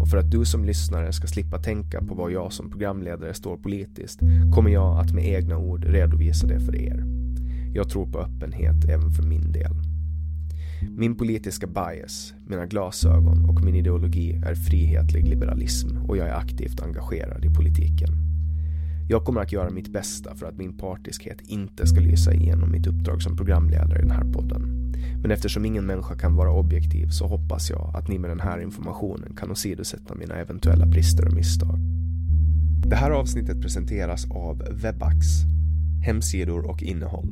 och för att du som lyssnare ska slippa tänka på vad jag som programledare står politiskt kommer jag att med egna ord redovisa det för er. Jag tror på öppenhet även för min del. Min politiska bias, mina glasögon och min ideologi är frihetlig liberalism och jag är aktivt engagerad i politiken. Jag kommer att göra mitt bästa för att min partiskhet inte ska lysa igenom mitt uppdrag som programledare i den här podden. Men eftersom ingen människa kan vara objektiv så hoppas jag att ni med den här informationen kan åsidosätta mina eventuella brister och misstag. Det här avsnittet presenteras av Webax, hemsidor och innehåll.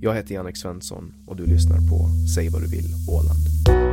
Jag heter Jannik Svensson och du lyssnar på Säg vad du vill Åland.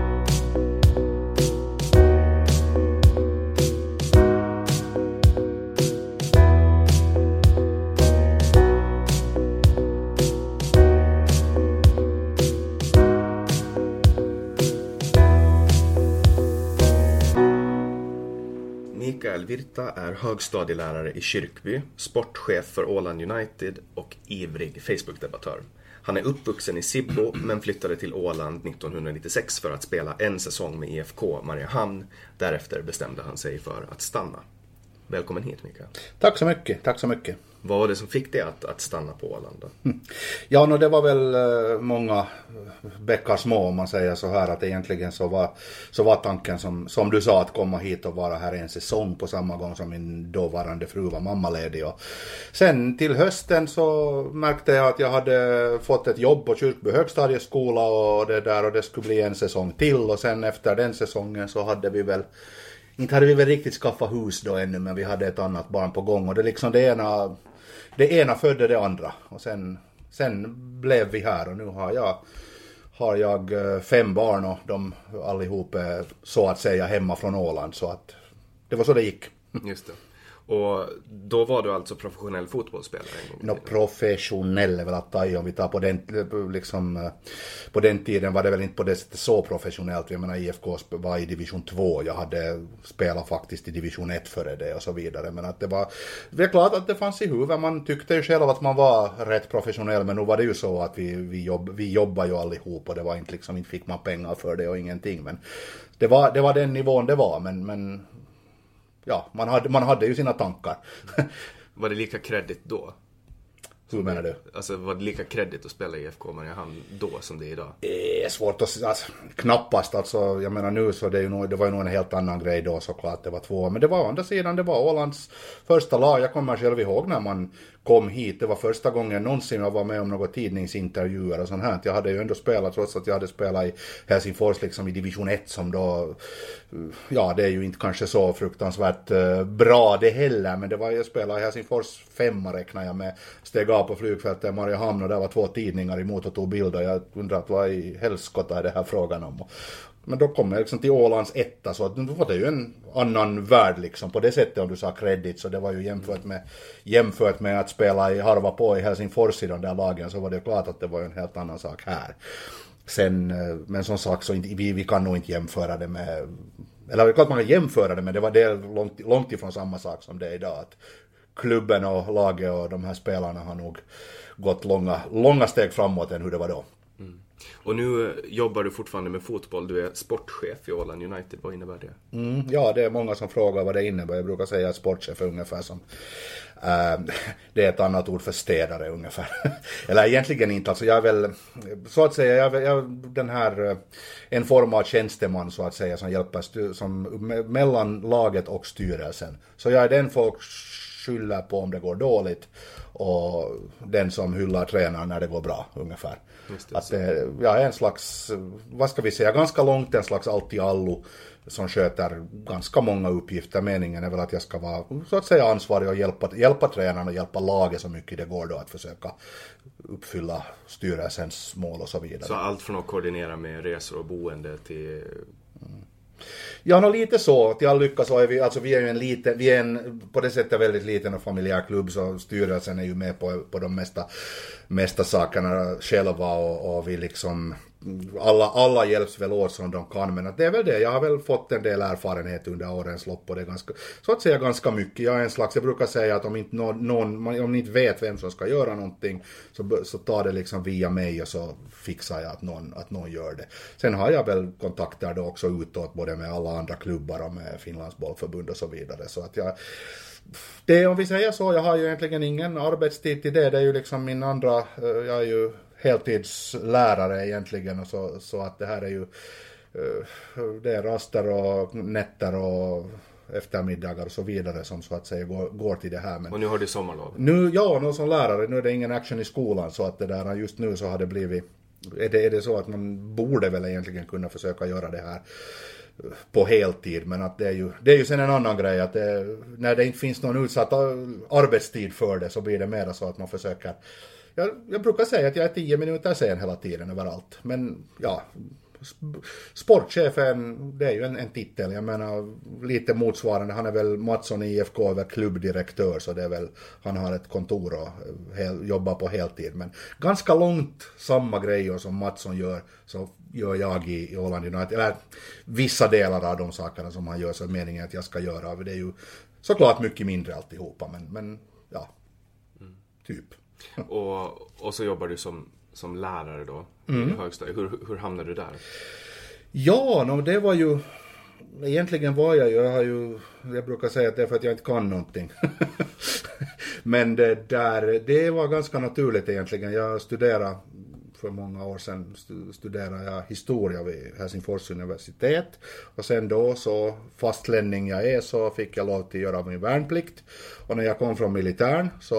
Virta är högstadielärare i Kyrkby, sportchef för Åland United och ivrig Facebook-debattör. Han är uppvuxen i Sibbo men flyttade till Åland 1996 för att spela en säsong med IFK Mariehamn. Därefter bestämde han sig för att stanna. Välkommen hit Mikael. Tack så mycket, tack så mycket. Vad var det som fick dig att, att stanna på Åland? Då? Mm. Ja, no, det var väl eh, många bäckar små om man säger så här att egentligen så var, så var tanken som, som du sa att komma hit och vara här en säsong på samma gång som min dåvarande fru var mammaledig. Och sen till hösten så märkte jag att jag hade fått ett jobb på Kyrkby högstadieskola och det där och det skulle bli en säsong till och sen efter den säsongen så hade vi väl inte hade vi väl riktigt skaffat hus då ännu men vi hade ett annat barn på gång och det liksom det ena det ena födde det andra och sen, sen blev vi här och nu har jag, har jag eh, fem barn och de allihop är så att säga hemma från Åland så att det var så det gick. Just det. Och då var du alltså professionell fotbollsspelare en gång No, professionell är väl att ta i om vi tar på den, liksom, eh, på den tiden var det väl inte på det sättet så professionellt. Jag menar IFK var i division 2, jag hade spelat faktiskt i division 1 före det och så vidare. Men att det var, det är klart att det fanns i huvudet, man tyckte ju själv att man var rätt professionell men nu var det ju så att vi, vi, jobb, vi jobbade ju allihop och det var inte liksom, inte fick man pengar för det och ingenting. Men det var, det var den nivån det var men, men ja, man hade, man hade ju sina tankar. Var det lika kreddigt då? Hur menar du? Alltså var det lika kreddigt att spela i IFK Mariehamn då som det är idag? Det är svårt att säga. Alltså, knappast alltså. Jag menar nu så det, är ju nog, det var ju nog en helt annan grej då såklart. Det var två. Men det var å andra sidan, det var Ålands första lag. Jag kommer själv ihåg när man kom hit. Det var första gången någonsin jag var med om några tidningsintervjuer och sånt här. Jag hade ju ändå spelat, trots att jag hade spelat i Helsingfors liksom i division 1 som då, ja det är ju inte kanske så fruktansvärt eh, bra det heller. Men det var, jag spelade i Helsingfors femma räknar jag med. Steg på flygfältet i Mariehamn och där var två tidningar emot och tog bilder. Jag undrar vad i helskotta är det här frågan om. Men då kom jag liksom till Ålands etta så att nu var det ju en annan värld liksom på det sättet om du sa credit så det var ju jämfört med jämfört med att spela i harva på i Helsingfors i de där lagen så var det klart att det var en helt annan sak här. Sen, eh, men som sagt så inte, vi, vi kan nog inte jämföra det med eller det är klart man kan jämföra det men det var det långt, långt ifrån samma sak som det är idag. Att klubben och laget och de här spelarna har nog gått långa, långa steg framåt än hur det var då. Och nu jobbar du fortfarande med fotboll. Du är sportchef i Åland United. Vad innebär det? Mm, ja, det är många som frågar vad det innebär. Jag brukar säga att sportchef är ungefär som... Uh, det är ett annat ord för städare ungefär. Eller egentligen inte. Alltså jag är väl, så att säga, jag, jag den här, en form av tjänsteman så att säga som hjälper som, mellan laget och styrelsen. Så jag är den folk skyller på om det går dåligt och den som hyllar tränaren när det går bra ungefär. Det, att det, är en slags, vad ska vi säga, ganska långt en slags allt i allo som sköter ganska många uppgifter. Meningen är väl att jag ska vara så att säga ansvarig och hjälpa, hjälpa tränaren och hjälpa laget så mycket det går då att försöka uppfylla styrelsens mål och så vidare. Så allt från att koordinera med resor och boende till mm. Ja, no, lite så. Till all lycka så är vi, alltså vi är ju en liten, vi är en på det sättet väldigt liten och familjär klubb så styrelsen är ju med på, på de mesta, mesta sakerna själva och, och vi liksom alla, alla hjälps väl åt som de kan men att det är väl det, jag har väl fått en del erfarenhet under årens lopp och det är ganska, så att säga ganska mycket. Jag är en slags, jag brukar säga att om inte någon, om ni inte vet vem som ska göra någonting så, så tar det liksom via mig och så fixar jag att någon, att någon gör det. Sen har jag väl kontakter då också utåt både med alla andra klubbar och med Finlands bollförbund och så vidare så att jag det om vi säger så, jag har ju egentligen ingen arbetstid till det. Det är ju liksom min andra, eh, jag är ju heltidslärare egentligen och så, så att det här är ju det är raster och nätter och eftermiddagar och så vidare som så att säga går, går till det här. Men och nu har du sommarlov? Nu, ja, nu som lärare, nu är det ingen action i skolan så att det där just nu så har det blivit är det, är det så att man borde väl egentligen kunna försöka göra det här på heltid men att det är ju, det är ju sen en annan grej att det, när det inte finns någon utsatt arbetstid för det så blir det mera så att man försöker jag, jag brukar säga att jag är tio minuter sen hela tiden överallt. Men ja, sportchefen, det är ju en, en titel. Jag menar lite motsvarande. Han är väl Mattsson i IFK, är väl klubbdirektör så det är väl, han har ett kontor och hel, jobbar på heltid. Men ganska långt samma grejer som Mattsson gör så gör jag i, i Åland United. Eller vissa delar av de sakerna som han gör så är meningen att jag ska göra. Det är ju såklart mycket mindre alltihopa men, men ja, typ. Och, och så jobbar du som, som lärare då mm. i högstadiet. Hur, hur hamnade du där? Ja, no, det var ju... Egentligen var jag ju, jag har ju, jag brukar säga att det är för att jag inte kan någonting. Men det där, det var ganska naturligt egentligen. Jag studerade för många år sedan studerade jag historia vid Helsingfors universitet. Och sen då så fastlänning jag är så fick jag lov till att göra min värnplikt. Och när jag kom från militären så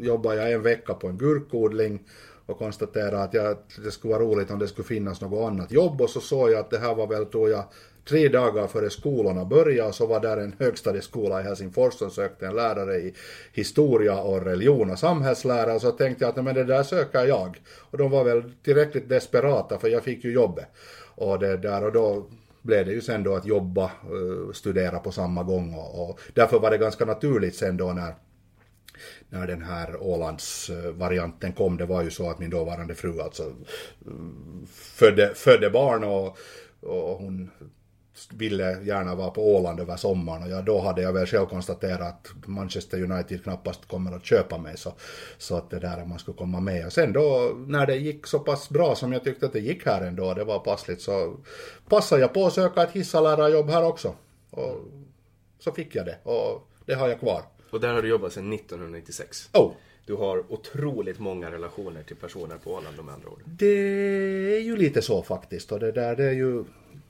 jobbade jag en vecka på en gurkodling och konstaterade att jag, det skulle vara roligt om det skulle finnas något annat jobb och så såg jag att det här var väl, tror jag, tre dagar före skolorna började så var där en högstadieskola i Helsingfors som sökte en lärare i historia och religion och samhällslära och så tänkte jag att men det där söker jag. Och de var väl tillräckligt desperata för jag fick ju jobbet. Och det där och då blev det ju sen då att jobba, eh, studera på samma gång och, och därför var det ganska naturligt sen då när när den här Ålandsvarianten kom, det var ju så att min dåvarande fru alltså eh, födde, födde barn och, och hon ville gärna vara på Åland över sommaren och ja, då hade jag väl själv konstaterat att Manchester United knappast kommer att köpa mig så, så att det där man skulle komma med. Och sen då när det gick så pass bra som jag tyckte att det gick här ändå, det var passligt, så passade jag på att söka ett hissalärarjobb här också. Och så fick jag det och det har jag kvar. Och där har du jobbat sedan 1996? Oh. Du har otroligt många relationer till personer på Åland med andra ord. Det är ju lite så faktiskt och det där det är ju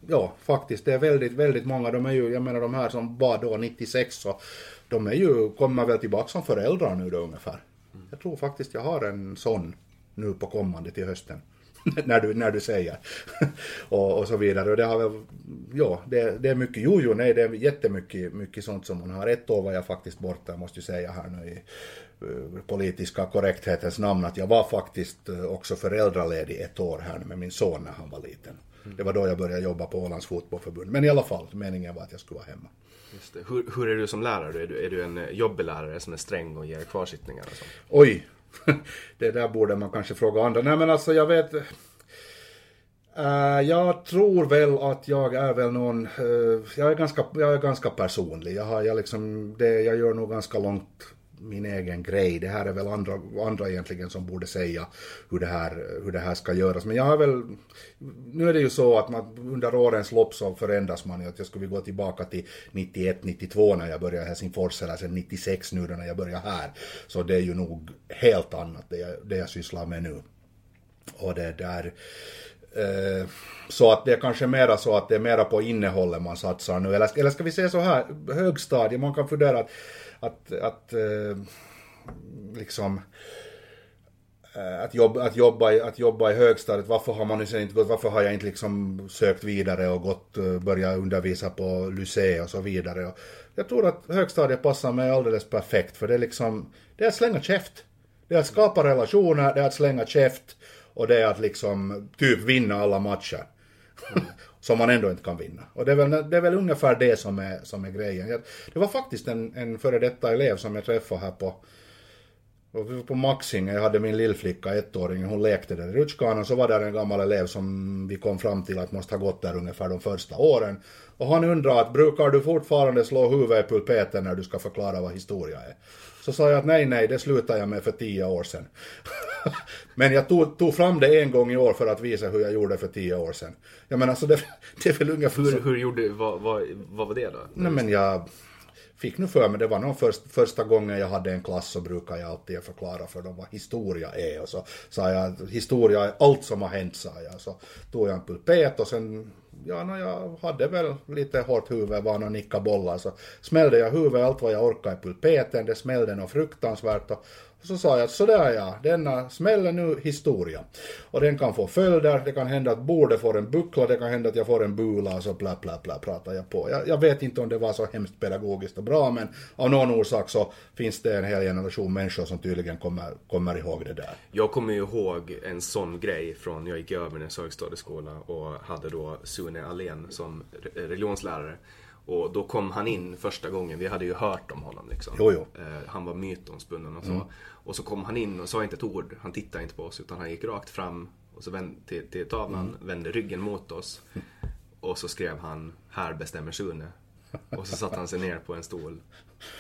ja, faktiskt det är väldigt, väldigt många. De är ju, jag menar de här som var då 96 så de är ju, kommer väl tillbaka som föräldrar nu då ungefär. Mm. Jag tror faktiskt jag har en sån nu på kommande till hösten. när, du, när du säger. och, och så vidare. Och det har väl, ja, det, det är mycket, jo, jo, nej, det är jättemycket mycket sånt som hon har. Ett år var jag faktiskt borta, jag måste ju säga här nu i uh, politiska korrekthetens namn, att jag var faktiskt uh, också föräldraledig ett år här med min son när han var liten. Det var då jag började jobba på Ålands fotbollförbund. Men i alla fall, meningen var att jag skulle vara hemma. Hur, hur är du som lärare? Är du, är du en eh, jobbig lärare som är sträng och ger kvarsittningar och sånt? Oj! det där borde man kanske fråga andra. Nej men alltså jag vet... Uh, jag tror väl att jag är väl någon, uh, jag, är ganska, jag är ganska personlig. Jag, har, jag, liksom, det, jag gör nog ganska långt min egen grej. Det här är väl andra, andra egentligen som borde säga hur det, här, hur det här ska göras. Men jag har väl, nu är det ju så att man, under årens lopp så förändras man ju. Att jag skulle gå tillbaka till 91, 92 när jag började i Helsingfors eller sen 96 nu när jag börjar här. Så det är ju nog helt annat det jag, det jag sysslar med nu. Och det där eh, så att det är kanske mera så att det är mera på innehållet man satsar nu. Eller, eller ska vi säga så här, högstadiet, man kan fundera att att, att eh, liksom eh, att jobba, att, jobba i, att jobba i högstadiet, varför har man inte gått, varför har jag inte liksom sökt vidare och gått, eh, börjat undervisa på Lycée och så vidare. Och jag tror att högstadiet passar mig alldeles perfekt för det är liksom, det är att slänga käft. Det är att skapa relationer, det är att slänga käft och det är att liksom typ vinna alla matcher. Mm som man ändå inte kan vinna. Och det är väl, det är väl ungefär det som är, som är grejen. Det var faktiskt en, en före detta elev som jag träffade här på på Maxinge, jag hade min lillflicka, ettåring, hon lekte där i rutschkanan, så var där en gammal elev som vi kom fram till att måste ha gått där ungefär de första åren. Och han undrade att brukar du fortfarande slå huvudet i pulpeten när du ska förklara vad historia är? Så sa jag att nej, nej, det slutade jag med för tio år sedan. Men jag tog, tog, fram det en gång i år för att visa hur jag gjorde för tio år sedan. Jag menar, så det, det är väl ungefär hur, hur gjorde du, vad, vad, vad var det då? Nej men jag fick nu för mig, det var nog först, första gången jag hade en klass så brukar jag alltid förklara för dem vad historia är. Och så sa jag historia är allt som har hänt, sa jag. Så tog jag en pulpet och sen ja, no, jag hade väl lite hårt huvud, var och nicka bollar, så smällde jag huvudet allt vad jag orkade i pulpeten, det smällde något fruktansvärt och så sa jag att sådär ja, denna smäller nu historia. Och den kan få följder, det kan hända att bordet får en buckla, det kan hända att jag får en bula och så bla bla bla pratar jag på. Jag, jag, vet inte om det var så hemskt pedagogiskt och bra men av någon orsak så finns det en hel generation människor som tydligen kommer, kommer ihåg det där. Jag kommer ju ihåg en sån grej från jag gick i Övernäs högstadieskola och hade då Sune Allén som religionslärare. Och då kom han in första gången, vi hade ju hört om honom liksom. Jo, jo. Eh, han var mytomspunnen och så. Mm. Och så kom han in och sa inte ett ord, han tittade inte på oss utan han gick rakt fram och så vände till, till tavlan, mm. vände ryggen mot oss. Och så skrev han, här bestämmer Sune. Och så satte han sig ner på en stol.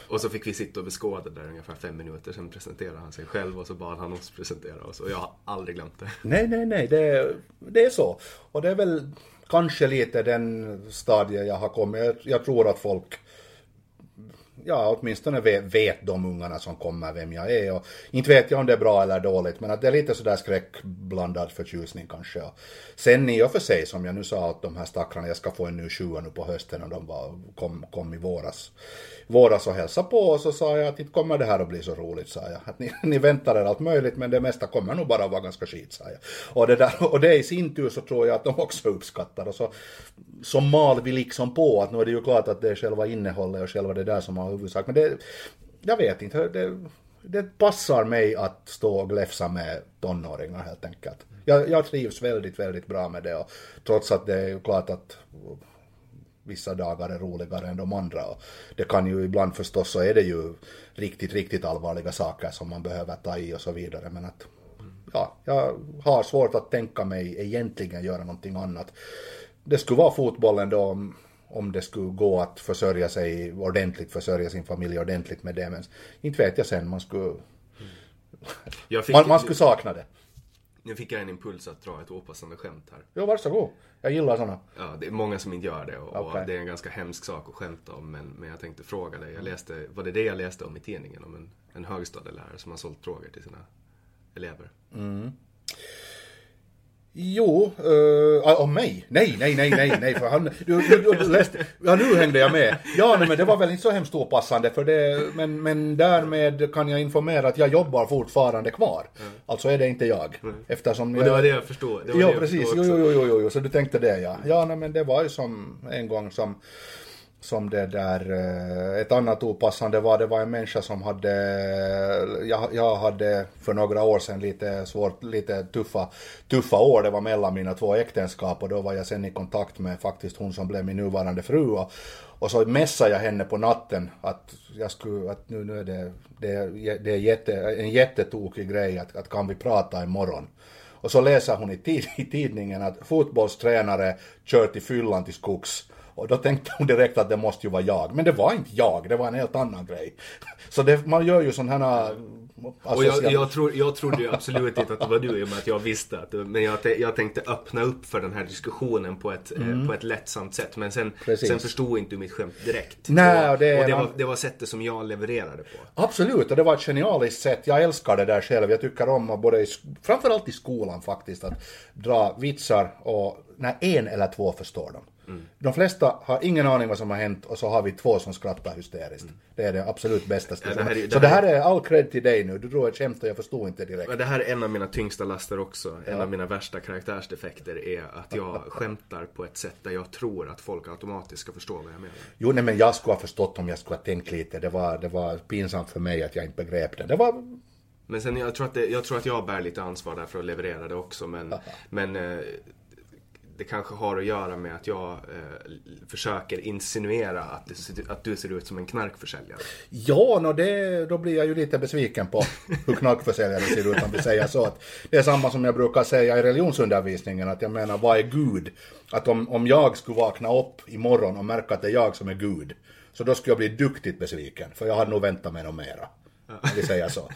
Och så fick vi sitta och beskåda där ungefär fem minuter. Sen presenterade han sig själv och så bad han oss presentera oss. Och jag har aldrig glömt det. Nej, nej, nej. Det, det är så. Och det är väl kanske lite den stadie jag har kommit. Jag, jag tror att folk ja, åtminstone vet, vet de ungarna som kommer vem jag är. Och inte vet jag om det är bra eller dåligt, men att det är lite sådär skräckblandad förtjusning kanske. Och sen i och för sig, som jag nu sa att de här stackarna, jag ska få en ny sjua nu på hösten och de var, kom, kom i våras våras och hälsade på och så sa jag att inte kommer det här att bli så roligt, sa jag. Att ni, ni väntar er allt möjligt men det mesta kommer nog bara att vara ganska skit, sa jag. Och det, där, och det i sin tur så tror jag att de också uppskattar och så, så mal vi liksom på att nu är det ju klart att det är själva innehållet och själva det där som har huvudsak, men det, jag vet inte, det, det passar mig att stå och gläfsa med tonåringar helt enkelt. Jag, jag trivs väldigt, väldigt bra med det och trots att det är ju klart att vissa dagar är roligare än de andra. Och det kan ju ibland förstås så är det ju riktigt, riktigt allvarliga saker som man behöver ta i och så vidare. Men att ja, jag har svårt att tänka mig egentligen göra någonting annat. Det skulle vara fotbollen då om, om det skulle gå att försörja sig ordentligt, försörja sin familj ordentligt med det. Men inte vet jag sen, man skulle, Jag fick, man, man skulle sakna det. Nu fick jag en impuls att dra ett opassande skämt här. Jo, varsågod. Jag gillar sådana. Ja, det är många som inte gör det och, Okej. och det är en ganska hemsk sak att skämta om. Men, men jag tänkte fråga dig, jag läste, var det det jag läste om i tidningen? Om en, en högstadielärare som har sålt droger till sina elever? Jo, uh, om mig? Nej, nej, nej, nej, nej, för han, du, du, du läste, ja nu hängde jag med. Ja, nej, men det var väl inte så hemskt opassande för det, men, men därmed kan jag informera att jag jobbar fortfarande kvar. Alltså är det inte jag. Eftersom Och det var det jag förstod. Det Ja, jag precis. jo, jo, jo, jo, så du tänkte det ja. Ja, nej, men det var ju som en gång som som det där, eh, ett annat opassande var, det var en människa som hade, jag, jag hade för några år sedan lite svårt, lite tuffa, tuffa år, det var mellan mina två äktenskap och då var jag sen i kontakt med faktiskt hon som blev min nuvarande fru och, och så messade jag henne på natten att jag skulle, att nu, nu är det, det, är- det är jätte, en jättetokig grej att, att kan vi prata imorgon. Och så läser hon i, tid, i tidningen att fotbollstränare kör till fyllan till skogs. Och då tänkte hon direkt att det måste ju vara jag. Men det var inte jag, det var en helt annan grej. Så det, man gör ju sådana här... Och jag, jag, tror, jag trodde ju absolut inte att det var du i och med att jag visste att Men jag, jag tänkte öppna upp för den här diskussionen på ett, eh, på ett lättsamt sätt. Men sen, Mm. Precis. sen förstod inte du mitt skämt direkt. Nej, och, det och det, en var, det var sättet som jag levererade på. Absolut, och det var ett genialiskt sätt. Jag älskar det där själv. Jag tycker om att både, i, framförallt i skolan faktiskt, att dra vitsar och när en eller två förstår dem. De flesta har ingen aning vad som har hänt och så har vi två som skrattar hysteriskt. Det är det absolut bästa. Ja, det är- det så det här är all cred till dig nu. Du drog ett skämt och jag förstod inte direkt. Men det här är en av mina tyngsta laster också. En av mina värsta karaktärsdefekter är att jag skämtar på ett sätt där jag tror att folk automatiskt ska förstå vad jag menar. Jo, nej, men jag skulle ha förstått om jag skulle ha tänkt lite. Det var, det var pinsamt för mig att jag inte begrep det. Det var... Men sen jag tror att, det, jag, tror att jag bär lite ansvar där för att leverera det också. Men, men eh, det kanske har att göra med att jag eh, försöker insinuera att, det, att du ser ut som en knarkförsäljare. Ja, no, det, då blir jag ju lite besviken på hur knarkförsäljare ser ut om vi säger så. Att det är samma som jag brukar säga i religionsundervisningen, att jag menar, vad är Gud? Att om, om jag skulle vakna upp imorgon och märka att det är jag som är Gud, så då skulle jag bli duktigt besviken, för jag hade nog väntat mig något mera. Om vi säger så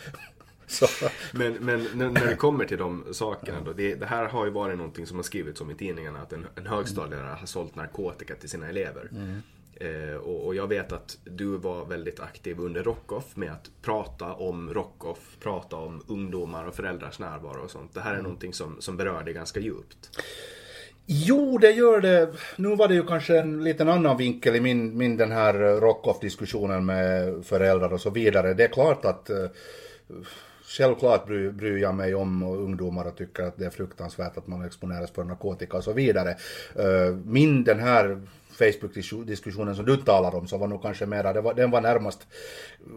så. Men, men när, det kommer till de sakerna då. Det, det här har ju varit någonting som har skrivits om i tidningarna. Att en, en högstadielärare har sålt narkotika till sina elever. Eh, och, och jag vet att du var väldigt aktiv under Rockoff med att prata om Rockoff, prata om ungdomar och föräldrars närvaro och sånt. Det här är någonting som, som berör dig ganska djupt. Jo, det gör det. Nu var det ju kanske en liten annan vinkel i min, min den här rock-off-diskussionen med föräldrar och så vidare. Det är klart att eh, Självklart bryr, bryr jag mig om ungdomar och tycker att det är fruktansvärt att man exponeras för narkotika och så vidare. Eh, Min den här Facebook-diskussionen som du talar om så var nog kanske mera, det var, den var närmast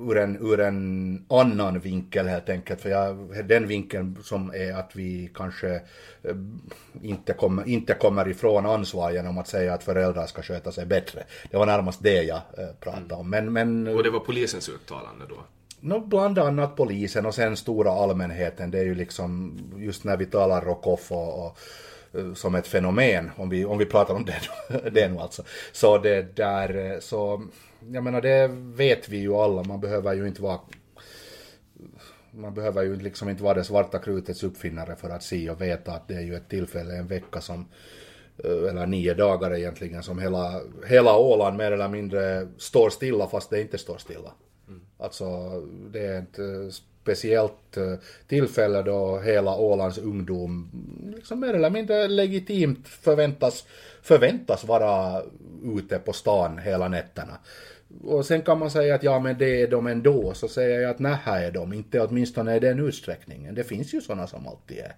ur en, ur en annan vinkel helt enkelt. För jag, den vinkeln som är att vi kanske eh, inte kommer, inte kommer ifrån ansvar genom att säga att föräldrar ska sköta sig bättre. Det var närmast det jag eh, pratade om. Men, men Och det var polisens uttalande då. No, bland annat polisen och sen stora allmänheten. Det är ju liksom just när vi talar Rockoff och, och eh, som ett fenomen, om vi, om vi pratar om det, det nu alltså. Så det där, eh, så jag menar det vet vi ju alla, man behöver ju inte vara man behöver ju liksom inte vara det svarta krutets uppfinnare för att se och veta att det är ju ett tillfälle, en vecka som eh, eller nio dagar egentligen som hela, hela Åland mer eller mindre står stilla fast det inte står stilla. Alltså det är ett eh, speciellt eh, tillfälle då hela Ålands ungdom liksom mer eller mindre legitimt förväntas, förväntas vara ute på stan hela nätterna. Och sen kan man säga att ja men det är de ändå, så säger jag att nej är de, inte åtminstone i den utsträckningen. Det finns ju sådana som alltid är.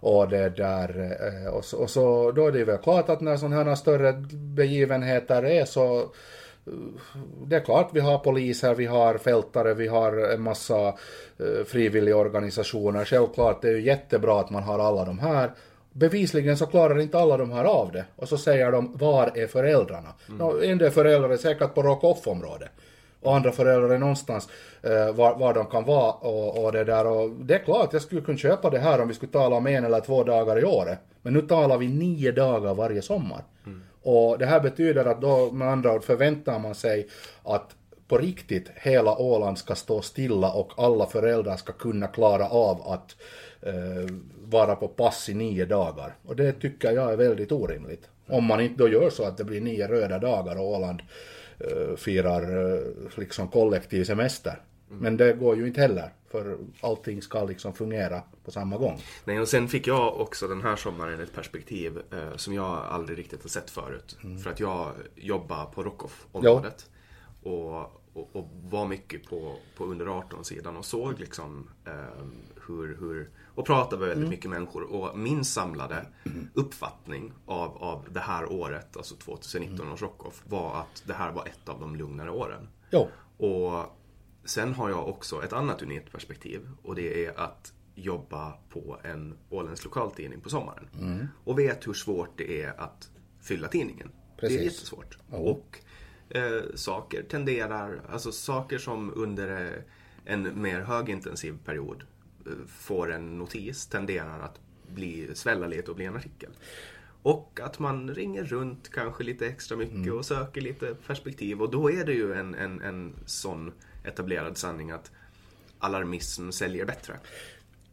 Och det där, eh, och så, och så då är det väl klart att när sådana här större begivenheter är så det är klart vi har poliser, vi har fältare, vi har en massa eh, frivilligorganisationer. Självklart, det är ju jättebra att man har alla de här. Bevisligen så klarar inte alla de här av det. Och så säger de, var är föräldrarna? Mm. en del föräldrar är säkert på rock-off-området. Och andra föräldrar är någonstans eh, var, var de kan vara och, och det där. Och det är klart, jag skulle kunna köpa det här om vi skulle tala om en eller två dagar i året. Men nu talar vi nio dagar varje sommar. Mm. Och det här betyder att då med andra ord förväntar man sig att på riktigt hela Åland ska stå stilla och alla föräldrar ska kunna klara av att eh, vara på pass i nio dagar. Och det tycker jag är väldigt orimligt. Om man inte då gör så att det blir nio röda dagar och Åland firar eh, liksom kollektiv semester. Mm. Men det går ju inte heller. För allting ska liksom fungera på samma gång. Nej, och sen fick jag också den här sommaren ett perspektiv eh, som jag aldrig riktigt har sett förut. Mm. För att jag jobbar på Rockoff-området. Och, och, och, var mycket på, på under 18-sidan och såg liksom eh, hur, hur och pratade med väldigt mm. mycket människor. Och min samlade uppfattning av, av det här året, alltså 2019 mm. års Rockoff, var att det här var ett av de lugnare åren. Ja. Och sen har jag också ett annat unikt perspektiv och det är att jobba på en åländsk lokaltidning på sommaren. Mm. Och vet hur svårt det är att fylla tidningen. Precis. Det är jättesvårt. Oh. Och eh, saker tenderar, alltså saker som under eh, en mer högintensiv period får en notis tenderar att bli, svälla lite och bli en artikel. Och att man ringer runt kanske lite extra mycket mm. och söker lite perspektiv och då är det ju en, en, en sån etablerad sanning att alarmism säljer bättre.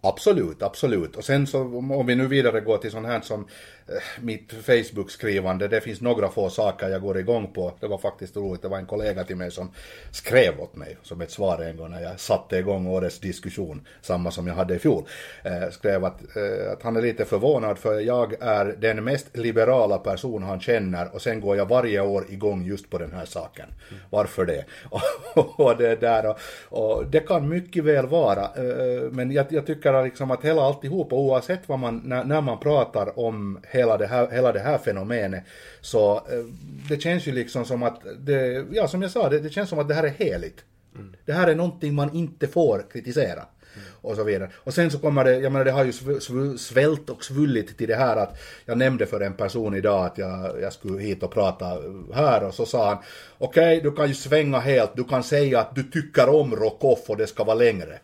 Absolut, absolut. Och sen så om vi nu vidare går till sånt här som Eh, mitt Facebook-skrivande, det finns några få saker jag går igång på. Det var faktiskt roligt, det var en kollega till mig som skrev åt mig som ett svar en gång när jag satte igång årets diskussion, samma som jag hade i fjol. Eh, skrev att, eh, att han är lite förvånad för jag är den mest liberala person han känner och sen går jag varje år igång just på den här saken. Mm. Varför det? Och, och det där och, och, det kan mycket väl vara, eh, men jag, jag tycker liksom att hela alltihop, oavsett vad man, när, när man pratar om hela det här, hela det här fenomenet. Så eh, det känns ju liksom som att, det, ja som jag sa, det, det känns som att det här är heligt. Mm. Det här är någonting man inte får kritisera. Mm. Och så vidare. Och sen så kommer det, jag menar det har ju svält och svullit till det här att jag nämnde för en person idag att jag, jag skulle hit och prata här och så sa han okej okay, du kan ju svänga helt, du kan säga att du tycker om Rockoff och det ska vara längre.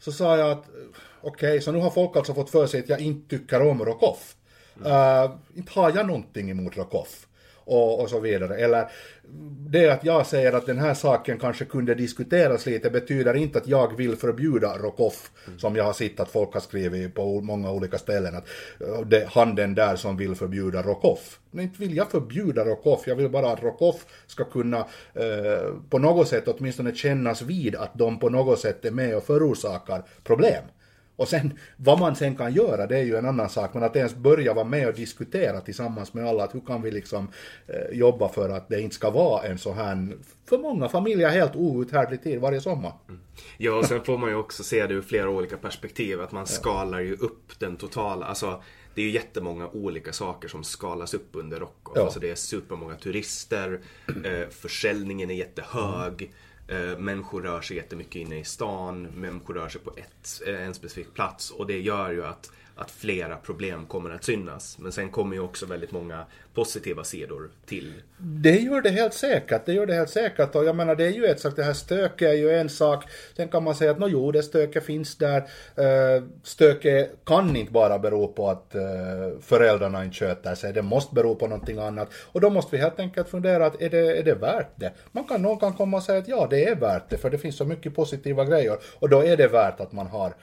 Så sa jag att okej, okay, så nu har folk alltså fått för sig att jag inte tycker om Rockoff. Uh, inte har jag någonting emot Rockoff. Och, och, så vidare. Eller det att jag säger att den här saken kanske kunde diskuteras lite betyder inte att jag vill förbjuda Rockoff, mm. som jag har sett att folk har skrivit på många olika ställen, att eh, det handen där som vill förbjuda Rockoff. Men inte vill jag förbjuda Rockoff, jag vill bara att Rockoff ska kunna eh, på något sätt åtminstone kännas vid att de på något sätt är med och förorsakar problem. Och sen vad man sen kan göra det är ju en annan sak, men att ens börja vara med och diskutera tillsammans med alla, att hur kan vi liksom eh, jobba för att det inte ska vara en så här, för många familjer helt outhärdlig tid varje sommar. Mm. Ja, och sen får man ju också se det ur flera olika perspektiv, att man skalar ju upp den totala, alltså det är ju jättemånga olika saker som skalas upp under Rockoff. Ja. Alltså det är supermånga turister, eh, försäljningen är jättehög. Mm. Eh, människor rör sig jättemycket inne i stan, människor rör sig på ett, eh, en specifik plats och det gör ju att, att flera problem kommer att synas. Men sen kommer ju också väldigt många positiva sidor till. Det gör det helt säkert, det gör det helt säkert och jag menar det är ju ett sak, det här stöket är ju en sak. Sen kan man säga att nå jo, det stöket finns där. Eh, stöket kan inte bara bero på att eh, föräldrarna inte sköter sig, det måste bero på någonting annat. Och då måste vi helt enkelt fundera att är det, är det värt det? Man kan, någon kan komma och säga att ja, det är värt det, för det finns så mycket positiva grejer. Och då är det värt att man har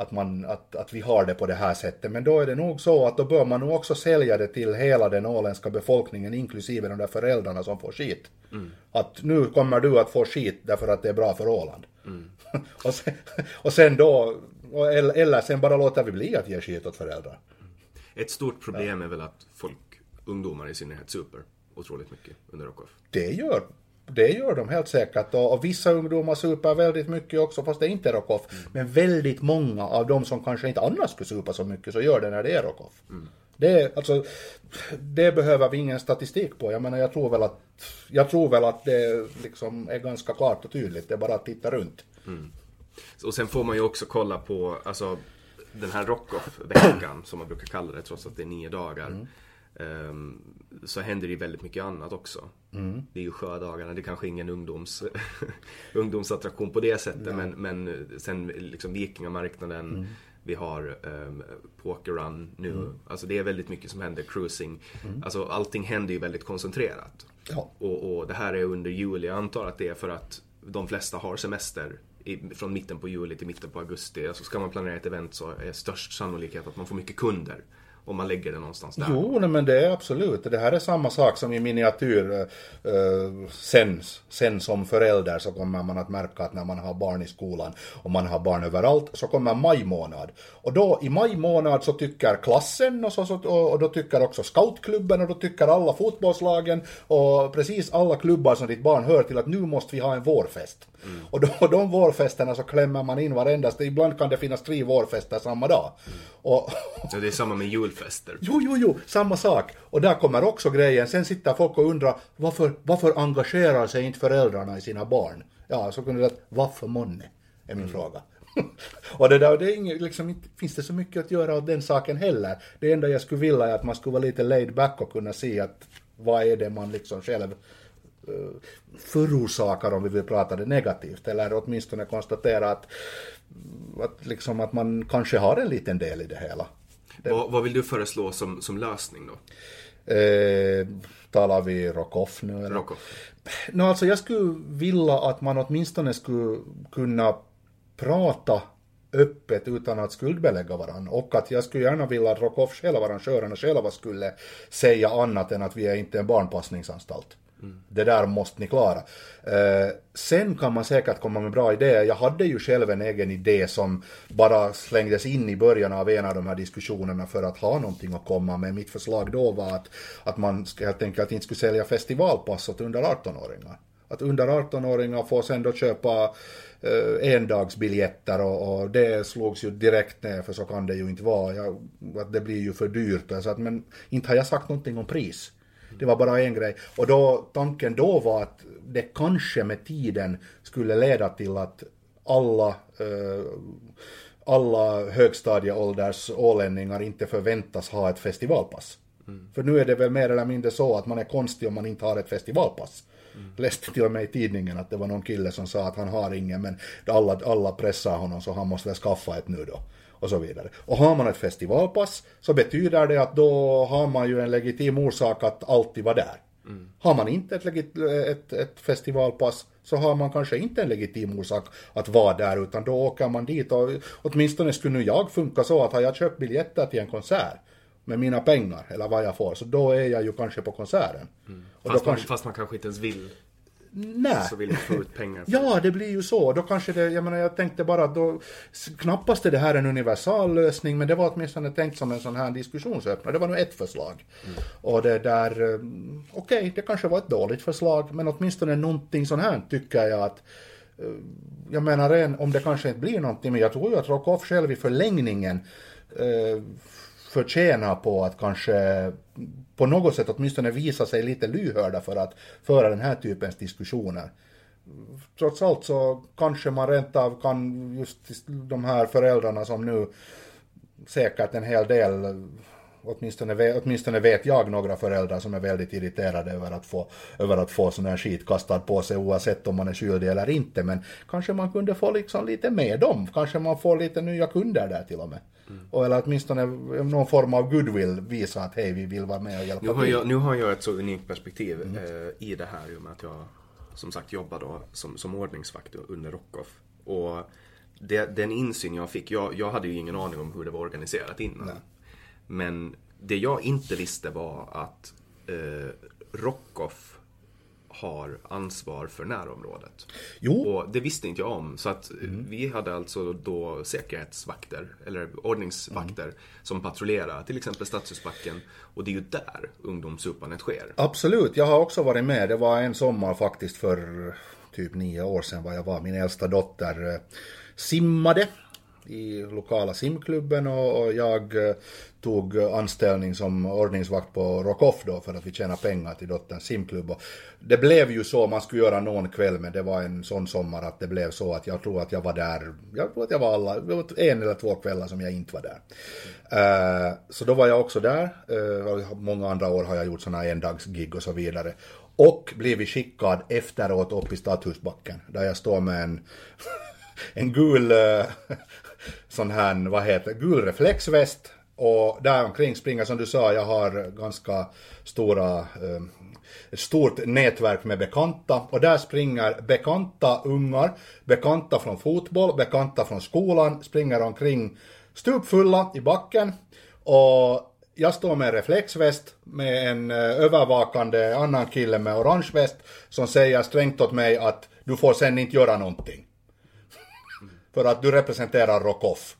att, man, att, att vi har det på det här sättet. Men då är det nog så att då bör man nog också sälja det till hela den åländska befolkningen, inklusive de där föräldrarna som får skit. Mm. Att nu kommer du att få skit därför att det är bra för Åland. Mm. och, sen, och sen då, eller, eller sen bara låter vi bli att ge skit åt föräldrar. Ett stort problem ja. är väl att folk, ungdomar i synnerhet, super otroligt mycket under Rockoff. Det gör det gör de helt säkert och, och vissa ungdomar super väldigt mycket också fast det är inte rockoff. Mm. Men väldigt många av de som kanske inte annars skulle supa så mycket så gör det när det är rockoff. Mm. Det, alltså, det behöver vi ingen statistik på. Jag menar jag tror väl att, jag tror väl att det liksom är ganska klart och tydligt. Det är bara att titta runt. Mm. Och sen får man ju också kolla på, alltså den här Rockoff-veckan som man brukar kalla det trots att det är nio dagar. Ehm, så händer det ju väldigt mycket annat också. Det är ju sjödagarna, det är kanske ingen ungdoms, ungdomsattraktion på det sättet. Men, men sen liksom Vikingamarknaden. Vi har um, Pokerrun nu. Alltså det är väldigt mycket som händer. Cruising. Alltså allting händer ju väldigt koncentrerat. Ja. Och, och det här är under juli. Jag antar att det är för att de flesta har semester i, från mitten på juli till mitten på augusti. Alltså ska man planera ett event så är störst sannolikhet att man får mycket kunder. Om man lägger det någonstans där. Jo, nej, men det är absolut. Det här är samma sak som i miniatyr. eh, eh, sen, sen som förälder så kommer man att märka att när man har barn i skolan och man har barn överallt så kommer maj månad. Och då i maj månad så tycker klassen och, så, så, och, och då tycker också scoutklubben och då tycker alla fotbollslagen och precis alla klubbar som ditt barn hör till att nu måste vi ha en vårfest. Och då, de vårfesterna så klämmer man in varenda, ibland kan det finnas tre vårfester samma dag. Och, Ja, det är samma med julfester. Jo, jo, jo, samma sak. Och där kommer också grejen. Sen sitter folk och undrar varför, varför engagerar sig inte föräldrarna i sina barn? Ja, så kunde det varför månne? Är min fråga. och det där, det är inget, liksom, inte finns det så mycket att göra åt den saken heller. Det enda jag skulle vilja är att man skulle vara lite laid back och kunna se att vad är det man liksom själv eh, förorsakar om vi vill prata det negativt. Eller åtminstone konstatera att, att, liksom att man kanske har en liten del i det hela. Vad, vad vill du föreslå som, som lösning då? Eh, talar vi Rockoff nu eller? Rockoff. No, alltså jag skulle vilja att man åtminstone skulle kunna prata öppet utan att skuldbelägga varandra. Och att jag skulle gärna vilja att Rockoff själva, arrangörerna själva skulle säga annat än att vi är inte en barnpassningsanstalt. Det där måste ni klara. Eh, sen kan man säkert komma med bra idéer. Jag hade ju själv en egen idé som bara slängdes in i början av en av de här diskussionerna för att ha någonting att komma med. Mitt förslag då var att, att man helt enkelt inte skulle sälja festivalpass åt under 18-åringar. Att under 18-åringar får sen då köpa eh, endagsbiljetter och, och det slogs ju direkt ner för så kan det ju inte vara. Jag, att det blir ju för dyrt. Så att, men inte har jag sagt någonting om pris. Det var bara en grej. Och då, tanken då var att det kanske med tiden skulle leda till att alla, eh, alla högstadieålders ålänningar inte förväntas ha ett festivalpass. För nu är det väl mer eller mindre så att man är konstig om man inte har ett festivalpass. Läste till och med i tidningen att det var någon kille som sa att han har ingen men alla, alla pressar honom så han måste skaffa ett nu då. Och så vidare. Och har man ett festivalpass så betyder det att då har man ju en legitim orsak att alltid vara där. Har man inte ett, legit, ett, ett festivalpass så har man kanske inte en legitim orsak att vara där utan då åker man dit och åtminstone skulle nu jag funka så att har jag köpt biljetter till en konsert med mina pengar eller vad jag får så då är jag ju kanske på konserten. Och Fast, man, kanske, fast man kanske inte ens vill. Nej. Så vill man få ut pengar. för Ja, det blir ju så. Då kanske det, jag menar jag tänkte bara att då, knappast är det här en universal lösning, men det var åtminstone tänkt som en sån här diskussionsöppnare. Det var nog ett förslag. Och det där, eh, okej, det kanske var ett dåligt förslag, men åtminstone någonting sån här tycker jag att eh, jag menar en, om det kanske inte blir någonting, men jag tror ju att Rockoff själv i förlängningen eh, förtjänar på att kanske på något sätt åtminstone visa sig lite lyhörda för att föra den här typens diskussioner. Trots allt så kanske man rent av kan just de här föräldrarna som nu säkert en hel del Åtminstone, åtminstone vet jag några föräldrar som är väldigt irriterade över att få, över att få sån här skit kastad på sig oavsett om man är skyldig eller inte. Men kanske man kunde få liksom lite med dem. Kanske man får lite nya kunder där till och med. Och eller åtminstone någon form av goodwill visa att hej vi vill vara med och hjälpa Nu har, till. jag, nu har jag ett så unikt perspektiv eh, i det här i och med att jag som sagt jobbar då som, som ordningsvakt under Rockoff. Och det, den insyn jag fick, jag, jag hade ju ingen aning om hur det var organiserat innan. Men det jag inte visste var att eh, Rockoff har ansvar för närområdet. Jo. Och det visste inte jag om. Så att vi hade alltså då säkerhetsvakter, eller ordningsvakter, som patrullerar till exempel Stadshusbacken. Och det är ju där ungdomssupandet sker. Absolut, jag har också varit med. Det var en sommar faktiskt för typ nio år sedan var jag var. Min äldsta dotter eh, simmade i lokala simklubben och, och jag eh, tog anställning som ordningsvakt på Rockoff då för att vi tjänade pengar till dotterns simklubb. Och det blev ju så, man skulle göra någon kväll men det var en sån sommar att det blev så att jag tror att jag var där, jag tror att jag var alla, en eller två kvällar som jag inte var där. Uh, så då var jag också där, uh, många andra år har jag gjort sådana endagsgig och så vidare. Och blivit skickad efteråt upp i Stadshusbacken där jag står med en, en gul eh, sån här, vad heter gul reflexväst och där omkring springer, som du sa, jag har ganska stora, ehm, ett stort nätverk med bekanta. Och där springer bekanta ungar, bekanta från fotboll, bekanta från skolan, springer omkring stupfulla i backen. Och jag står med en reflexväst med en eh, övervakande annan kille med orange väst som säger strängt åt mig att du får sen inte göra någonting. För att du representerar Rockoff.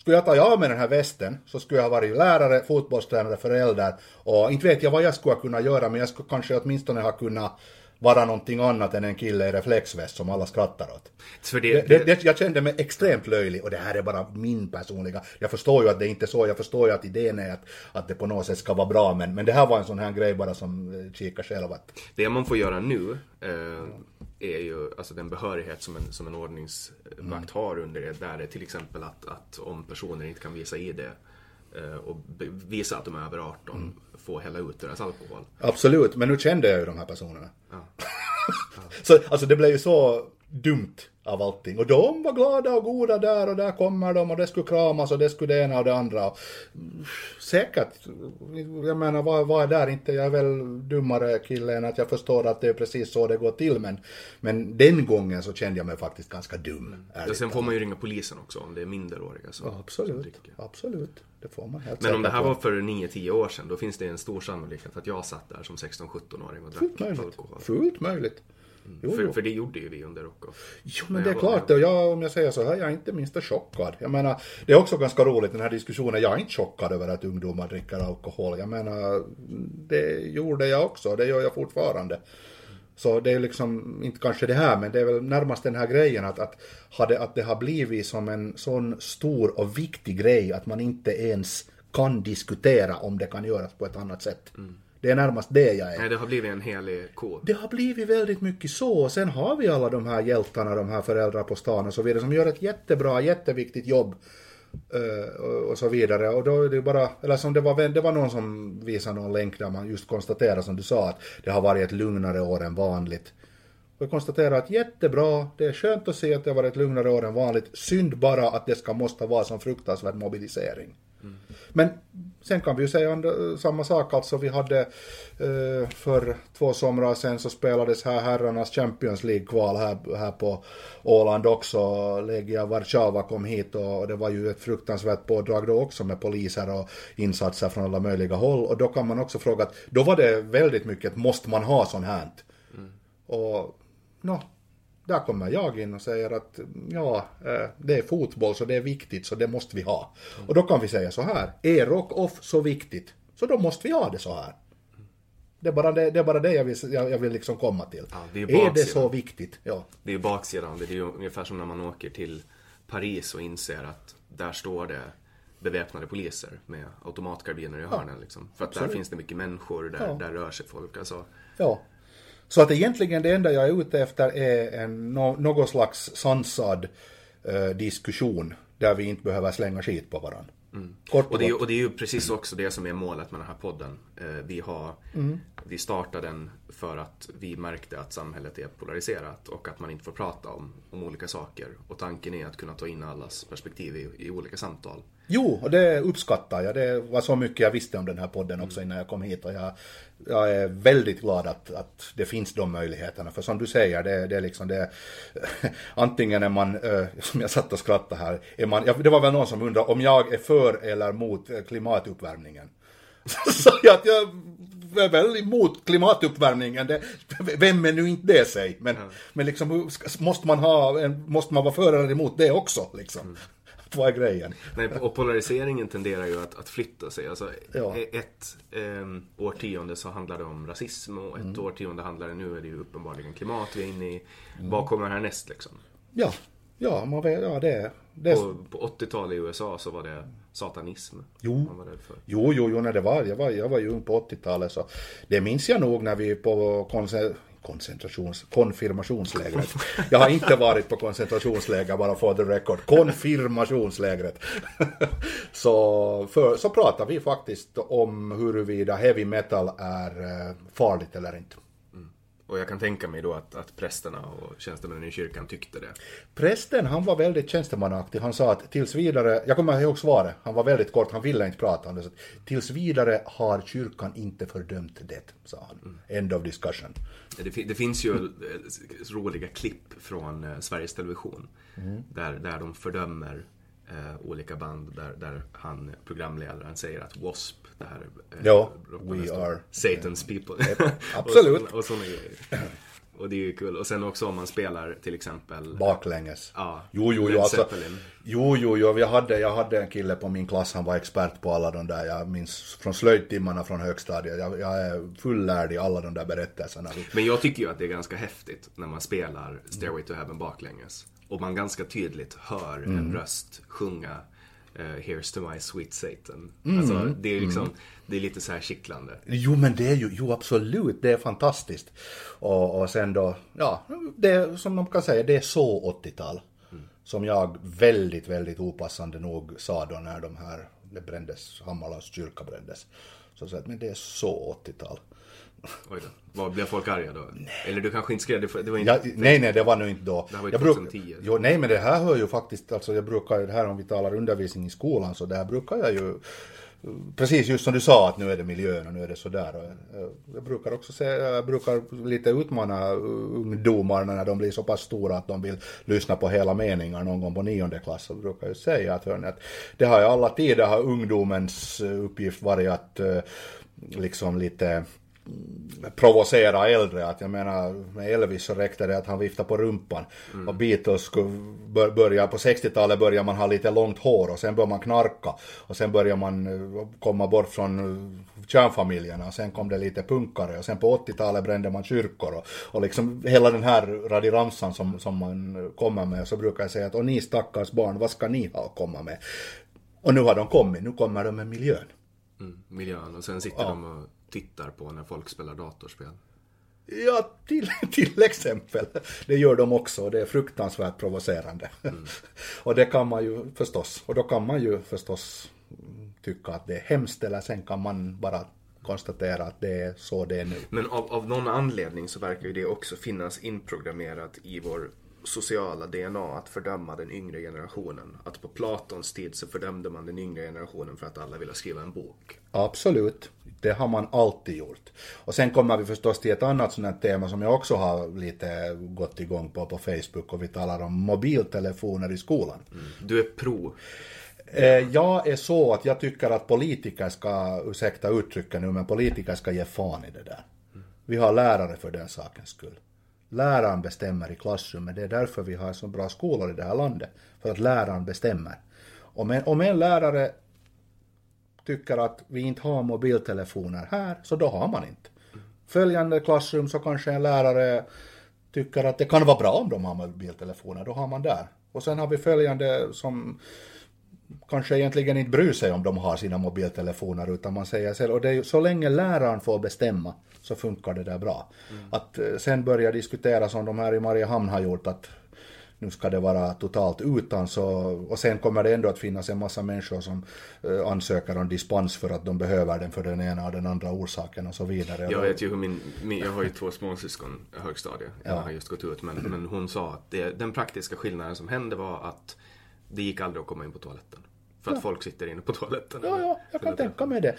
Skulle jag ta av mig den här västen så skulle jag ha varit lärare, fotbollstränare, förälder och inte vet jag vad jag skulle kunna göra men jag skulle kanske åtminstone ha kunnat vara någonting annat än en kille i reflexväst som alla skrattar åt. För det, det, det, jag kände mig extremt löjlig och det här är bara min personliga, jag förstår ju att det inte är så, jag förstår ju att idén är att, att det på något sätt ska vara bra men, men det här var en sån här grej bara som eh, kika själv att... Det man får göra nu eh, är ju alltså den behörighet som en, som en ordningsvakt mm. har under det, där är till exempel att, att om personer inte kan visa ID eh, och visa att de är över 18 mm. Få hälla ut deras alkohol. Absolut, men nu kände jag ju de här personerna. Ja. Ja. så alltså det blev ju så dumt av allting. Och de var glada och goda där och där kommer de och det skulle kramas och det skulle det ena och det andra. Säkert, jag menar vad, vad är där inte, jag är väl dummare kille än att jag förstår att det är precis så det går till men, men den gången så kände jag mig faktiskt ganska dum. Ja, sen får man ju ringa polisen också om det är minderåriga som, ja, absolut, som absolut. Det får man helt Men om det här på. var för 9-10 år sedan då finns det en stor sannolikhet att jag satt där som 16-17-åring och drack alkohol. Fullt möjligt. Jo, för, för, det gjorde ju vi under Rockoff. Jo, men det är klart. Och jag, om jag säger så här, jag är inte minsta chockad. Jag menar, det är också ganska roligt den här diskussionen. Jag är inte chockad över att ungdomar dricker alkohol. Jag menar, det gjorde jag också. Det gör jag fortfarande. Så det är liksom, inte kanske det här, men det är väl närmast den här grejen att, att, hade, att det har blivit som en sån stor och viktig grej att man inte ens kan diskutera om det kan göras på ett annat sätt. Mm. Det är närmast det jag är. Nej, det har blivit en helig kod. Det har blivit väldigt mycket så. Och sen har vi alla de här hjältarna, de här föräldrar på stan och så vidare, som gör ett jättebra, jätteviktigt jobb. Uh, och så vidare. Och då är det bara, eller som det var, det var någon som visade någon länk där man just konstaterar som du sa att det har varit ett lugnare år än vanligt. Och jag konstaterar att jättebra, det är skönt att se att det har varit ett lugnare år än vanligt. Synd bara att det ska måste vara som fruktansvärd mobilisering. Mm. Men sen kan vi ju säga samma sak, alltså vi hade eh, för två somrar sen så spelades här herrarnas Champions League-kval här, här på Åland också. Legia Warszawa kom hit och det var ju ett fruktansvärt pådrag då också med poliser och insatser från alla möjliga håll. Och då kan man också fråga att då var det väldigt mycket, måste man ha sånt här? Mm. Och, no, där kommer jag in och säger att ja, eh, det är fotboll så det är viktigt så det måste vi ha. Och då kan vi säga så här, är rock-off så viktigt så då måste vi ha det så här. Det är bara det, det, är bara det jag vill, jag, jag vill liksom komma till. Ja, det är, är, det så viktigt? Ja. Det är ju baksidan. Det är ju ungefär som när man åker till Paris och inser att där står det beväpnade poliser med automatkarbiner i hörnen. Ja, liksom. För att absolut. där finns det mycket människor, där, ja. där rör sig folk. Alltså, ja. Så att egentligen det enda jag är ute efter är en, någon slags sansad eh, diskussion där vi inte behöver slänga skit på varandra. Mm. och, det är, och det är ju precis också det som är målet med den här podden. Eh, vi, har, mm. vi startade den för att vi märkte att samhället är polariserat och att man inte får prata om, om olika saker. Och tanken är att kunna ta in allas perspektiv i, i olika samtal. Jo, och det uppskattar jag. Det var så mycket jag visste om den här podden också innan jag kom hit. Och jag, jag är väldigt glad att, att det finns de möjligheterna. För som du säger, det, det är liksom det... Antingen är man, som jag satt och skrattade här, är man, det var väl någon som undrade om jag är för eller mot klimatuppvärmningen. Så jag att jag är väl emot klimatuppvärmningen. Det, vem är nu inte det sig? Men, mm. men liksom, måste man, ha, måste man vara för eller emot det också? Liksom. Mm. Vad är grejen? Nej, och polariseringen tenderar ju att, att flytta sig. Alltså, ja. E- ett eh, årtionde så handlar det om rasism och ett mm. årtionde handlar det, nu är det ju uppenbarligen klimat vi är inne i. Mm. Vad kommer härnäst liksom? Ja, Ja, man vet, ja det. Det På, på 80-talet i USA så var det satanism. Jo. Man var för. Jo, jo, jo, när det var, jag var, jag var ju ung på 80-talet så det minns jag nog när vi på konce- koncentrations, konfirmationslägret. Jag har inte varit på koncentrationsläger bara for the record. Konfirmationslägret. så, för, så pratar vi faktiskt om huruvida heavy metal är eh, farligt eller inte. Och jag kan tänka mig då att, att prästerna och tjänstemännen i kyrkan tyckte det. Prästen, han var väldigt tjänstemannaaktig. Han sa att tills vidare, jag kommer ihåg svaret, han var väldigt kort, han ville inte prata om det. Så att, tills vidare har kyrkan inte fördömt det, sa han. End of discussion. Det, det finns ju eh, roliga klipp från eh, Sveriges Television. Mm. Där, där de fördömer eh, olika band. Där, där han, programledaren, säger att W.A.S.P. Det här eh, Ja, we are- Satan's people. absolut. och, och grejer. Och det är ju kul. Och sen också om man spelar till exempel Baklänges. Ja, Jo, jo, jo, alltså, jo, jo, jo, jag hade, jag hade en kille på min klass, han var expert på alla de där, jag minns från slöjdtimmarna från högstadiet, jag, jag är fullärd i alla de där berättelserna. Men jag tycker ju att det är ganska häftigt när man spelar Stairway to Heaven baklänges. Och man ganska tydligt hör Mm. en röst sjunga eh, Here's to my sweet Satan. Mm. Alltså, det är liksom, det är lite så här kittlande. Jo men det är ju, jo absolut, det är fantastiskt. Och, och sen då, ja, det är, som de kan säga, det är så 80-tal. Som jag väldigt, väldigt opassande nog sa då när de här, det brändes, Hammarlös kyrka brändes. Så jag att men det är så 80-tal. Oj då. Vad, blev folk arga då? Eller du kanske inte skrev det, det var Ja, inte... nej, nej, det var nu inte då. Det här var ju Jag bruk- 2010. Jo, nej, men det här hör ju faktiskt, alltså jag brukar, det här om vi talar undervisning i skolan, så det här brukar jag ju, precis just som du sa, att nu är det miljön och nu är det sådär. Och jag, brukar också säga, jag brukar lite utmana ungdomarna när de blir så pass stora att de vill lyssna på hela meningar någon gång på nionde klass, så brukar jag säga att, hörni, att det har ju alla tider, har ungdomens eh, uppgift varit att eh, liksom lite provocera äldre. Att jag menar, med Elvis så räckte det att han viftade på rumpan. Och Beatles skulle bör- börja, på 60-talet började man ha lite långt hår och sen började man knarka. Och sen började man eh, komma bort från eh, kärnfamiljerna och sen kom det lite punkare och sen på 80-talet brände man kyrkor och, och liksom hela den här radiramsan som, som man kommer med så brukar jag säga att och ni stackars barn, vad ska ni ha att komma med? Och nu har de kommit, nu kommer de med miljön. Mm, miljön. Och sen sitter de och tittar på när folk spelar datorspel. Ja, till, till exempel. Det gör de också och det är fruktansvärt provocerande. och det kan man ju förstås, och då kan man ju förstås mm, tycka att det är hemskt eller sen kan man bara konstatera att det är så det är nu. Men av, av någon anledning så verkar ju det också finnas inprogrammerat i vår sociala DNA att fördöma den yngre generationen. Att på Platons tid så fördömde man den yngre generationen för att alla ville skriva en bok. Absolut, det har man alltid gjort. Och sen kommer vi förstås till ett annat sånt här tema som jag också har lite gått igång på på Facebook och vi talar om mobiltelefoner i skolan. Du är pro. Eh, Jag är så att jag tycker att politiker ska, ursäkta uttrycket nu, men politiker ska ge fan i det där. Vi har lärare för den sakens skull. Läraren bestämmer i klassrummet, det är därför vi har så bra skolor i det här landet. För att läraren bestämmer. Om en, om en lärare tycker att vi inte har mobiltelefoner här, så då har man inte. Följande klassrum så kanske en lärare tycker att det kan vara bra om de har mobiltelefoner, då har man där. Och sen har vi följande som kanske egentligen inte bryr sig om de har sina mobiltelefoner utan man säger själv, och det är så länge läraren får bestämma så funkar det där bra. Att eh, sen börja diskutera som de här i Mariehamn har gjort att nu ska det vara totalt utan så, och sen kommer det ändå att finnas en massa människor som eh, ansöker om dispens för att de behöver den för den ena och den andra orsaken och så vidare. Jag vet ju hur min, min jag har ju två småsyskon i högstadiet. Jag har just gått ut. Men, men hon sa att det, den praktiska skillnaden som hände var att det gick aldrig att komma in på toaletten. För att folk sitter inne på toaletten. Ja, ja, jag kan tänka mig det.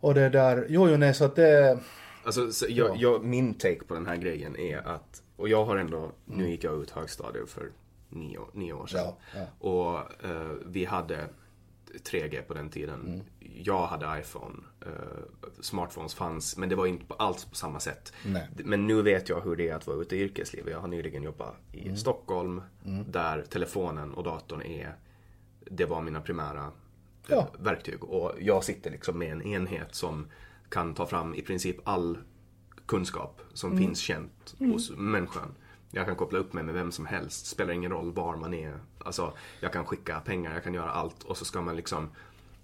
Och det där, jo, jo, nej, så att det, Alltså, så jag, jag, min take på den här grejen är att, och jag har ändå, nu gick jag ut högstadiet för nio, nio år sedan. Ja, Och eh, vi hade 3G på den tiden. Jag hade iPhone. Eh, smartphones fanns, men det var inte alls på samma sätt. Nej. Men nu vet jag hur det är att vara ute i yrkeslivet. Jag har nyligen jobbat i Stockholm, där telefonen och datorn är, det var mina primära eh, Ja. verktyg. Och jag sitter liksom med en enhet som kan ta fram i princip all kunskap som finns känt hos människan Jag kan koppla upp mig med vem som helst, spelar ingen roll var man är. Alltså, jag kan skicka pengar, jag kan göra allt och så ska man liksom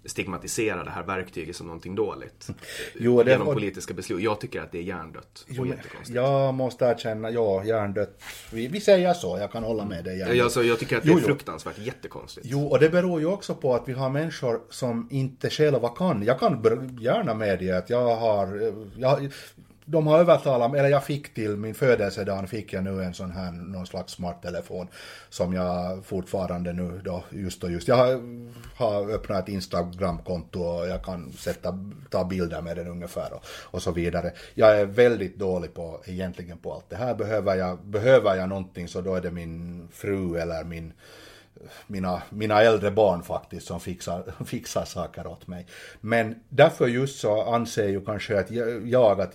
stigmatisera det här verktyget som någonting dåligt. Jo, det- genom politiska beslut. Jag tycker att det är hjärndött Jo, jag måste erkänna, ja, hjärndött. Vi, vi säger så, jag kan hålla med dig. Jag, alltså, jag tycker att det Jo, är jo. fruktansvärt jättekonstigt. Jo, och det beror ju också på att vi har människor som inte själva kan. Jag kan gärna medge att jag har, eh, jag, de har övertalat mig, eller jag fick till min födelsedag fick jag nu en sån här, någon slags smarttelefon som jag fortfarande nu då, just och just, jag har, har öppnat ett Instagramkonto och jag kan sätta, ta bilder med den ungefär och, och så vidare. Jag är väldigt dålig på, egentligen på allt det här. Behöver jag, behöver jag någonting så då är det min fru eller min mina, mina äldre barn faktiskt som fixar, fixar saker åt mig. Men därför just så anser ju kanske att jag, jag att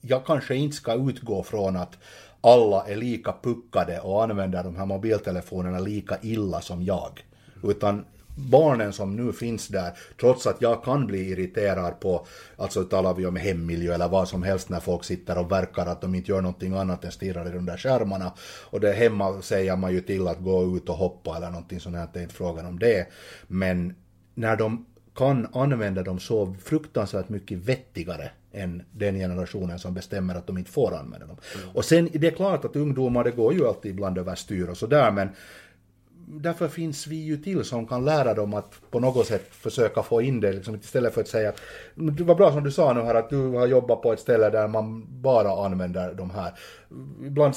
jag kanske inte ska utgå från att alla är lika puckade och använder de här mobiltelefonerna lika illa som jag. Utan barnen som nu finns där, trots att jag kan bli irriterad på, alltså talar vi om hemmiljö eller vad som helst när folk sitter och verkar att de inte gör någonting annat än stirrar i de där skärmarna. Och det hemma säger man ju till att gå ut och hoppa eller någonting sånt här, det är inte frågan om det. Men när de kan använda dem så fruktansvärt mycket vettigare än den generationen som bestämmer att de inte får använda dem. Och sen det är klart att ungdomar, det går ju alltid ibland överstyr och sådär, men därför finns vi ju till som kan lära dem att på något sätt försöka få in det, liksom, istället för att säga att "Men det var bra som du sa nu här att du har jobbat på ett ställe där man bara använder de här. Ibland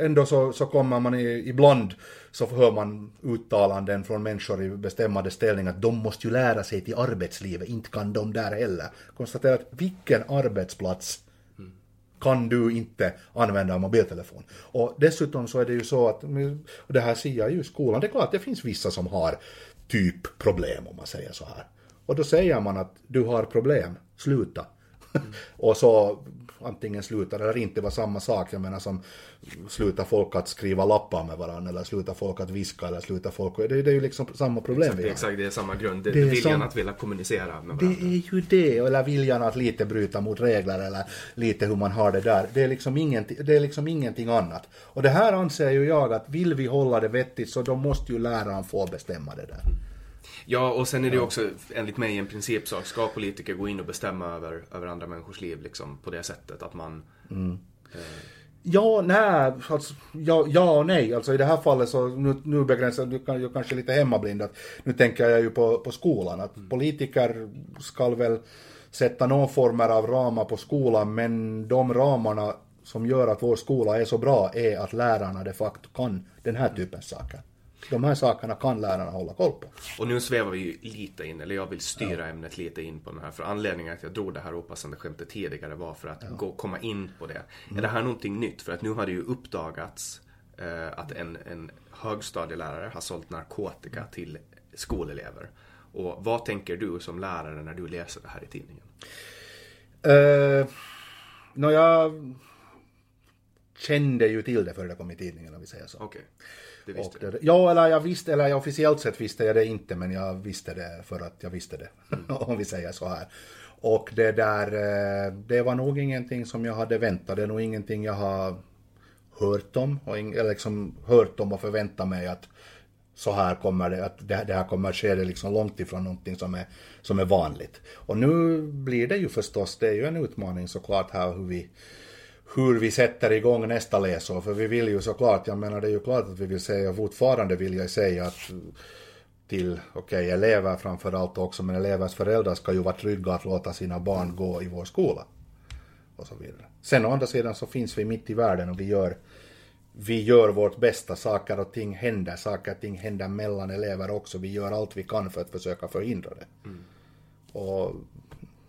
ändå så, så kommer man i, ibland så hör man uttalanden från människor i bestämmande ställning att de måste ju lära sig till arbetslivet, inte kan de där heller. Konstatera att vilken arbetsplats kan du inte använda en mobiltelefon. Och dessutom så är det ju så att, och det här ser jag ju i skolan, det är klart att det finns vissa som har typ problem om man säger så här. Och då säger man att du har problem, sluta. och så antingen slutar eller inte var samma sak, jag menar som slutar folk att skriva lappar med varandra eller slutar folk att viska eller slutar folk, det, det är ju liksom samma problem Det vi har. exakt, det är samma grund. Det, Det är viljan som- att vilja kommunicera med Det varandra. är ju det, eller viljan att lite bryta mot regler eller lite hur man har det där. Det är liksom ingenting, det är liksom ingenting annat. Och det här anser ju jag att vill vi hålla det vettigt så då måste ju läraren få bestämma det där. Ja, och sen är det ju också enligt mig en principsak. Ska politiker gå in och bestämma över, över andra människors liv liksom, på det sättet? Att man... Ja, nej, alltså, ja, ja och nej. Alltså i det här fallet så, nu, nu begränsar kan ju kanske lite hemmablind, att nu tänker jag ju på, på skolan, att politiker ska väl sätta någon former av ramar på skolan, men de ramarna som gör att vår skola är så bra är att lärarna de facto kan den här typen av saker. De här sakerna kan lärarna hålla koll på. Och nu svävar vi ju lite in, eller jag vill styra ämnet lite in på den här. För anledningen att jag drog det här opassande skämtet tidigare var för att gå, komma in på det. Är det här någonting nytt? För att nu har det ju uppdagats eh, att en, en högstadielärare har sålt narkotika till skolelever. Och vad tänker du som lärare när du läser det här i tidningen? Uh, Nå, jag kände ju till det före det kom i tidningen om vi säger så. Okej, det visste Och du. ja, eller jag visste, eller officiellt sett visste jag det inte, men jag visste det för att jag visste det. om vi säger så här. Och det där, eh, det var nog ingenting som jag hade väntat. Det är nog ingenting jag har hört om, och ing, eller liksom hört om och förväntat mig att så här kommer det, att det, det här kommer att ske, det liksom långt ifrån någonting som är, som är vanligt. Och nu blir det ju förstås, det är ju en utmaning såklart här hur vi, hur vi sätter igång nästa läsår. För vi vill ju såklart, jag menar det är ju klart att vi vill säga, fortfarande vill jag säga att till, okej, elever framför allt också, men elevers föräldrar ska ju vara trygga att låta sina barn gå i vår skola. Och så vidare. Sen å andra sidan så finns vi mitt i världen och vi gör, vi gör vårt bästa, saker och ting händer, saker och ting händer mellan elever också. Vi gör allt vi kan för att försöka förhindra det. Och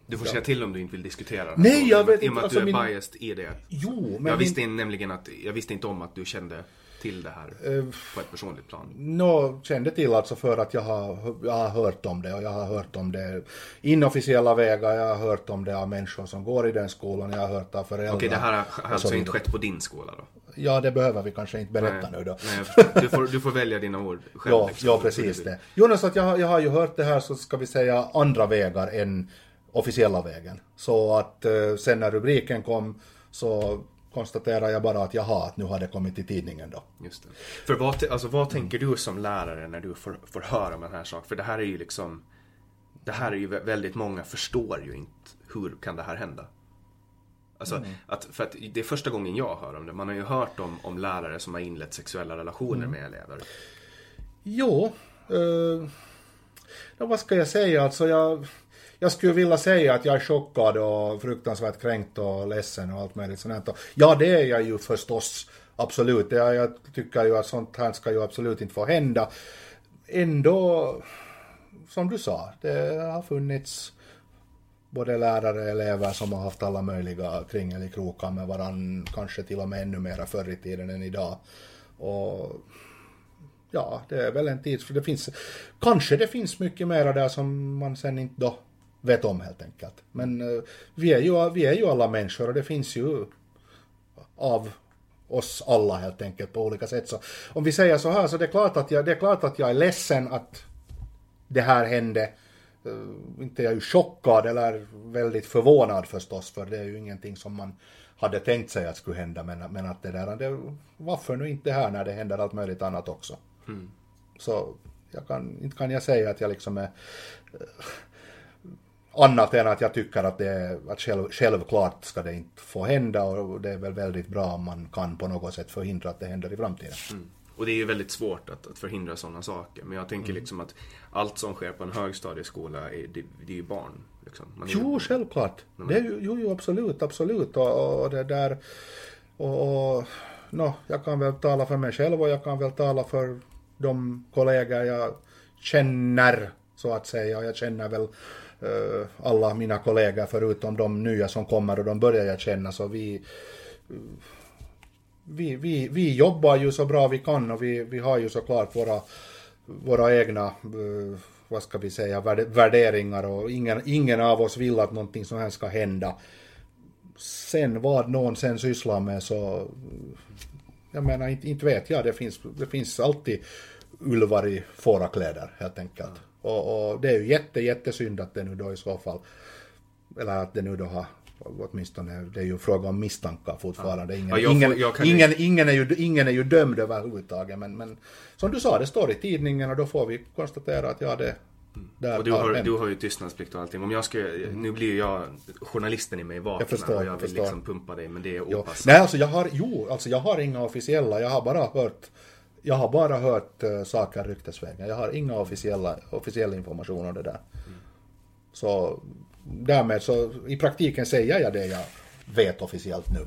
Du får säga till om du inte vill diskutera. Nej, jag vet I och med inte, att du är alltså min- biased i det. Jo, men jag, min- visste in, nämligen att, jag visste inte om att du kände till det här Eh, på ett personligt plan. Nå, kände till alltså för att jag har, jag har hört om det och jag har hört om det inofficiella vägar, jag har hört om det av människor som går i den skolan, jag har hört av föräldrar. Okej, det här har alltså inte skett på din skola då? Ja, det behöver vi kanske inte berätta nu då. Nej, du, får, du får välja dina ord själv. Ja, liksom. ja Så precis det. Jonas, att jag, jag har ju hört det här så ska vi säga andra vägar än officiella vägen. Så att eh, sen när rubriken kom så konstaterar jag bara att jaha, att nu har det kommit i tidningen då. Just det. För vad, alltså, vad tänker du som lärare när du får, får höra om den här saken? För det här är ju liksom Det här är ju väldigt många förstår ju inte hur kan det här hända? Alltså, Mm. att, för att det är första gången jag hör om det. Man har ju hört om, om lärare som har inlett sexuella relationer Mm. med elever. Jo, eh, vad ska jag säga? Alltså jag, jag skulle vilja säga att jag är chockad och fruktansvärt kränkt och ledsen och allt möjligt sånt. här. Ja, det är jag ju förstås. Absolut. Jag, jag tycker ju att sånt här ska ju absolut inte få hända. Ändå, som du sa, det har funnits både lärare och elever som har haft alla möjliga kringelikrokar med varann, kanske till och med ännu mera förr i tiden än idag. Och ja, det är väl en tid, för det finns, kanske det finns mycket mera där som man sen inte då vet om helt enkelt. Men eh, vi är ju, vi är ju alla människor och det finns ju av oss alla helt enkelt på olika sätt. Så om vi säger så här så det är klart att jag, det är klart att jag är ledsen att det här hände. Uh, inte är jag ju chockad eller väldigt förvånad förstås för det är ju ingenting som man hade tänkt sig att skulle hända men, men att det där, det, varför nu inte här när det händer allt möjligt annat också. Så jag kan, inte kan jag säga att jag liksom är eh, annat än att jag tycker att det att själv, självklart ska det inte få hända och det är väl väldigt bra om man kan på något sätt förhindra att det händer i framtiden. Och det är ju väldigt svårt att, att förhindra sådana saker. Men jag tänker Mm. liksom att allt som sker på en högstadieskola, är, det, det är ju barn. Liksom. Man är Jo, självklart. Det är jo, jo, absolut, absolut. Och, och det där... Och, och no, jag kan väl tala för mig själv och jag kan väl tala för de kollegor jag känner, så att säga. Och jag känner väl Eh, alla mina kollegor förutom de nya som kommer och de börjar jag känna. Så vi, eh, vi, vi, vi jobbar ju så bra vi kan och vi, vi har ju såklart våra, våra egna, eh, vad ska vi säga, värderingar och ingen, ingen av oss vill att någonting sånt här ska hända. Sen vad någon sen sysslar med så, jag menar inte, inte vet jag, det finns, det finns alltid ulvar i fårakläder helt enkelt. Och, och det är ju jätte, jättesynd att det nu då i så fall, eller att det nu då har åtminstone, det är ju fråga om misstankar fortfarande. Ingen, Ja, jag ingen, jag kan ingen, ingen, är ju, ingen är ju dömd överhuvudtaget, men, men som du sa, det står i tidningen och då får vi konstatera att ja, det där Och du har hänt. du har ju tystnadsplikt och allting. Om jag ska, nu blir jag, journalisten i mig vaknar Jag förstår, och jag vill förstår. liksom pumpa dig men det är opassande. Nej, alltså jag har, jo, alltså jag har inga officiella, jag har bara hört, jag har bara hört uh, saker ryktesvägen. Jag har inga officiella, officiell information om det där. Så därmed så, i praktiken säger jag det jag vet officiellt nu.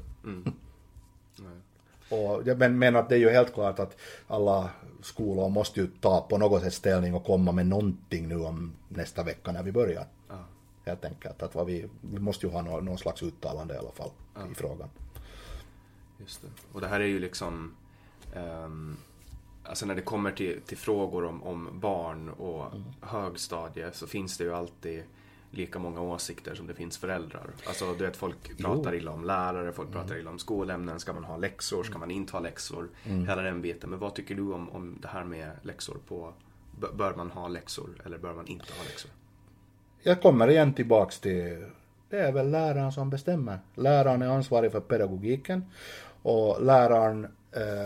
Och, jag men, men att det är ju helt klart att alla skolor måste ju ta på något sätt ställning och komma med någonting nu om nästa vecka när vi börjar. Helt enkelt. Att vad vi, vi måste ju ha någon, någon slags uttalande i alla fall i frågan. Just det. Och det här är ju liksom ehm, Alltså när det kommer till, till frågor om, om barn och högstadie så finns det ju alltid lika många åsikter som det finns föräldrar. Alltså du vet folk pratar illa om lärare, folk pratar illa om skolämnen. Ska man ha läxor? Ska man inte ha läxor? Hela den biten. Men vad tycker du om, om det här med läxor på Bör man ha läxor eller bör man inte ha läxor? Jag kommer igen tillbaks till, det är väl läraren som bestämmer. Läraren är ansvarig för pedagogiken och läraren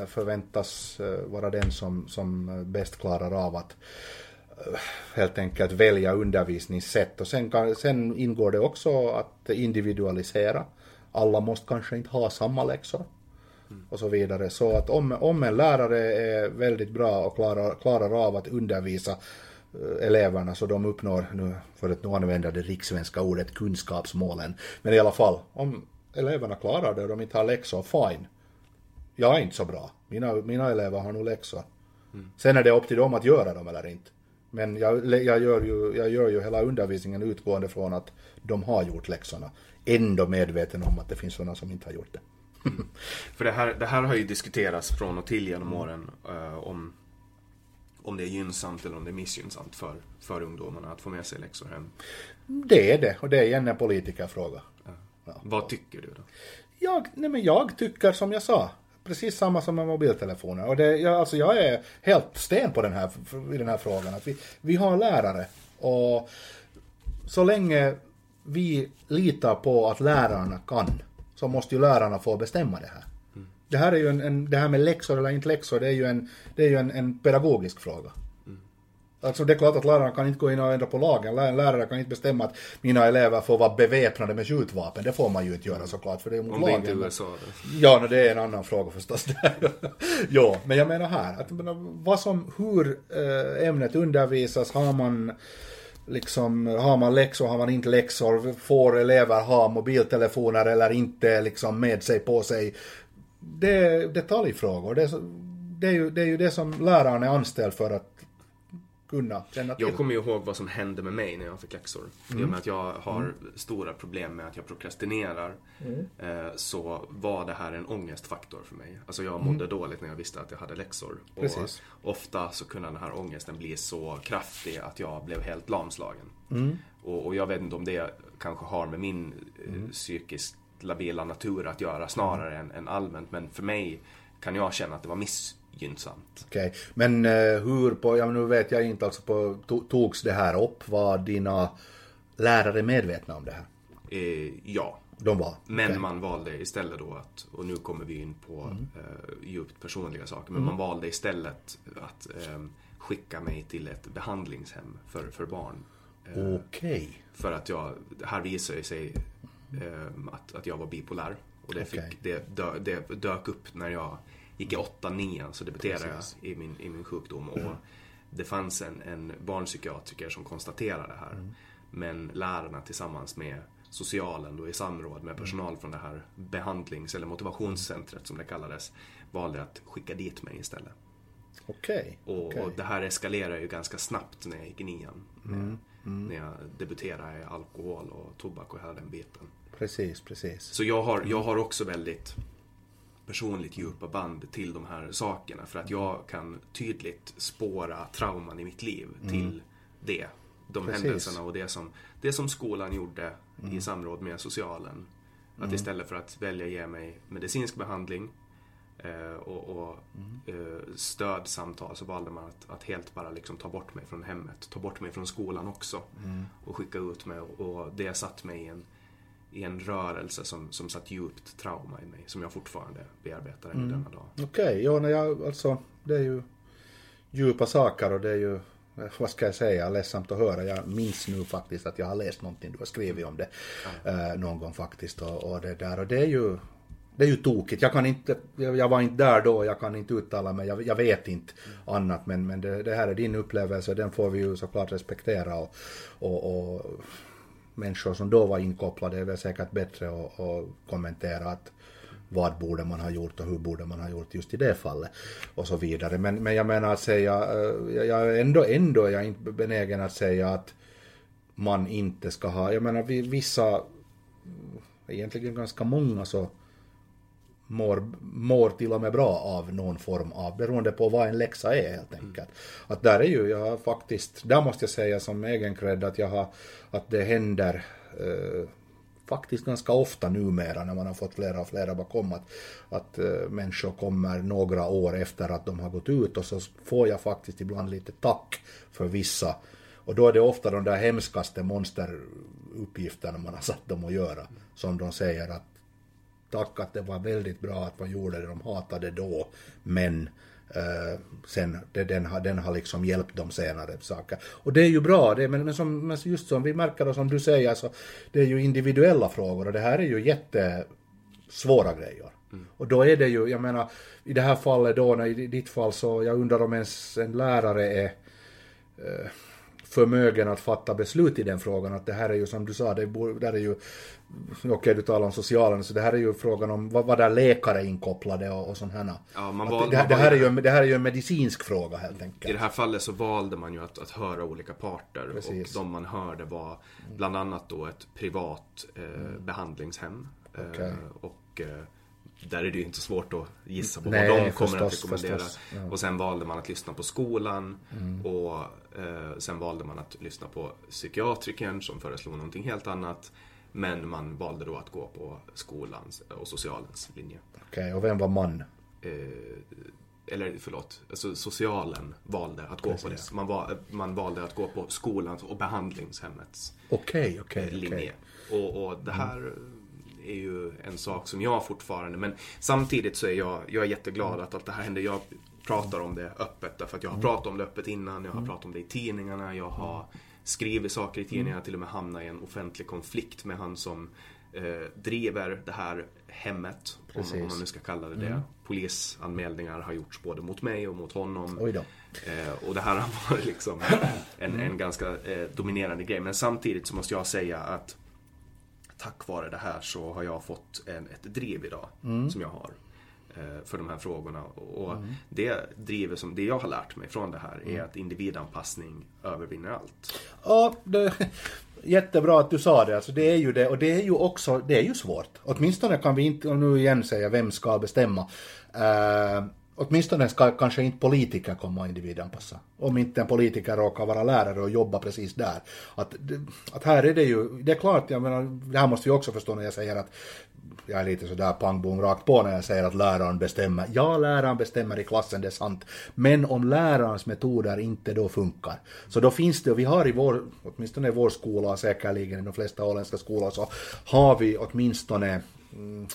förväntas eh, vara den som, som bäst klarar av att eh, helt enkelt välja undervisningssätt. Och sen, kan, sen ingår det också att individualisera. Alla måste kanske inte ha samma läxor och så vidare. Så att om, om en lärare är väldigt bra och klarar, klarar av att undervisa eh, eleverna så de uppnår, nu för att nu använda det rikssvenska ordet, kunskapsmålen. Men i alla fall, om eleverna klarar det och de inte har läxor, fine. Jag är inte så bra. Mina, mina elever har nog läxor. Sen är det upp till dem att göra dem eller inte. Men jag, jag, gör ju, jag gör ju hela undervisningen utgående från att de har gjort läxorna. Ändå medveten om att det finns sådana som inte har gjort det. För det här, det här har ju diskuterats från och till genom åren eh, om, om det är gynnsamt eller om det är missgynnsamt för, för ungdomarna att få med sig läxor hem. Det är det, och det är igen en politikerfråga. Vad tycker du då? Jag, nej men jag tycker som jag sa, precis samma som med mobiltelefoner. Och det, jag, alltså jag är helt sten på den här, i den här frågan. Att vi, vi har lärare och så länge vi litar på att lärarna kan så måste ju lärarna få bestämma det här. Det här är ju en, en, det här med läxor eller inte läxor, det är ju en, det är ju en, en pedagogisk fråga. Alltså det är klart att lärarna kan inte gå in och ändra på lagen. Lä- Lärare kan inte bestämma att mina elever får vara beväpnade med skjutvapen. Det får man ju inte göra såklart, för det är mot Om det lagen. inte är USA. Då. Ja, no, det är en annan fråga förstås. ja, men jag menar här, att, vad som, hur eh, ämnet undervisas, har man liksom, har man läxor, har man inte läxor, får elever ha mobiltelefoner eller inte liksom med sig på sig. Det är detaljfrågor. Det är, det är, ju, det är ju det som läraren är anställd för att kunna känna till. Jag kommer ju ihåg vad som hände med mig när jag fick läxor. I Mm. och med att jag har stora problem med att jag prokrastinerar Mm. eh, så var det här en ångestfaktor för mig. Alltså jag mådde dåligt när jag visste att jag hade läxor. Och Mm. Precis. ofta så kunde den här ångesten bli så kraftig att jag blev helt lamslagen. Mm. Och, och jag vet inte om det kanske har med min eh, psykiskt labila natur att göra snarare än, än allmänt. Men för mig kan jag känna att det var missgynnsamt. Okej, men eh, hur på, ja, nu vet jag inte alltså på, to, togs det här upp? Var dina lärare medvetna om det här? Eh, ja, De var? Men Okej. man valde istället då att, och nu kommer vi in på eh, djupt personliga saker, men man valde istället att eh, skicka mig till ett behandlingshem för, för barn. Eh, Okej. För att jag, här visar ju sig eh, att, att jag var bipolär. Och det, fick, det, dö, det dök upp när jag gick i 8-9 så debuterade Precis. jag i min, i min sjukdom. Och det fanns en, en barnpsykiatriker som konstaterade det här. Men lärarna tillsammans med socialen då i samråd med personal från det här behandlings eller motivationscentret som det kallades valde att skicka dit mig istället. Okej. Och, okej. och det här eskalerade ju ganska snabbt när jag gick i nian. Med, Mm, När jag debuterade i alkohol och tobak och hela den biten. Precis, precis. Så jag har, jag har också väldigt personligt djupa band till de här sakerna. För att jag kan tydligt spåra trauman i mitt liv till det. De Mm. Precis. händelserna och det som, det som skolan gjorde i samråd med socialen. Att istället för att välja ge mig medicinsk behandling eh, och, och eh, stödsamtal så valde man att, att helt bara liksom ta bort mig från hemmet. Ta bort mig från skolan också. Och skicka ut mig. Och, och det satt mig i en, i en rörelse som, som satt djupt trauma i mig. Som jag fortfarande bearbetar än i denna dag. Okej, ja, nej, jag, alltså det är ju djupa saker och det är ju, eh, vad ska jag säga, ledsamt att höra. Jag minns nu faktiskt att jag har läst någonting du har skrivit om det eh, någon gång faktiskt och, och det där och det är ju det är ju tokigt. Jag kan inte, jag, var inte där då, jag kan inte uttala mig, jag, jag vet inte annat men, men det, det här är din upplevelse, den får vi ju såklart respektera och, och, och människor som då var inkopplade är väl säkert bättre att, att kommentera att vad borde man ha gjort och hur borde man ha gjort just i det fallet och så vidare. Men, men jag menar att säga, eh, jag ändå, ändå är jag inte benägen att säga att man inte ska ha, jag menar vissa, egentligen ganska många så mår, mår till och med bra av någon form av, beroende på vad en läxa är helt enkelt. Att där är ju, jag faktiskt, där måste jag säga som egen cred att jag har, att det händer eh, faktiskt ganska ofta numera när man har fått flera och flera bakom att, att eh, människor kommer några år efter att de har gått ut och så får jag faktiskt ibland lite tack för vissa. Och då är det ofta de där hemskaste monsteruppgifterna man har satt dem att göra. Som de säger att tack att det var väldigt bra att man gjorde det, de hatade då, men eh, sen det, den, har, den har liksom hjälpt dem senare saker. Och det är ju bra, det, men, men, som, men just som vi märker och som du säger, så det är ju individuella frågor och det här är ju jättesvåra grejer. Och då är det ju, jag menar, i det här fallet då, när, i ditt fall så, jag undrar om ens en lärare är eh, förmögen att fatta beslut i den frågan. Att det här är ju som du sa, det där är ju, okej du talar om socialen, så det här är ju frågan om vad, vad där läkare inkopplade och, och sånt här. Ja, man Att val- det, det, här är ju, det här är ju en medicinsk fråga helt I enkelt. det här fallet så valde man ju att, att höra olika parter Precis. och de man hörde var bland annat då ett privat eh, behandlingshem. Eh, Okej. Och eh, där är det ju inte svårt att gissa på Nej, vad de kommer att förstås, rekommendera. förstås, ja. Mm. Och sen valde man att lyssna på skolan och eh, sen valde man att lyssna på psykiatrikern som föreslog någonting helt annat. Men man valde då att gå på skolans och socialens linje. Okej, och vem var man? Eh, eller förlåt, alltså socialen valde att gå på det. Man, va, man valde att gå på skolans och behandlingshemmets Okej, okej, linje. okej. Och, och det här är ju en sak som jag fortfarande, men samtidigt så är jag, jag är jätteglad att allt det här händer. Jag pratar om det öppet därför att jag har pratat om det öppet innan, jag har pratat om det i tidningarna, jag har skrivit saker i tidningarna, till och med hamnat i en offentlig konflikt med han som eh, driver det här hemmet, om, om man nu ska kalla det det. Polisanmälningar har gjorts både mot mig och mot honom. Eh, och det här har varit liksom en, en ganska eh, dominerande grej. Men samtidigt så måste jag säga att tack vare det här så har jag fått en, ett driv idag som jag har för de här frågorna. Och det drivet som det jag har lärt mig från det här är att individanpassning övervinner allt. Ja, det, jättebra att du sa det. Alltså, det är ju det. Och det är ju också, det är ju svårt. Åtminstone kan vi inte, och nu igen säga vem ska bestämma. Uh, åtminstone ska kanske inte politiker komma och individanpassa. Om inte en politiker råkar vara lärare och jobba precis där. Att, att här är det ju, det är klart, jag menar, det här måste vi också förstå när jag säger att jag är lite sådär pang rakt på när jag säger att läraren bestämmer. Ja, läraren bestämmer i klassen, det är sant. Men om lärarens metoder inte då funkar, så då finns det, och vi har i vår, åtminstone i vår skola, säkerligen i de flesta åländska skolor, så har vi åtminstone mm,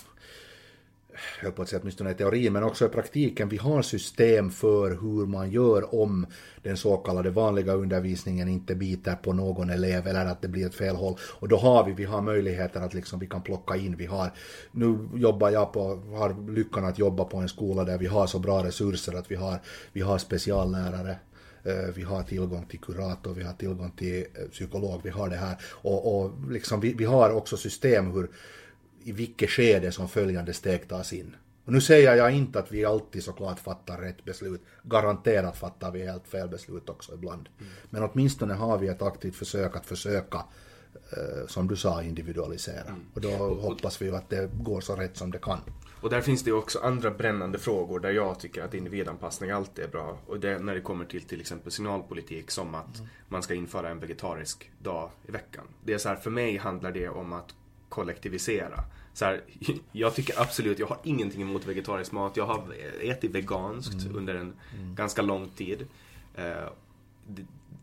höll på att säga åtminstone i teorin, men också i praktiken, vi har system för hur man gör om den så kallade vanliga undervisningen inte biter på någon elev eller att det blir ett fel håll. Och då har vi, vi har möjligheter att liksom, vi kan plocka in, vi har, nu jobbar jag på, har lyckan att jobba på en skola där vi har så bra resurser att vi har, vi har speciallärare, eh, vi har tillgång till kurator, vi har tillgång till eh, psykolog, vi har det här. Och, och liksom vi, vi har också system hur, i vilket skede som följande steg tas in. Och nu säger jag inte att vi alltid såklart fattar rätt beslut. Garanterat fattar vi helt fel beslut också ibland. Men åtminstone har vi ett aktivt försök att försöka, eh, som du sa, individualisera. Och då hoppas vi att det går så rätt som det kan. Och där finns det också andra brännande frågor där jag tycker att individanpassning alltid är bra. Och det är när det kommer till till exempel signalpolitik som att man ska införa en vegetarisk dag i veckan. Det är så här, för mig handlar det om att kollektivisera. Så här, jag tycker absolut, jag har ingenting emot vegetarisk mat. Jag har ätit veganskt under en ganska lång tid. Eh,